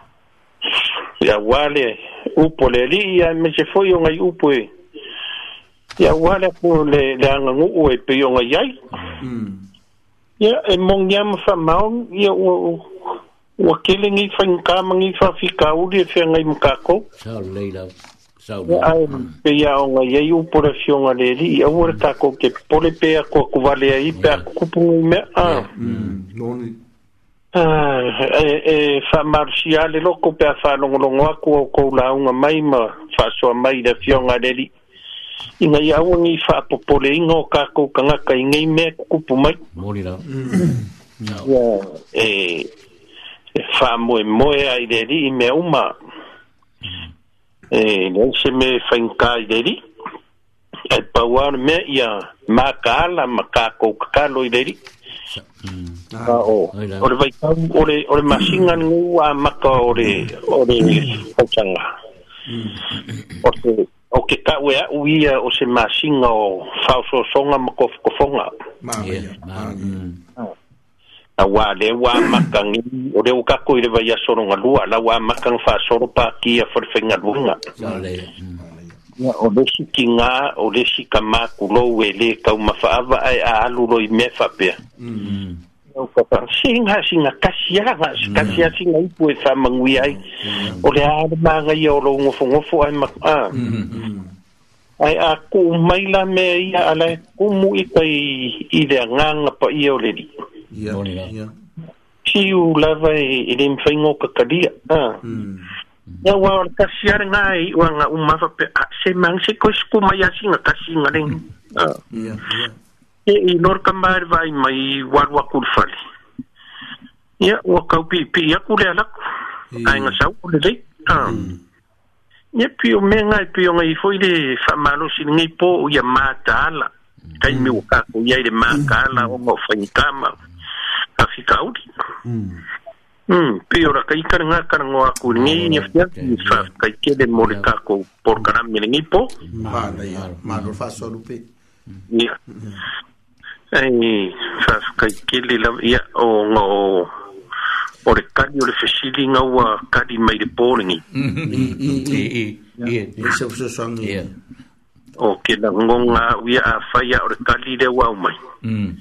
ya wale upo le li ya me se foi un ai upo e ya wale ko le le an ngu o e pe un ai hmm. ya e mong ya fa ma e hmm. ya o o kele ngi fa un ka fa fi u di fe ngai m ka ko sa le la sa o ai pe ya un ai ai upo le li ya wor ta ko ke pole pe ko ko vale ai pe ko pu me a mm Non Ah, e fa e whamarsiale loko pe a whanongolongo aku o kou launga mai ma whasua mai da fionga leli. I ngai au ngi whapopole ingo o kākou kangaka i ngai mea kukupu mai. Mori rā. Mm. E, e whamoe moe ai leli i mea uma. E nei se me whainka i deli E pauar mea ia maka la ma kākou kakalo i leli. Mm. Ah, o. O le vai tau, o le, o le masinga ngu a maka o le, o le mm. hautanga. Mm. O te, o ke kawe a uia o se masinga o fauso songa ma kof kofonga. Ma, ma, ma. Ah. A wā maka ngi, o le ukako i le vai a soronga lua, la wā maka ngu fā soro pā ki a forfenga lunga. Ma, ma, ma o le si kinga o le si kama kulo wele kau mafaava ai a alu loi mefa pe o ka mm. pa singa singa kasia nga mm. kasia singa i pu fa e mangui ai mm. o le a ma nga yo lo ngo fo ngo ai ma a mm-hmm. ai a ku mai la me ia ala ku mu i tai i de nga pa i o le di si u lava vai e, i e le mfa ngo ka kadia a ia ua ona kasi ale ga e iʻua ga uma fape se magi se koe suku mai asiga kasiga legi mm. ah. e ino e, le kamā le vaai mai walu aku le fale ia ua kau piʻipiʻi aku le alaku mm. aega sau o lelei ah. mm. ia pio mea gae piogai foʻi le faamalosiligai po o ia mataala taimi ua kakou iai le makala oga o faigitama afikauli Mm, pe ora kai kar ngā kar ngā aku ngi ni fia fa kai ke de mori ka ko por kana mi ngi po ma da ya ma do fa so lupe ni ai fa kai ke le la ya o ngo o le kadi o le fesili ngā ua kadi mai le pōringi. I, i, i, i, se uso sangi. O ke la ngonga uia a whaia o le kadi le wau mai. Mm.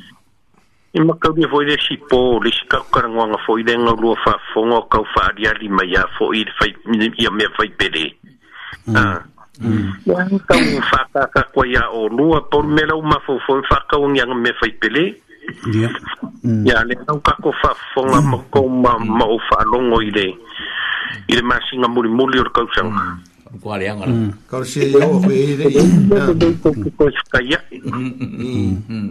i makauria foʻi le sipō le sikaukaragoaga foʻi le galua faafofoga o kau faaaliali mai iā foʻi ia mea faipele kau faakākako ai iā ōlua polu me lau mafoufoi faakauagiaga mea faipele ia le kaukako faafofoga ma kou ma ma ou faalogo i le i le masiga mulimuli o le kausaga kualeagaa kaosiaiaoaeiaikaiai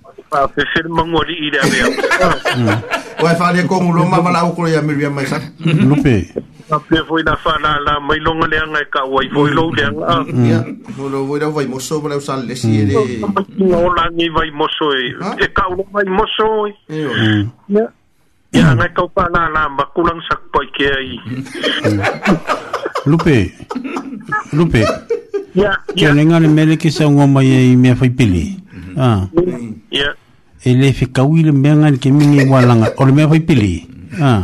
pa fe fe mangori i e da mea wai whare e kongu lo mama la ukoro ya miria mai sa lupe a pe foi na fa la la mai longa le anga e ka wai foi lo le anga mm. ya no lo voi da vai moso para usar le si ele mm. no la ni vai moso e e ka lo vai moso e ya ya na ka pa la la ba kulang sak poi ke ai lupe lupe ya ya lenga le mele ki sa ngoma ye me fai pili ah ya ele fe kawile mea ke mingi walanga o le mea fai pili ah.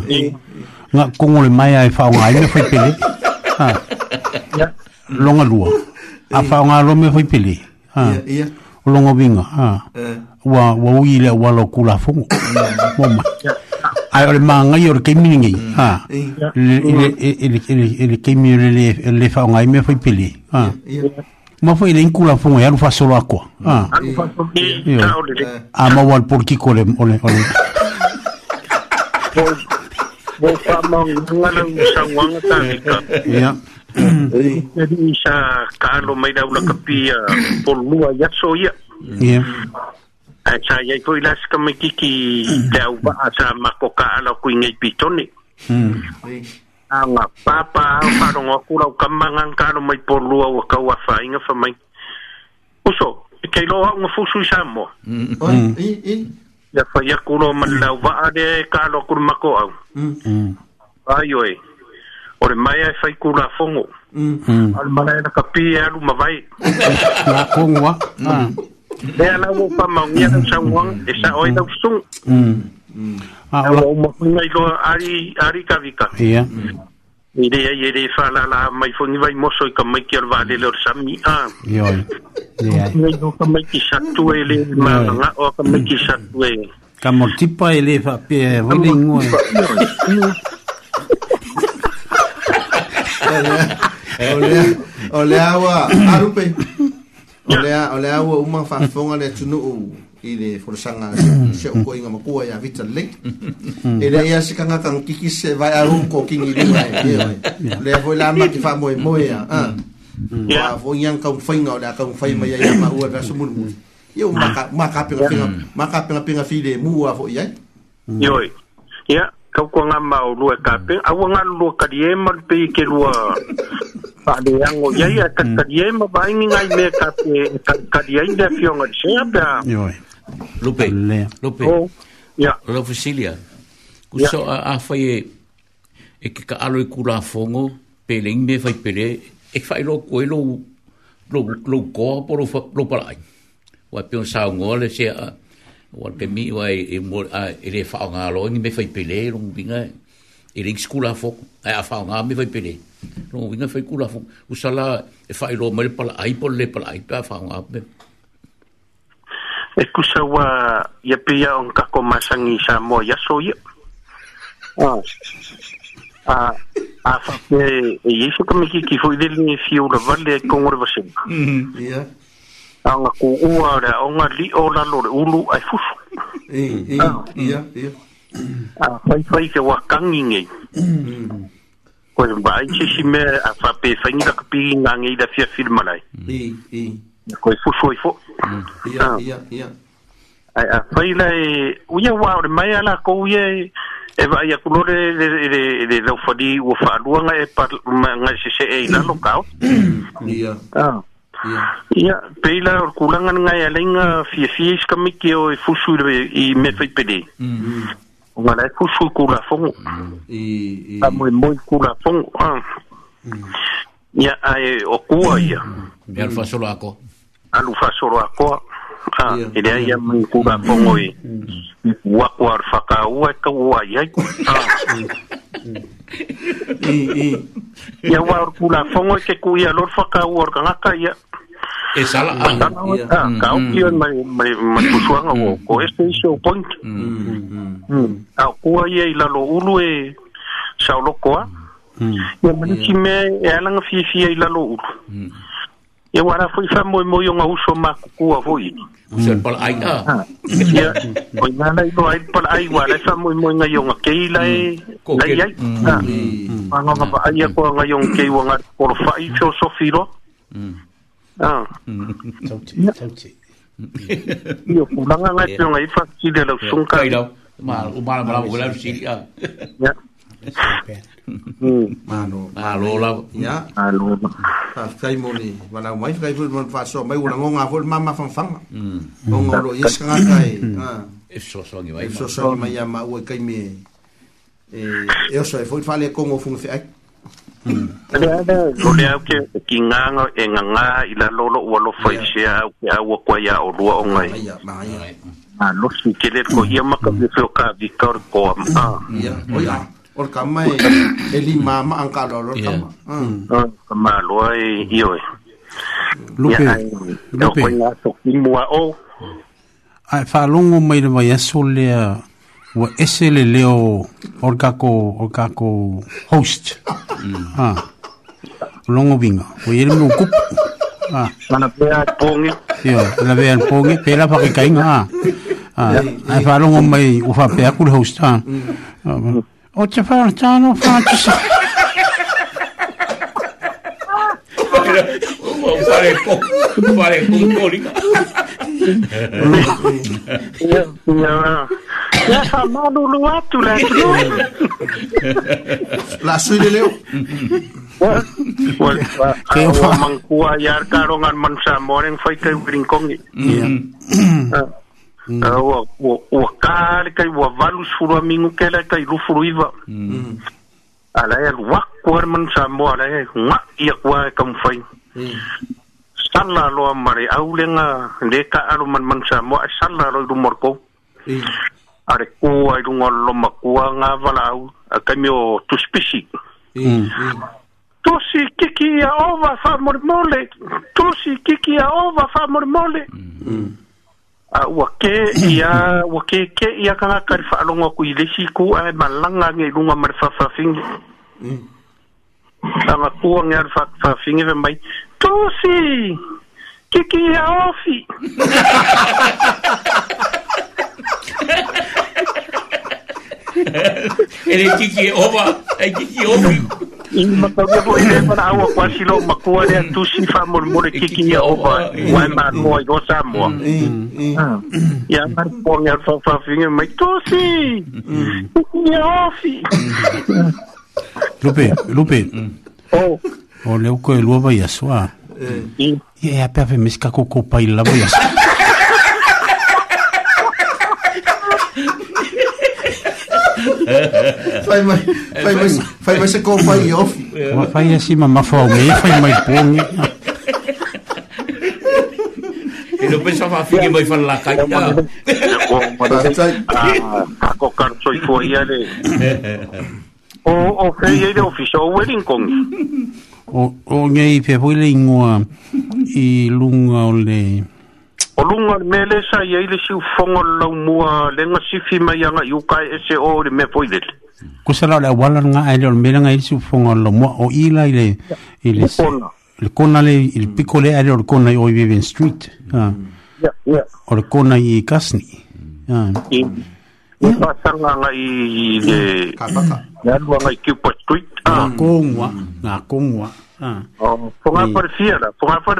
nga kongo mai e ai whaonga ai mea fai pili ah. longa lua a whaonga lo mea fai pili ah. o longa winga ah. wa, wa ui le walo kula fongo moma ai o le māngai o le keiminigi ha ele keimingi le whaonga ai mea fai pili ah ma foi ah, le incula fo ya lu fa solo aqua ah a ma wal por ki kole ole ole bo fa ma ngana sa wanga ta ya jadi sa kalo mai da una kapia por lua ya so ya ya sa ya foi las kama kiki da hmm. uba sa makoka ala kuinga pitone Mm. anga papa au wharonga kura o kamanga ngaro mai porlua o kau a whainga whamai. Uso, e kei loa unga fusu mm. Mm. i Samoa. Ia whai a kuro manlau vaare e kālo kuru mako au. Mm. Ai oe, ore mai ai whai kura fongo. Al mara e naka pi e alu mawai. Nga kongwa. Lea lau o pamaungia nau sauang e sa oe nau sung. Aula. Ah, o mo nei ko ari ari ka vika. Ia. Mm. I re ai re fa la la mai fo ni vai moso i e ka mai ki ar vale lor sami a. Ia. Ia. Nei ko ka mai ki satu e le ma nga o ka mai ki satu e. Ka mo tipa e le fa pe o le ngo. Olea, olea, olea, arupe. Olea, olea, uma fafonga le tunu. i le folosaga se okoiga makua ia vita lelei e lea ia se kagaka gakiki se vaeau kokigi luga e lea foi la maki faamoemoe a ua foi ia gakaufaiga o le akaufai mai ai amaua veasumulimuli ia makapegapega fi lemu a foi ai ioi ia kaukuaga maolua e kapega aua galulua kaliema le pei ke lua faaleago iai a kalikalia ma mm. vaigi gai mea kape kalikalia i le afioga lisea pea Lupe. Lupe. Oh, ya. Lupe Cecilia. Ku so a a fai e e ki ka alo i e ku la fongo pele me fai pele e fai lo ko lo lo lo ko po lo lo pala. Wa pion sa ngole se a wa ke mi wa e, e mo a e le fa nga lo me fai pele lo binga e le ku la fongo a fa nga me fai pele. Lo binga fai ku la fongo. Ku sala e fai lo me pala ai po le pala ai pa fa nga me. Mm e kusa wa ia pia on ka ko masangi sa mo ya so ye ah ah fa ke e yesu ko miki ki foi del ni fi ura vale e ko ngor vasen mhm ia anga ku ua ra onga li o la lor ulu ai fu e e ah. ia ia ah fai fai ke wa kangi ngi mhm ko ba ichi me a fa pe fa ni ka pi ngi da fi filmalai mhm e, e. Ko'e fusoi fo. Ia, ia, ah. ia. Ai, a faila e... Uia wā ore mai ala kou ia e... E va ia de de le lau fadi ua whaaluanga e pa ngai se se e ina lo Ia. Ah. Ia, peila or kulanga ngai alenga fia fia iskamiki o e fusu i mefai pele. Mm. Mm-hmm. Nga lai fusu kula I... A moe moe kula ah mm. Ia, ai o kua ia. Ia, mm. fasolo alufa soro akoa ah, yeah. ele ai amu kuga mm. e. mm. i wako arfaka ua ia ua orkula fongo e ke ku lor faka ua orkangaka ia e sala a mm. ko este point a kua e ia i lalo ulu e saulokoa ia maniki mea e alanga fifia i lalo ulu ia wara foi fa mo mo yo ngau so ma ku a foi se pol ai na ia oi na na no ai pol ai wara fa mo mo ngai yo ke la e ai mm. ai mm. na ma nga ba ai ko ngai yo ke wo ngai por fa i so so firo ah tauti tauti io kulanga ngai yo ngai fa ki de lo sungka ma ma ma la wo la si ya Mano. Alo la. Ya. Alo. Fa kai moni. Wala mai kai fu mon fa so mai ulango nga fu mama fang fang. Mm. Ngo lo yes nga kai. Ah. E so so ngi mai. E so so mai ma u kai mi. E eu so fu fa le kongo fu fe ai. Lo le au ke ki nga ngo e nga nga ila lo lo wa lo fa ise au ke au kwa ya o lua o ngai. Ya, ma ya. Ah, lo si kele ko ia maka me fe ka vikar ko am. Ya. O ya or ka mai e li mama ang ka lo ka ma ka ma lo i oi lupe lupe o ai fa longo mai le mai so le wa ese le leo or ka ko or ka ko host ha longo binga o yele mo kup Ah. Mana pea pongi. Yo, la pea pongi, pela pa ke kainga. Ah. Ah, ai fa longo mai u fa pea ku host. Ah. Otto Faustano Francis. fare con fare con colica ya ya sama dulu waktu lah lasu dulu wal wal mangkuayar karongan mansa moreng fai ya mm. uh, eh, ua, ua, ua kā kai ua valu sefulu amigu ke lai kai lufulu iva mm. mm. ala e aluaku a le manasamoa ala e ga'i akua e kaumafai mm. sala aloa ma le au lega le kaalo ma le manasamoa e sala loa i luma o lekou a le kō ai luga o loloma kua gavalaau a kaimi o tusipisi mm. mm. tosi kiki a ova fa'amolemole tosi kiki a ova fa'amolemole Ah, a ua ke ia ua ke ke ia kanga kari whaalogo ku i lesi ku ae malanga nge lunga mare whawhawhingi mm. a makua nge ar whawhingi ve mai tosi kiki ia ofi Ele kiki ova, ai kiki ovi. Ima tau ia poe lepa awa kwa silo makua lea tusi wha mormore kiki ia ova. Wai maa moa i osa moa. Ia mara pōngi alfa whawhinga mai tosi. Kiki ia ofi. Lupe, Lupe. Oh. O leo koe lua vai asua. Ia ea pia fe miska koko pai lava i fai mai fai mai fai mai se ko fai off ma fai asi e ma ma fau me fai mai pongi e lo pensa fa fighi mai fan la cagna ah, a ko kan soi fuori ale o o fai ele ufficio Wellington o o ngai pe foi le i lunga o le o lunga mele sa ia le si fonga lau mua lenga sifi mai anga yuka ese o le me foidele kusala le wala nga aile o mele nga si fonga lau mua o ila ile ile le kona le il pico le aile kona o Vivian Street o le kona i Kasni i pasanga nga i le ngalua nga i Kiupa Street nga kongwa nga kongwa Ponga por fiera, ponga por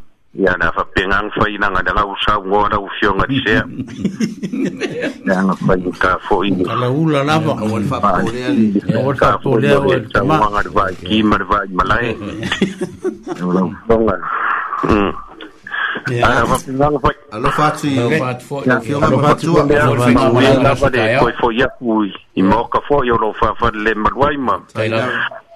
ia na fa pengang fa ina nga da u sa ngo da u fio nga tsia na nga fa ni ka fo i ka la u la la ba o fa po le ali o fa po le o ta ma nga va ki ma va ma lai o la fo nga mm ana fa pengang fa alo fa tsi alo fa fo i fio nga fa tsi o la fa de ko fo ya u i mo ka fo yo lo fa fa le ma wai ma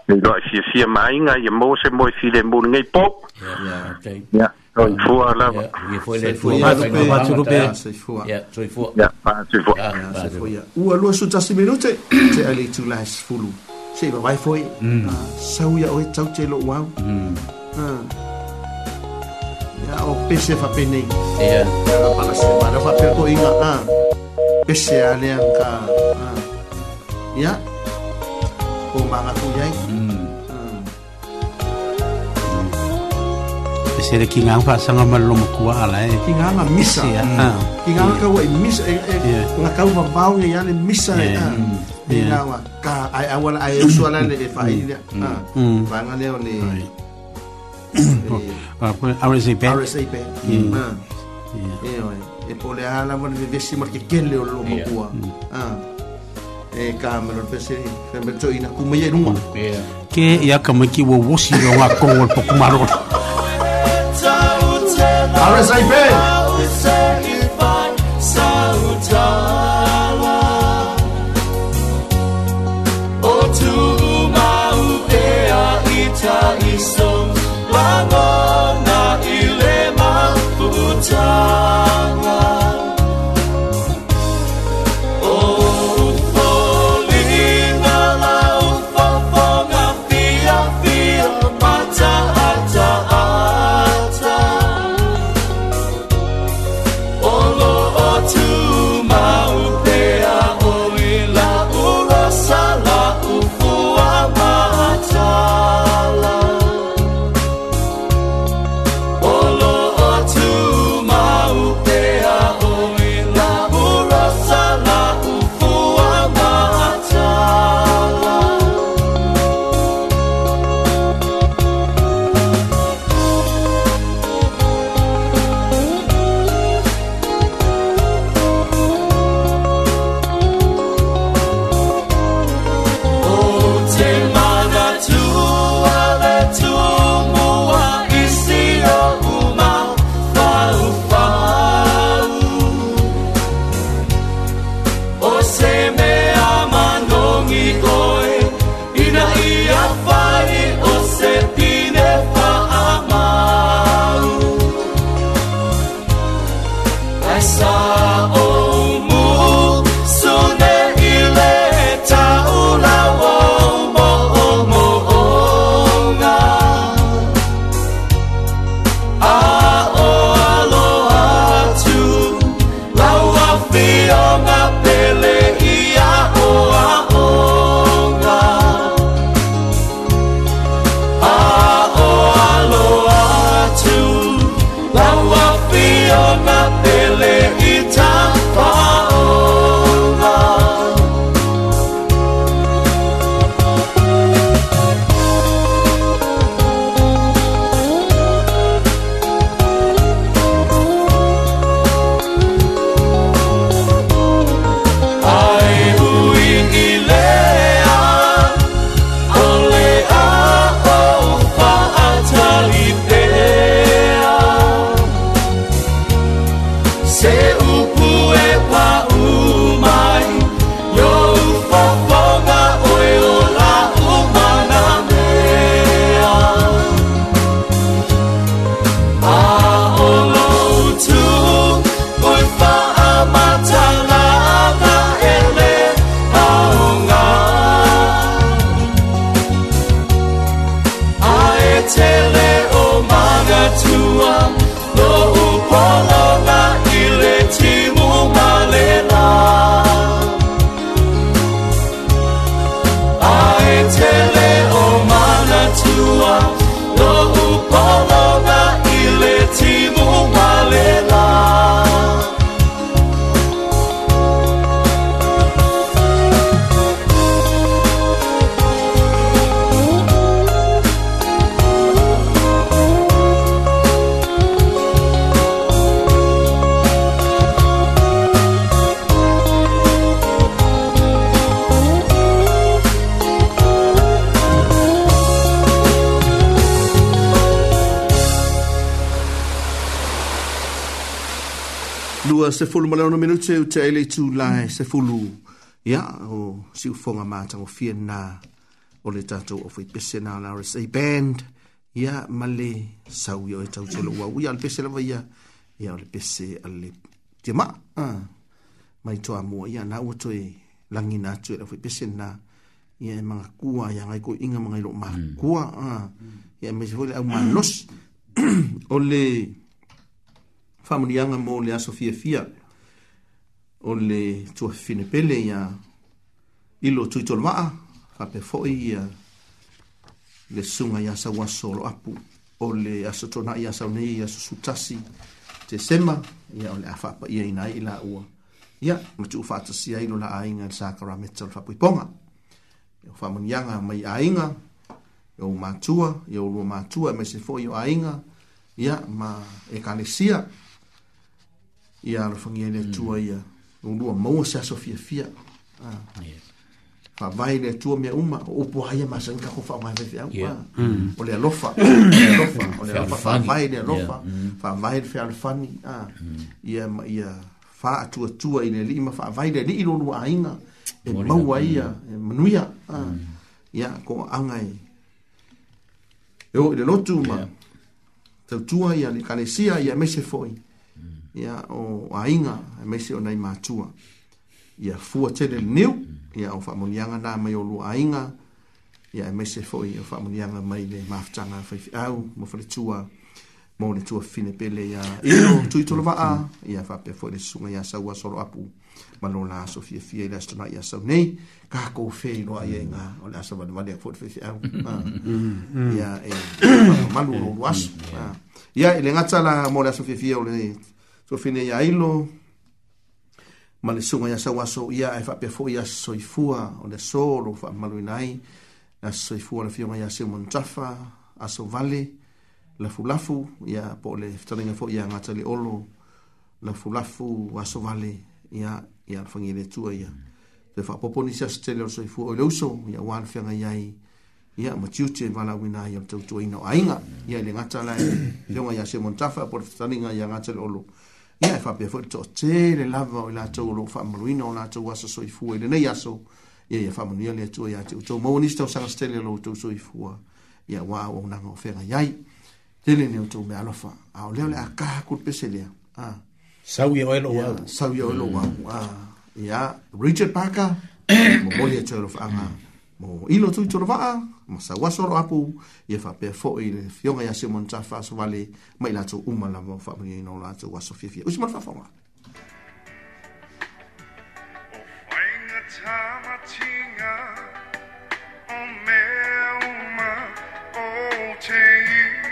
Ni lo si si ma inga ye mo se mo si le mo ngai pop. Yeah, okay. Yeah. No, i fua la. I fua le fua. Ma tu Ya, tu i Ya, pa tu Ya, tu fua. U alu su tasi minute. Te ali tu las fulu. Se va foi. Hmm. Ah, sau ya o tau te lo wow. Ya o oh, pese fa pene. Ya. Ya pa la se ma fa pe ko inga a. Ah. Pese ale anka. Ah. Ya. O manga tu yai. Hmm. se le kinga fa sanga malo mo kuwa ala e kinga nga misa mm. kinga nga ka wai e misa e nga ka wa bau e ya le misa e kinga mm. wa ka ai awala ai suala le e fa mm. ile ba nga le ne RSAP RSAP e e pole ala mo le vesi ma ke kele o lo mo kuwa e ka me lo pese se me to ina ku me ye ke ya ka me ki wo wo si ro nga ko wo po ku RSIP. se fulu ma leona minute o te ele tu lai se fulu ia o si ufonga mātango fia nā o le tātou o fai pese nā la RSA band ia male sau ia o e tau tele ua uia le pese lawa ia ia o le pese a le te ma mai toa mua ia nā ua toe langi nā tue la fai pese nā ia e mga kua ia ngai ko inga mga ilo mga kua ia e me se fai le au manos o le whamunianga mo le aso fia fia o le tua finepele ia ilo tuitol maa kape fo'i ia le sunga ia sa wa lo apu o le aso tona ia sa ia susutasi te sema ia o le pa ia inai ila ua ia matu ufatasi ai lo la ainga sa fa e o whapuiponga o whamunianga mai ainga e o matua, ia e o lua matua, me se fo'i ainga, ia ma ekalesia, ia mm. ala fangi ele mm. tua ia ulua maua se aso fia fia ah. fa vai le tua mea uma o po hai ma san ka fa mai vefe au o le lofa lofa o le lofa fa vai le lofa fa vai le fa fani a ah. mm. ia ia fa tua tua ine li ma fa vai le ni lu ainga e maua ia e manuia a ah. ia ko angai e, e o le lotu ma tau tua ia le kalesia ia e mese foi ia o ainga e mai se o nei matua ia fua tele neu ia o famonianga na mai o lu ainga ia e mai se foi o famonianga mai le maftanga fai fai au mo fai tua mo le tua fine pele ia ilo tui tolo va a ia fai pe foi le sunga ia sa ua solo apu ma lo la so fia fia ila stona ia sa nei ka ko fei lo ia inga o le asa vada vada ia fai fai au ah. mm, mm. ia e malu lo lo as ia ele ngatala mo le asa fia fia o le so fine ya ilo male sunga ya sawa so ya fa pe fo ya soifua o le solo fa maluinai na soifua le fiona ya simon tafa aso vale la fulafu ya po le tanga fo ya ngata le olo la fulafu aso vale ya ya fangi le tua ya te fa poponi sa stele o soifua o le uso ya wan fianga ya i ia ma tiute vala wina ia tautuaina o aiga ia i le gata lae feoga iā semontafa po le fetaliga ia gata le olo ia e faapea foʻi le toʻatele lava o i latou loo faamaluina o latou aso soifua i e lenei aso ia ia faamanuia le atua iā te outou maua nisi tausaga setele loutou soifua ia ua auaunaga o fega iai tele ne outou mea alofa ao lea o le a kakule pese lea sau ia oe lou au sau ia oe lou au ia richard parker momoli atoe lo faaga mo ilo tu tu va ma sa wa soro apu ye fa pe fo ile fionga ya se monta fa so vale mai la tu uma la fa mi no la tu wa so fi us ma fa fa ma o uma, o te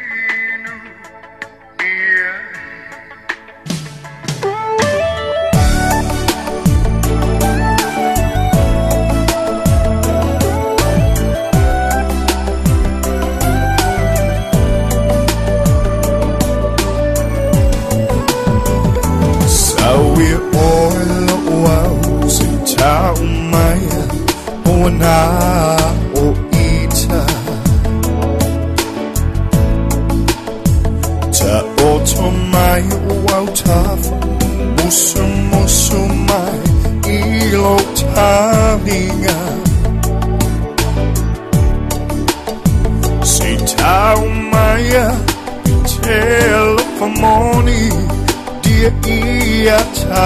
mai o o o na ta. to naumaya unaoita taotomai uautafa musumusumai ilotavinga sitaumaya telefomoni dia ta.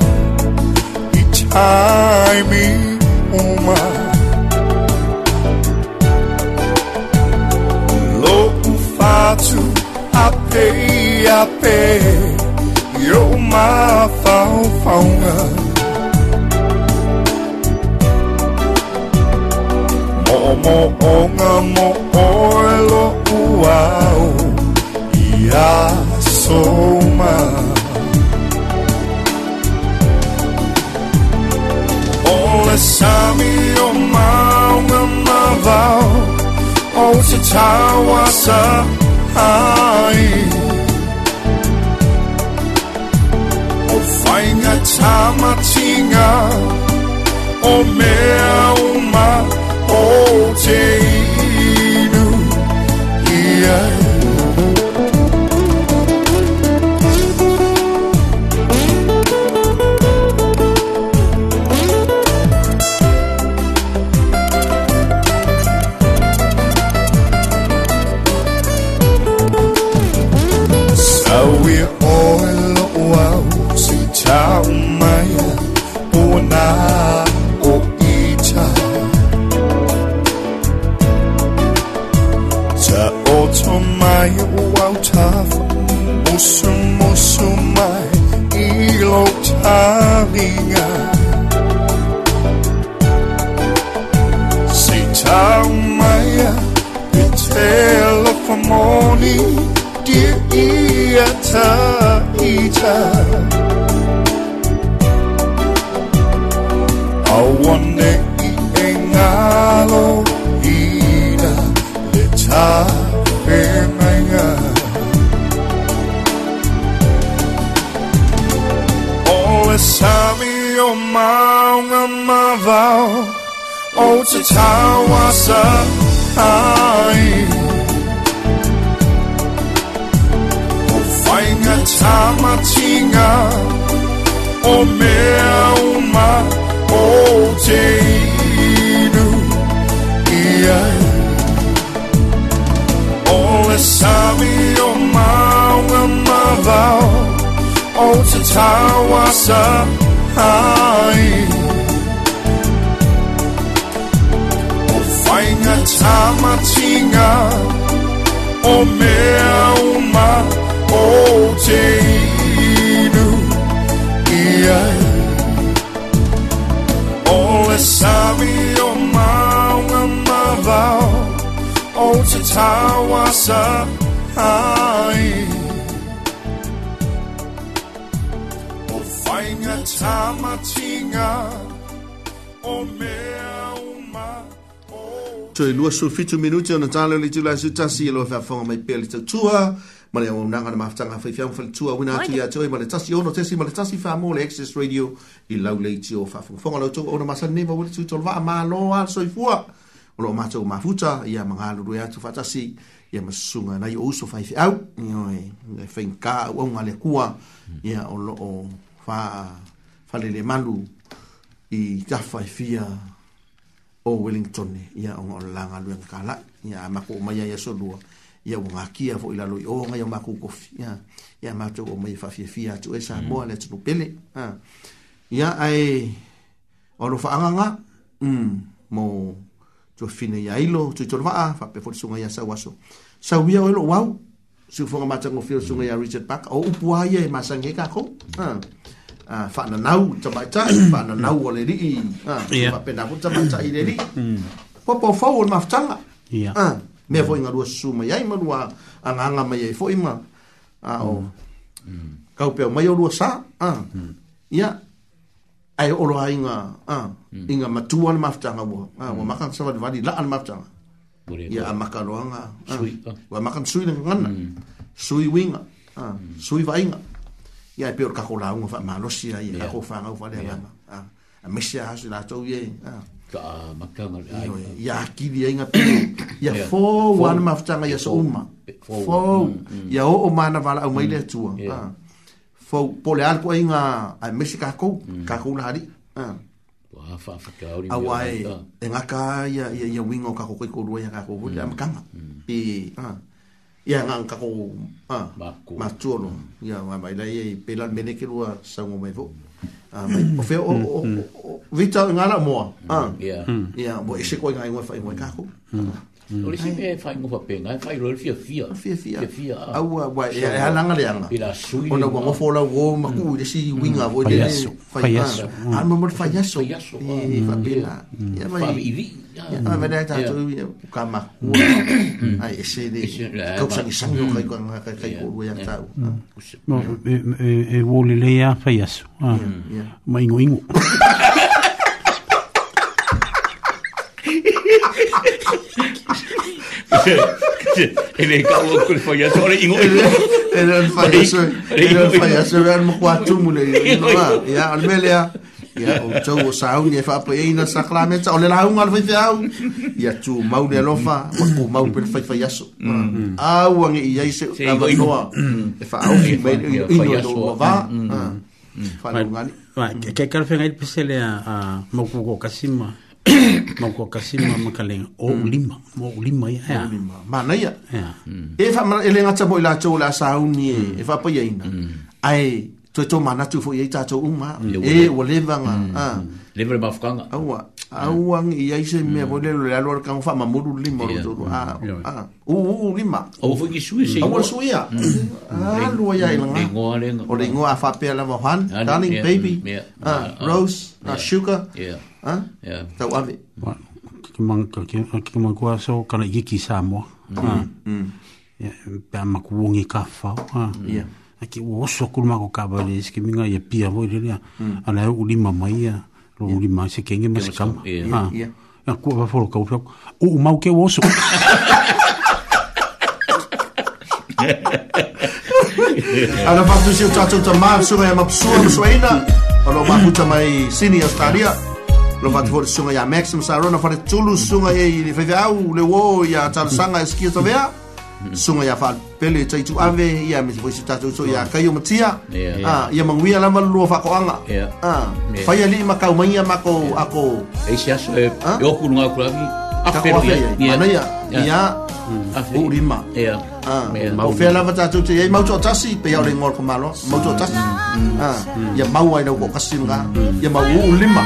ai me uma louco fácil a pé a pé e uma falfaunha mo onga mo oelo uau e a soma masami o mau nga mabaw o sa tawa sa ay o fainga nga tama tinga o mea uma o te love. Awonekingalo ina leta pemaya. Ole sami o maunga mavao o te tawasa ai. O fainga tamata vinha o meu mar outeiro. E aí, olha, sabe o mal amaval, o te tawasa aí. O fainha tamatinha, o meu mar outeiro. Sabi o mga mabaw O te sa ay O fainga nga tamatinga O mea uma Toi lua su fitu minuti o na talo li tula su tasi ilo fa fonga mai pele tau tua ma le o nanga na mafutanga fai fiamu fai tua wina atu ia teo i ma le tasi ono tesi ma le tasi fa mo le Access Radio i lau le iti o fafunga fonga lau tuk ona masani neva wale tui tolva a maa loa al soi fua o loo mato o mafuta i a mga alurue atu fatasi i a masunga na i o uso fai fiamu i o e fai nka u au ngale kua i a o loo fa fa le le malu i tafa i fia o Wellington ia o ngolanga luen kala ia mako umaya ia solua ia ia ua gakia foʻi lalo i oga ia mako kofi ia ia matou o mai faafiafia atu e sa mm. moa le atunu pele ia ae o lo faagaga mm, mo tuafine ia ilo tuitolofaa faape folisuga ia sau aso sauia o lo wau sufoga matagofilosuga ia richard park o upu e e a ia e masagi e kakou faananau tamaitai faananau o le lii faapena fo tamaitai le lii mm. popofau o le mafutaga ia me foi mm. nga rua su mai ai manua anga anga mai ai foi ma a o mm. mm. kau pe mai rua sa a ia ai o ai nga a inga matua na mafta nga wo a wo makan sa va di la mafta nga ia a makan roa nga wa makan sui nga nga sui winga a sui vai nga ia pe ka ko nga fa malosia lo si ai ka ko fa nga fa le a mesia ha si la to ye a ta makanga ya ki dia inga ya fo wan ma fanga ya soma fo ya o vala o maila mm. tu ah fo inga a mexica ko ka ko na ri ah wa fa ya ya ya wingo ka ko mm. makanga pe mm. ah ya nga ko ah ma tu ya wa ye pelan mene sa ngo Ah, o we o vita ngala moa ah yeah yeah bo ese going ngai ngai ngai kako hmm o le sipe e fai ngofa pe ngai fai roi fia fia ah, fia fia fia fia au a wai e, e alanga le anga pila sui ona wa ngofo la wo maku mm. le si winga mm. wo le fai fai yaso fai yaso fai yaso fai yaso fai yaso fai yaso fai Ya, ada ada tu kama. Ai, ese de. E Kau sang sang yo mm. kai kon kai kai ko yang tau. No, e, e e wo le le ya fa yas. Ah. Ma ingo ingo. Ha Ele calou com o foi agora e ele ele não faz isso. Ele não faz isso, ele não com a tumule, não lá. E a Armélia, e o Joe Saul e fa para ir na sacramento, olha lá um alvo de au. E a tu mau de lofa, o mau pelo foi foi isso. Ah, o ange e aí se tava no. E fa au que meio e no lova. Ah. Fala o Vai, que quero pegar ele para ser a a mau com o Cassima. ma ko kasim ma kaleng o lima mo lima ya ma na ya e fa ma ele ngata boy la chou la sa ni e fa pa ya ina ai to to ma na tu fo ye ta chou uma e wo leva nga a leva ba fkan a wa a wa ng ya ise me bo le la lor kan fa ma mo lima lo to u lima o fo ki su se a wo su ya a lu ya ina nga o le ngo a fa pe la mo baby ah, rose na ah, sugar yeah Ah? Yeah. Tau ave. Ki mangua so kala i ki Samoa. Mm. Pea maku wongi kawhau. Yeah. Aki o oso kurma ko kawale ki minga ia ya pia voi lelea. Ana eu hmm. ulima mai Lo ulima iya. se kenge mas iya, kama. Iya. Yeah. Ya kua waforo kau pia. O mau ke o oso. Ana fatu si o tatou tamā, suga e mapusua, suaina. Alo makuta sini Australia lo fa tu mm-hmm. sunga ya maxim sarona fa tulu sunga e le fa au le wo ya tar sanga e ski to vea mm-hmm. sunga ya fa pele e tai tu ave ya me foi sita tu so ya kai o matia ah ya ala ma lo fa ko anga ah fa ya li ma ka ya ma ko ako e sia so e o ku nga ku lagi afero ya ya ya u lima ya ah mau ya, la ta ya, Ya mau ya, tasi pe ya le ngol ya, mau ya, ah ya mau ai ya, ko kasinga ya mau u lima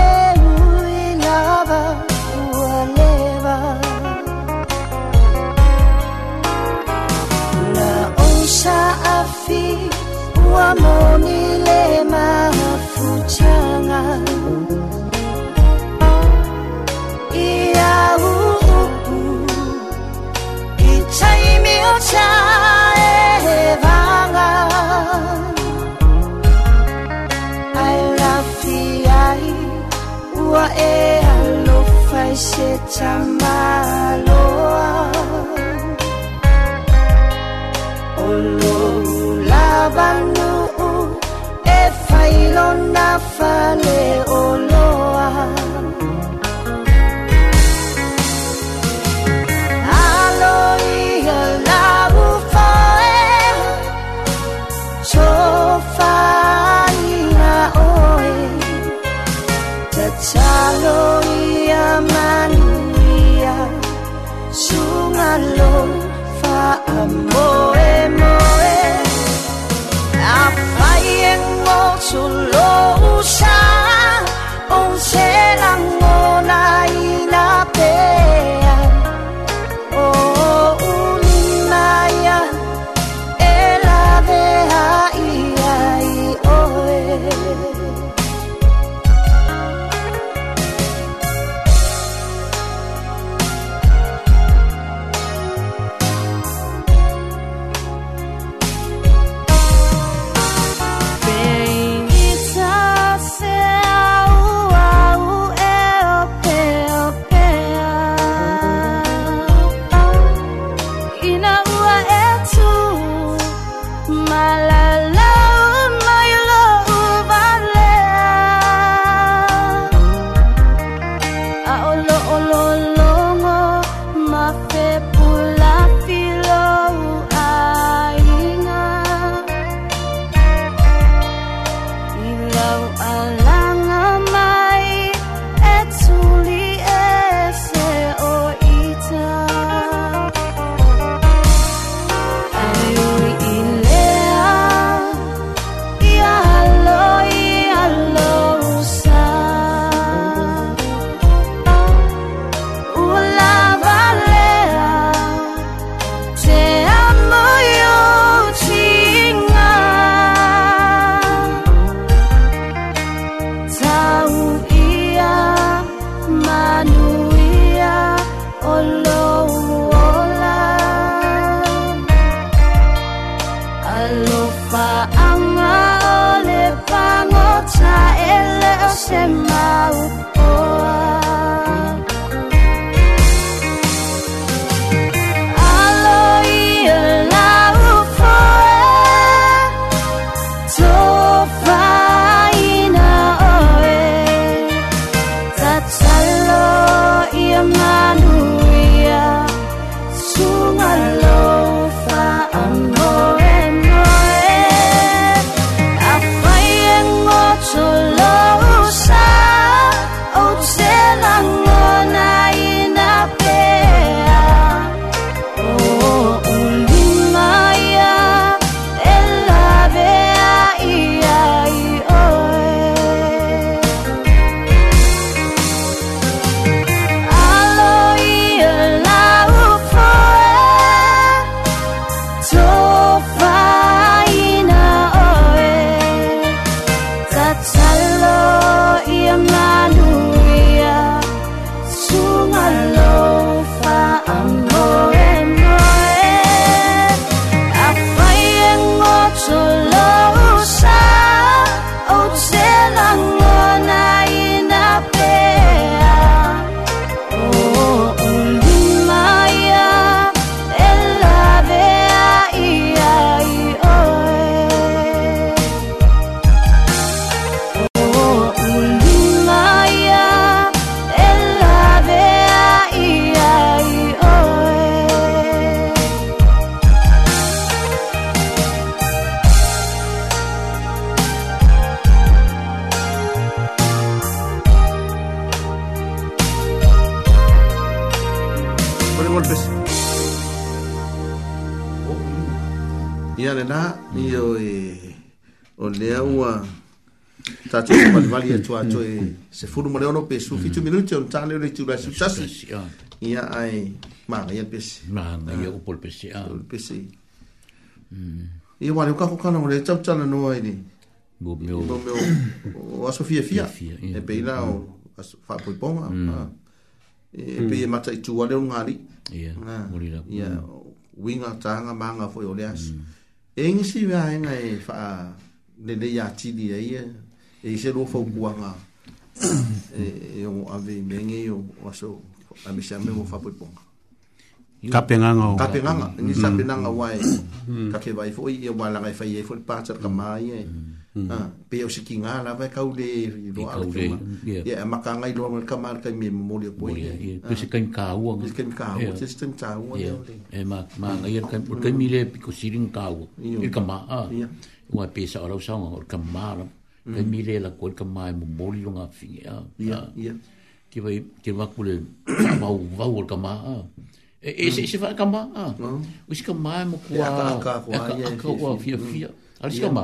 我梦里的马夫家啊，咿呀呜呜，一唱一鸣唱的房啊，阿拉飞呀，乌鸦喽飞上马喽。e failona fale oloa aloia eh. oe manuia sungalo 树落下。na ni o e o le aua tatou se valivali e atu ato e se fulu ma le ono pe su fitu minute on tale le tu la su tasi ah. ia ai ma ia pesi ma ma ia ah. upol pesi a ah. upol pesi mm. ia wale uka kukana o le tau tala no a e ni bo meo bo meo o aso fia fia eh. e pe ila o mm. aso fa poi ponga mm. e pe ia e mata i tu wale o ngari ia ia winga tanga manga foi o e ngisi wea e nga e faa nene ya tidi e ia e ise lo fau kua nga e yongo e ave menge yo waso amisha me mo fapu ponga Kape nga nga. Kape nga nga. Ni sape mm. nga wae. Mm. Kake wae fo i e wala ngai fai e fo i pata kama i e. Mm. Mm. Ah, pe o siki nga la ve e ka ule lo al fuma. Ya yeah. maka nga lo ngal kamar ka me mo le poe. Ah. Pe se kan ka u. Pe se kan ka u. Se stem ta u. E ma ma nga yer kan ka mi le pe ko sirin ka u. E ka ma. Ya. O a pe sa ora sa nga ka ma. Mm. Ka mi le la ko ka ma mo mo lo nga fi. Ya. Ya. Ki vai ki va ku le ma u va u ka ma. E e se mm. se va ka ma. Mm. O se ka ma e mo e ku. Ya ka ka ku. Ya ka ku. Ya ka ku. Ya ka ku.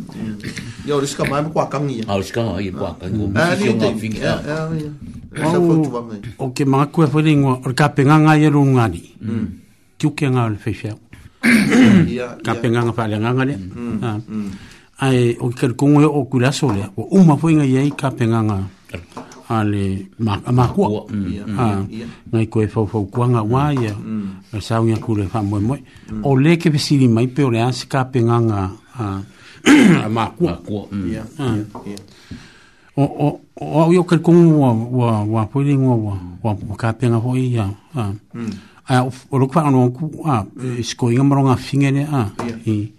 Ya ori ska mai kwa kangi. Mm. Ah ska ai kwa kangi. Ah ni te fingi. Ya eh, ah. eh, eh, ya. O ke ma ku fo ni or ka pe nga nga yeru nga ni. Mm. ke nga le fe fe. Ya. Ka pe nga fa le nga nga Mm. Ai o ke ku ngwe o ku la so le. O u ma mm, mm. ah. nga ye ka pe nga Ale ma ma ku. Ya. Nga ku fo fo ku nga wa ya. Sa u nga ku le fa mo mo. O le ke pe si mai pe o le as ka pe nga. Ah a mākua. Mākua. Mm. Ah. O au iau kari kongu wa wa wa poiri ngua wa wa wa kāpenga hoi ya. Mm. Ai au o roku wha anu ku a e isko inga maro ngā whingere a. I.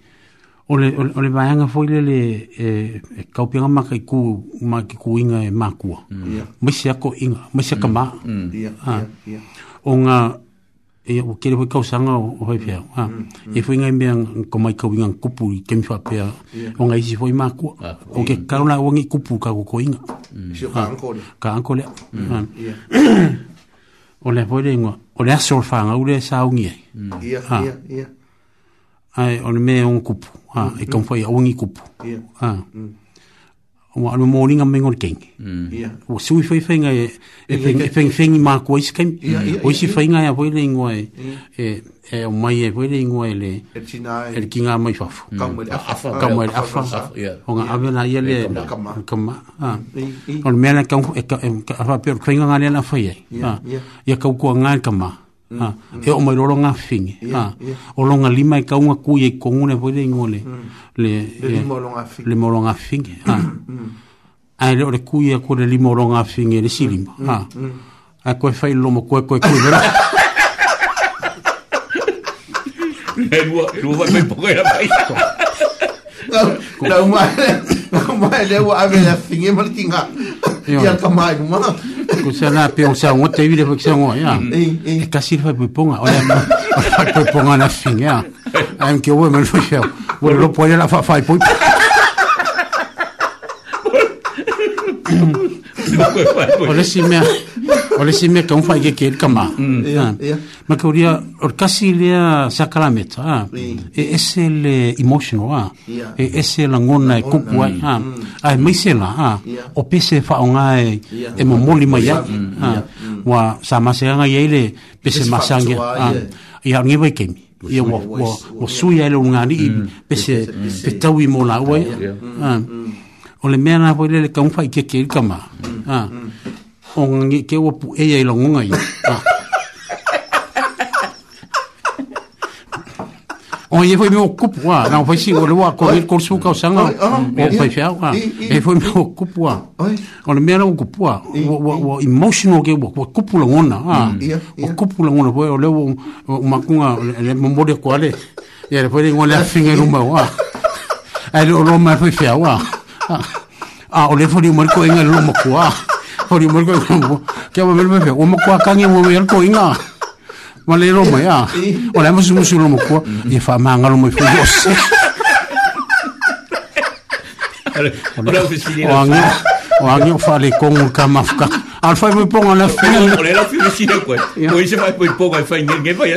O le vayanga hoi le le e, e kaupenga maka i ku maki ku inga e mākua. Ia. Mm. Maisi ako inga. Maisi aka mā. Ia. Ia. O nga, e o kere ho kau sanga o ho pia ha e foi mm. ngai me ko mai ko ngai kupu ke mi fa pia o ngai si foi ma ko ah, o ke karuna o ngai kupu ka ko inga mm. si ah, ka ankole ka ankole mm, ha ah. o le foi le ngua o le sol fa nga ule sa ngi ha ha ai o me un kupu ha e kon foi o ngai kupu ha wa no morning am ngol king ya mm. wo sui fai fai ngai e, e feng e feng feng ma ko is kem o si fai ngai a boile ngoi e e o mai e boile ngoi le el e king am mai fafu ka mo le afa o nga avena ye le kama kama ha on mena e ka e ka fa per kwinga ngale na fai ya ya ka ko ngai kama Ah, e o mai roronga fing Ah. o longa lima e kaunga ku e kongune poi de ngole mm. le le e, molonga fing le molonga fing ha mm. ai le ku e ko le limoronga fing le silim Ah. a ko fai lo mo ko ko ko vera e lu lu va mai poi la ko. Na ma. Ma le wa ave la fingi mal tinga. Ya ka mai ma. Ko se na pe on sa on te vide ko se on ya. Mm. E ka sirfa me ponga. Ola ma. Ola ko ponga na fingi ya. Am ke wo me lo chel. Wo lo po ya la fa fa po. Ola si me o le sime ka unwha i keke ka mā. Mm. Ah. Ma ka uria, o le kasi lea sakaramet, ah. e ese le emotional, ah. e ese la ngona e kupu ai, mm. a e mm. meise la, o pese wha o ngai e, e mo moli mai a, wa sa masi anga i eile, pese masi anga, i a ngiwa i kemi. Ia wa, wa, wa sui aile o ngani i pese petau i mō la uai. O le mea nā hoi le ka unwha i keke i ka mā. Ia o ngangi ke o pu e ai longa i. Ah. O ye foi meu cupua, ah. não foi sigo lewa ko il kursu ka sanga. O foi fiao. Ah. E foi meu cupua. O le mera cupua, o emotional ke mm. o cupula ona. O cupula ona foi o lewa uma kunga le memoria qual é. E ele foi ngola finger uma wa. Aí o Roma foi fiao. Ah, o le foi meu cupua, ngola uma cupua. 我们木过，叫我买门票，我木过，刚尼我买过一 nga，我来了木呀，我来木是木是罗木过，伊发蛮个罗木飞过，哎，我来飞，我安尼，我安尼发哩，公屋卡马夫卡，安飞木碰安拉飞，我来拉飞哩西拉过，我伊只木伊碰我飞，你你木有。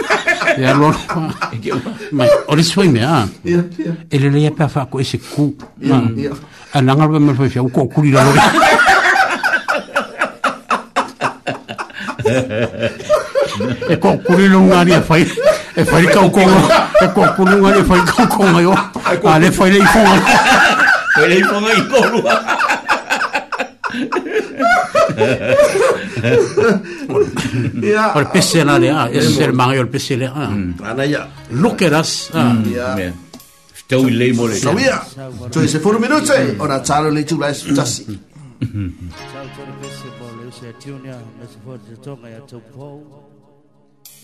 Ya lo. Ma ori soy me a. Ya. Ele le ya pa fa ko ese ku. Ya. Ana ngal me fa fa ko kuri la. E ko kuri lo ngari fa. E fa ka ko. E ko kuri ngari fa ka ko ma yo. Ale fa le ifo. Ale ifo ngai ko lu. yeah. Or peselan ya, eser mangi or peselan. Ana ya. Lukeras. Mm. Ah. Ya. Olha, ile mole. Sau ya. Tu se furu minute, ora tsaro le tu lais tasi. Sau tu pese pole se tunia, mas for de tonga ya tu po.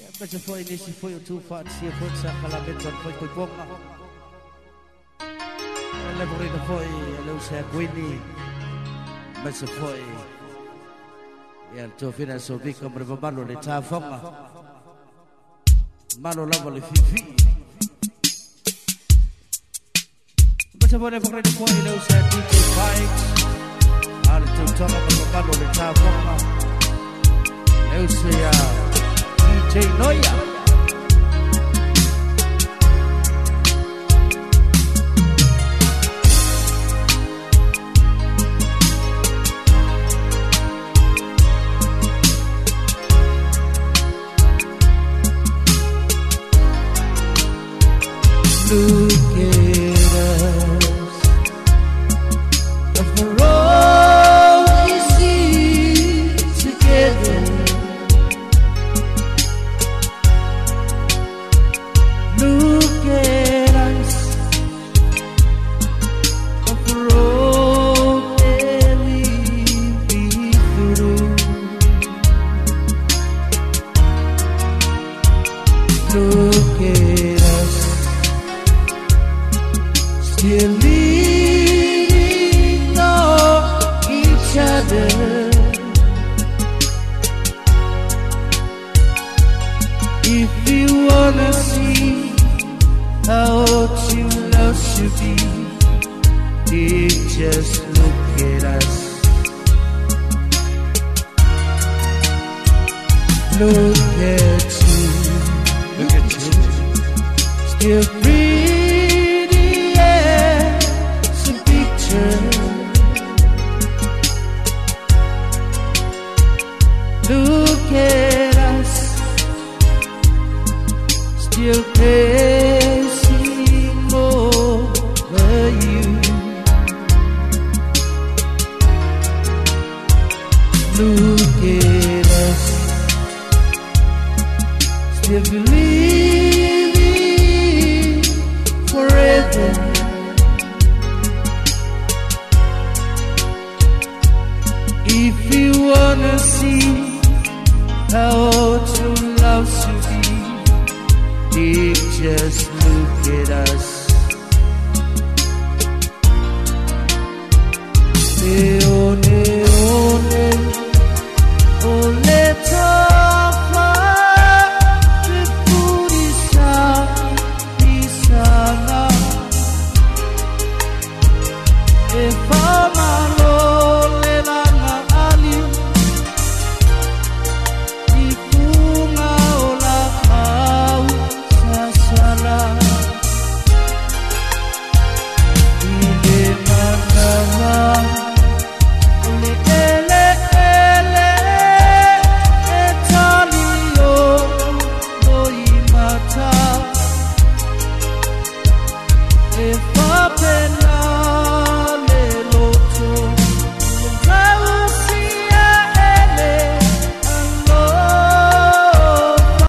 Ya pese foi nesse foi o tu fat se for sa kala beton foi foi ponga. Ele morreu foi, ele se aguini. Mas foi ya tofina sobi kamre babalo le tafonga malo lava le fifi batabone pakredi kwa ile usa DJ Bikes ali tutama babalo le tafonga leusia DJ noia looking